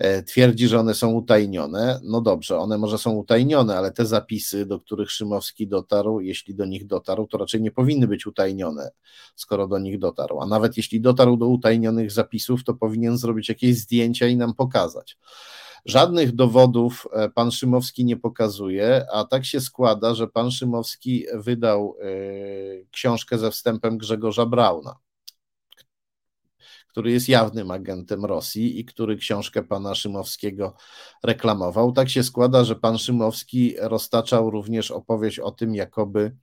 E, twierdzi, że one są utajnione. No dobrze, one może są utajnione, ale te zapisy, do których Szymowski dotarł, jeśli do nich dotarł, to raczej nie powinny być utajnione, skoro do nich dotarł. A nawet jeśli dotarł do utajnionych zapisów, to powinien zrobić jakieś zdjęcia i nam pokazać. Żadnych dowodów e, pan Szymowski nie pokazuje, a tak się składa, że pan Szymowski wydał e, książkę ze wstępem Grzegorza Brauna, który jest jawnym agentem Rosji i który książkę pana Szymowskiego reklamował. Tak się składa, że pan Szymowski roztaczał również opowieść o tym, jakoby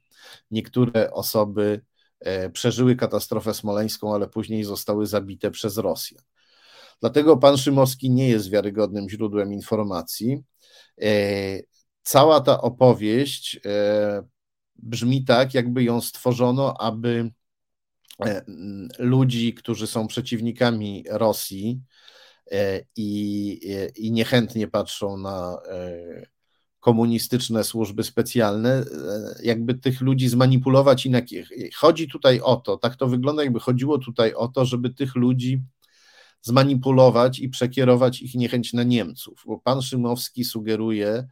niektóre osoby e, przeżyły katastrofę smoleńską, ale później zostały zabite przez Rosjan. Dlatego pan Szymowski nie jest wiarygodnym źródłem informacji. E, cała ta opowieść e, brzmi tak, jakby ją stworzono, aby ludzi, którzy są przeciwnikami Rosji i, i niechętnie patrzą na komunistyczne służby specjalne, jakby tych ludzi zmanipulować i chodzi tutaj o to, tak to wygląda, jakby chodziło tutaj o to, żeby tych ludzi zmanipulować i przekierować ich niechęć na Niemców, bo pan Szymowski sugeruje,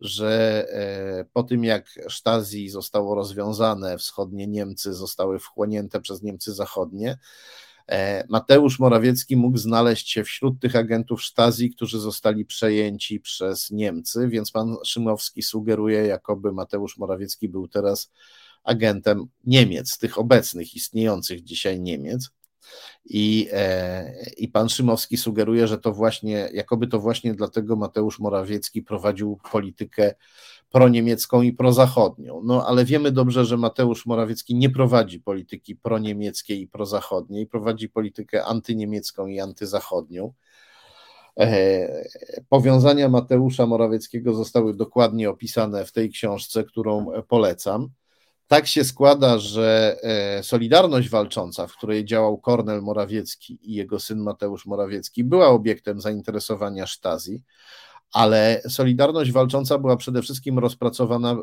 że e, po tym jak Stasi zostało rozwiązane, wschodnie Niemcy zostały wchłonięte przez Niemcy zachodnie, e, Mateusz Morawiecki mógł znaleźć się wśród tych agentów Stasi, którzy zostali przejęci przez Niemcy, więc pan Szymowski sugeruje, jakoby Mateusz Morawiecki był teraz agentem Niemiec, tych obecnych, istniejących dzisiaj Niemiec. I, e, I pan Szymowski sugeruje, że to właśnie, jakoby to właśnie dlatego Mateusz Morawiecki prowadził politykę proniemiecką i prozachodnią. No ale wiemy dobrze, że Mateusz Morawiecki nie prowadzi polityki proniemieckiej i prozachodniej, prowadzi politykę antyniemiecką i antyzachodnią. E, powiązania Mateusza Morawieckiego zostały dokładnie opisane w tej książce, którą polecam. Tak się składa, że e, Solidarność Walcząca, w której działał Kornel Morawiecki i jego syn Mateusz Morawiecki, była obiektem zainteresowania Sztazji, ale Solidarność Walcząca była przede wszystkim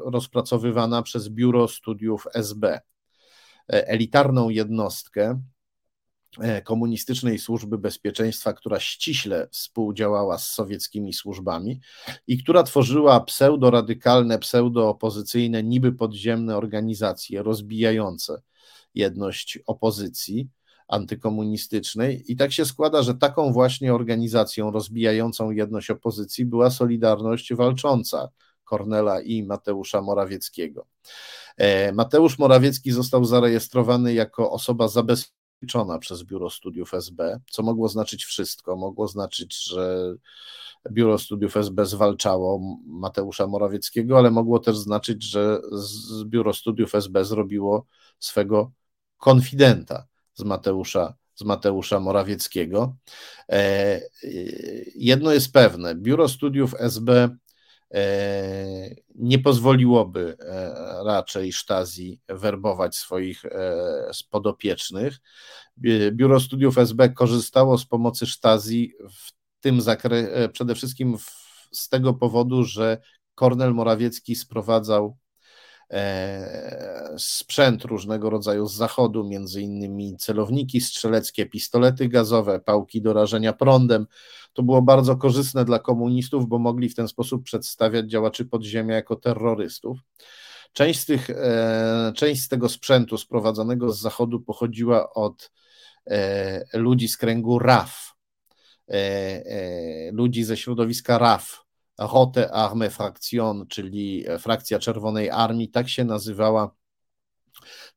rozpracowywana przez Biuro Studiów SB, e, elitarną jednostkę, komunistycznej służby bezpieczeństwa, która ściśle współdziałała z sowieckimi służbami i która tworzyła pseudoradykalne, pseudoopozycyjne, niby podziemne organizacje rozbijające jedność opozycji antykomunistycznej. I tak się składa, że taką właśnie organizacją rozbijającą jedność opozycji była Solidarność Walcząca Kornela i Mateusza Morawieckiego. E, Mateusz Morawiecki został zarejestrowany jako osoba zabezpieczona liczona przez Biuro Studiów SB, co mogło znaczyć wszystko. Mogło znaczyć, że Biuro Studiów SB zwalczało Mateusza Morawieckiego, ale mogło też znaczyć, że Biuro Studiów SB zrobiło swego konfidenta z Mateusza, z Mateusza Morawieckiego. E, jedno jest pewne, Biuro Studiów SB E, nie pozwoliłoby e, raczej Sztazji werbować swoich e, podopiecznych. Biuro Studiów SB korzystało z pomocy Sztazji w tym zakresie, przede wszystkim z tego powodu, że Kornel Morawiecki sprowadzał sprzęt różnego rodzaju z zachodu, między innymi celowniki strzeleckie, pistolety gazowe, pałki do rażenia prądem, to było bardzo korzystne dla komunistów, bo mogli w ten sposób przedstawiać działaczy podziemia jako terrorystów. Część z, tych, e, część z tego sprzętu sprowadzonego z zachodu pochodziła od e, ludzi z kręgu RAF, e, ludzi ze środowiska RAF, Rote Armee Fraktion, czyli frakcja Czerwonej Armii, tak się nazywała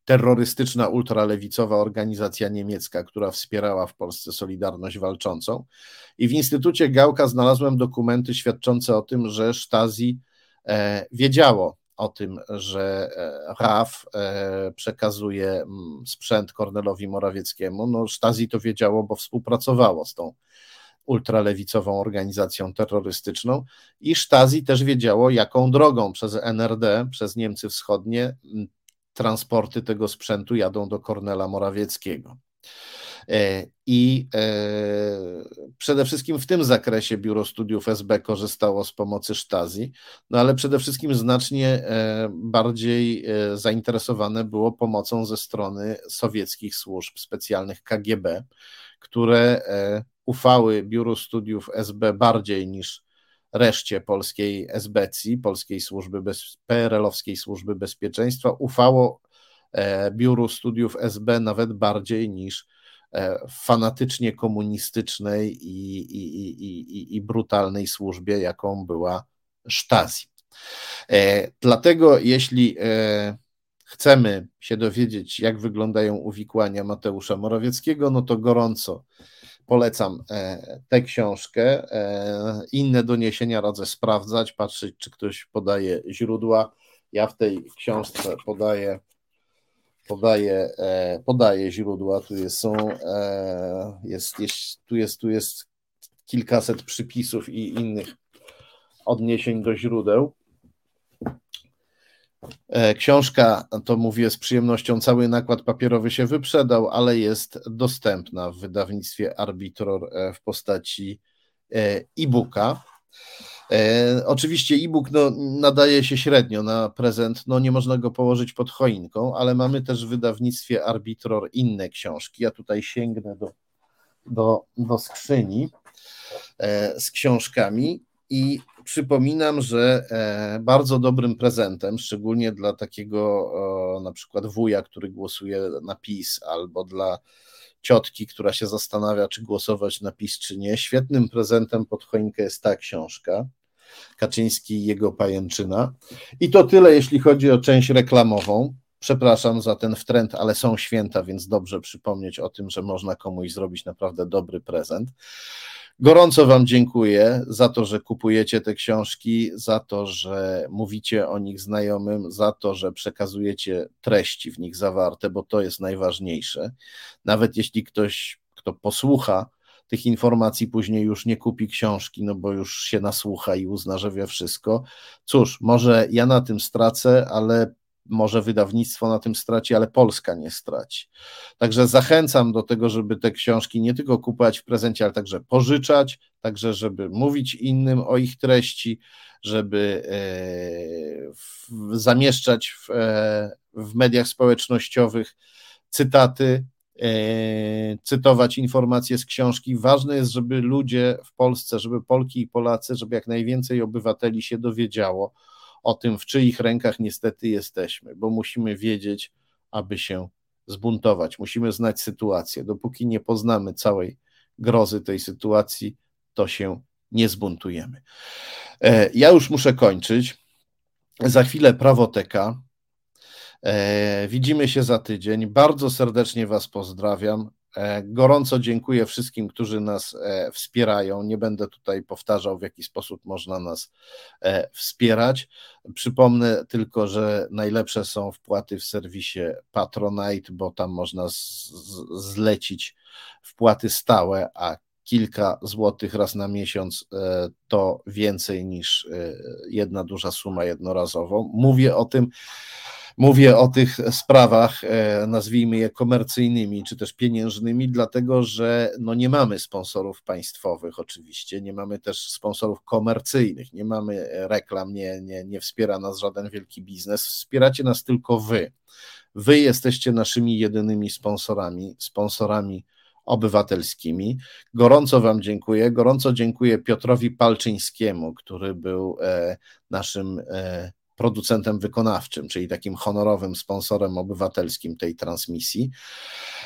terrorystyczna, ultralewicowa organizacja niemiecka, która wspierała w Polsce Solidarność Walczącą. I w Instytucie Gałka znalazłem dokumenty świadczące o tym, że Stasi e, wiedziało o tym, że e, RAF e, przekazuje mm, sprzęt Kornelowi Morawieckiemu. No, Stasi to wiedziało, bo współpracowało z tą ultralewicową organizacją terrorystyczną i Stasi też wiedziało, jaką drogą przez NRD, przez Niemcy Wschodnie transporty tego sprzętu jadą do Kornela Morawieckiego. E, I e, przede wszystkim w tym zakresie Biuro Studiów SB korzystało z pomocy Sztazji, no ale przede wszystkim znacznie e, bardziej zainteresowane było pomocą ze strony sowieckich służb specjalnych KGB, które ufały Biuro Studiów SB bardziej niż reszcie polskiej SBC, Polskiej Służby Bez, PRL-owskiej Służby Bezpieczeństwa, ufało e, Biuru Studiów SB nawet bardziej niż e, fanatycznie komunistycznej i, i, i, i brutalnej służbie, jaką była Stasi. E, dlatego, jeśli chcemy się dowiedzieć, jak wyglądają uwikłania Mateusza Morawieckiego, no to gorąco Polecam e, tę książkę. E, inne doniesienia radzę sprawdzać, patrzeć, czy ktoś podaje źródła. Ja w tej książce podaję, podaję, e, podaję źródła. Tu jest, są, jest, jest, tu, jest, tu jest kilkaset przypisów i innych odniesień do źródeł. E, książka, to mówię z przyjemnością, cały nakład papierowy się wyprzedał, ale jest dostępna w wydawnictwie Arbitror e, w postaci e, e-booka. Oczywiście e-book no, nadaje się średnio na prezent, no nie można go położyć pod choinką, ale mamy też w wydawnictwie Arbitror inne książki. Ja tutaj sięgnę do, do, do skrzyni z książkami i przypominam, że e, bardzo dobrym prezentem, szczególnie dla takiego na przykład wuja, który głosuje na PiS, albo dla ciotki, która się zastanawia, czy głosować na PiS, czy nie, świetnym prezentem pod choinkę jest ta książka. Kaczyński i jego pajęczyna. I to tyle, jeśli chodzi o część reklamową. Przepraszam za ten wtręt, ale są święta, więc dobrze przypomnieć o tym, że można komuś zrobić naprawdę dobry prezent. Gorąco Wam dziękuję za to, że kupujecie te książki, za to, że mówicie o nich znajomym, za to, że przekazujecie treści w nich zawarte, bo to jest najważniejsze. Nawet jeśli ktoś, kto posłucha tych informacji, później już nie kupi książki, no bo już się nasłucha i uzna, że wie wszystko. Cóż, może ja na tym stracę, ale może wydawnictwo na tym straci, ale Polska nie straci. Także zachęcam do tego, żeby te książki nie tylko kupować w prezencie, ale także pożyczać, także żeby mówić innym o ich treści, żeby e, zamieszczać w, e, w mediach społecznościowych cytaty, e, cytować informacje z książki. Ważne jest, żeby ludzie w Polsce, żeby Polki i Polacy, żeby jak najwięcej obywateli się dowiedziało, o tym, w czyich rękach niestety jesteśmy, bo musimy wiedzieć, aby się zbuntować. Musimy znać sytuację. Dopóki nie poznamy całej grozy tej sytuacji, to się nie zbuntujemy. E, ja już muszę kończyć. Za chwilę prawoteka. E, widzimy się za tydzień. Bardzo serdecznie Was pozdrawiam. E, gorąco dziękuję wszystkim, którzy nas e, wspierają. Nie będę tutaj powtarzał, w jaki sposób można nas e, wspierać. Przypomnę tylko, że najlepsze są wpłaty w serwisie Patronite, bo tam można zlecić wpłaty stałe, a kilka złotych raz na miesiąc to więcej niż jedna duża suma jednorazowo. Mówię o tym Mówię o tych sprawach, e, nazwijmy je komercyjnymi czy też pieniężnymi, dlatego że no nie mamy sponsorów państwowych, oczywiście, nie mamy też sponsorów komercyjnych, nie mamy reklam, nie, nie, nie wspiera nas żaden wielki biznes, wspieracie nas tylko wy. Wy jesteście naszymi jedynymi sponsorami, sponsorami obywatelskimi. Gorąco Wam dziękuję. Gorąco dziękuję Piotrowi Palczyńskiemu, który był e, naszym e, producentem wykonawczym, czyli takim honorowym sponsorem obywatelskim tej transmisji.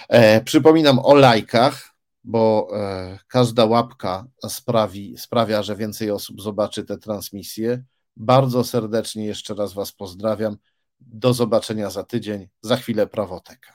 E, przypominam o lajkach, bo e, każda łapka sprawi, sprawia, że więcej osób zobaczy tę transmisję. Bardzo serdecznie jeszcze raz Was pozdrawiam. Do zobaczenia za tydzień. Za chwilę prawoteka.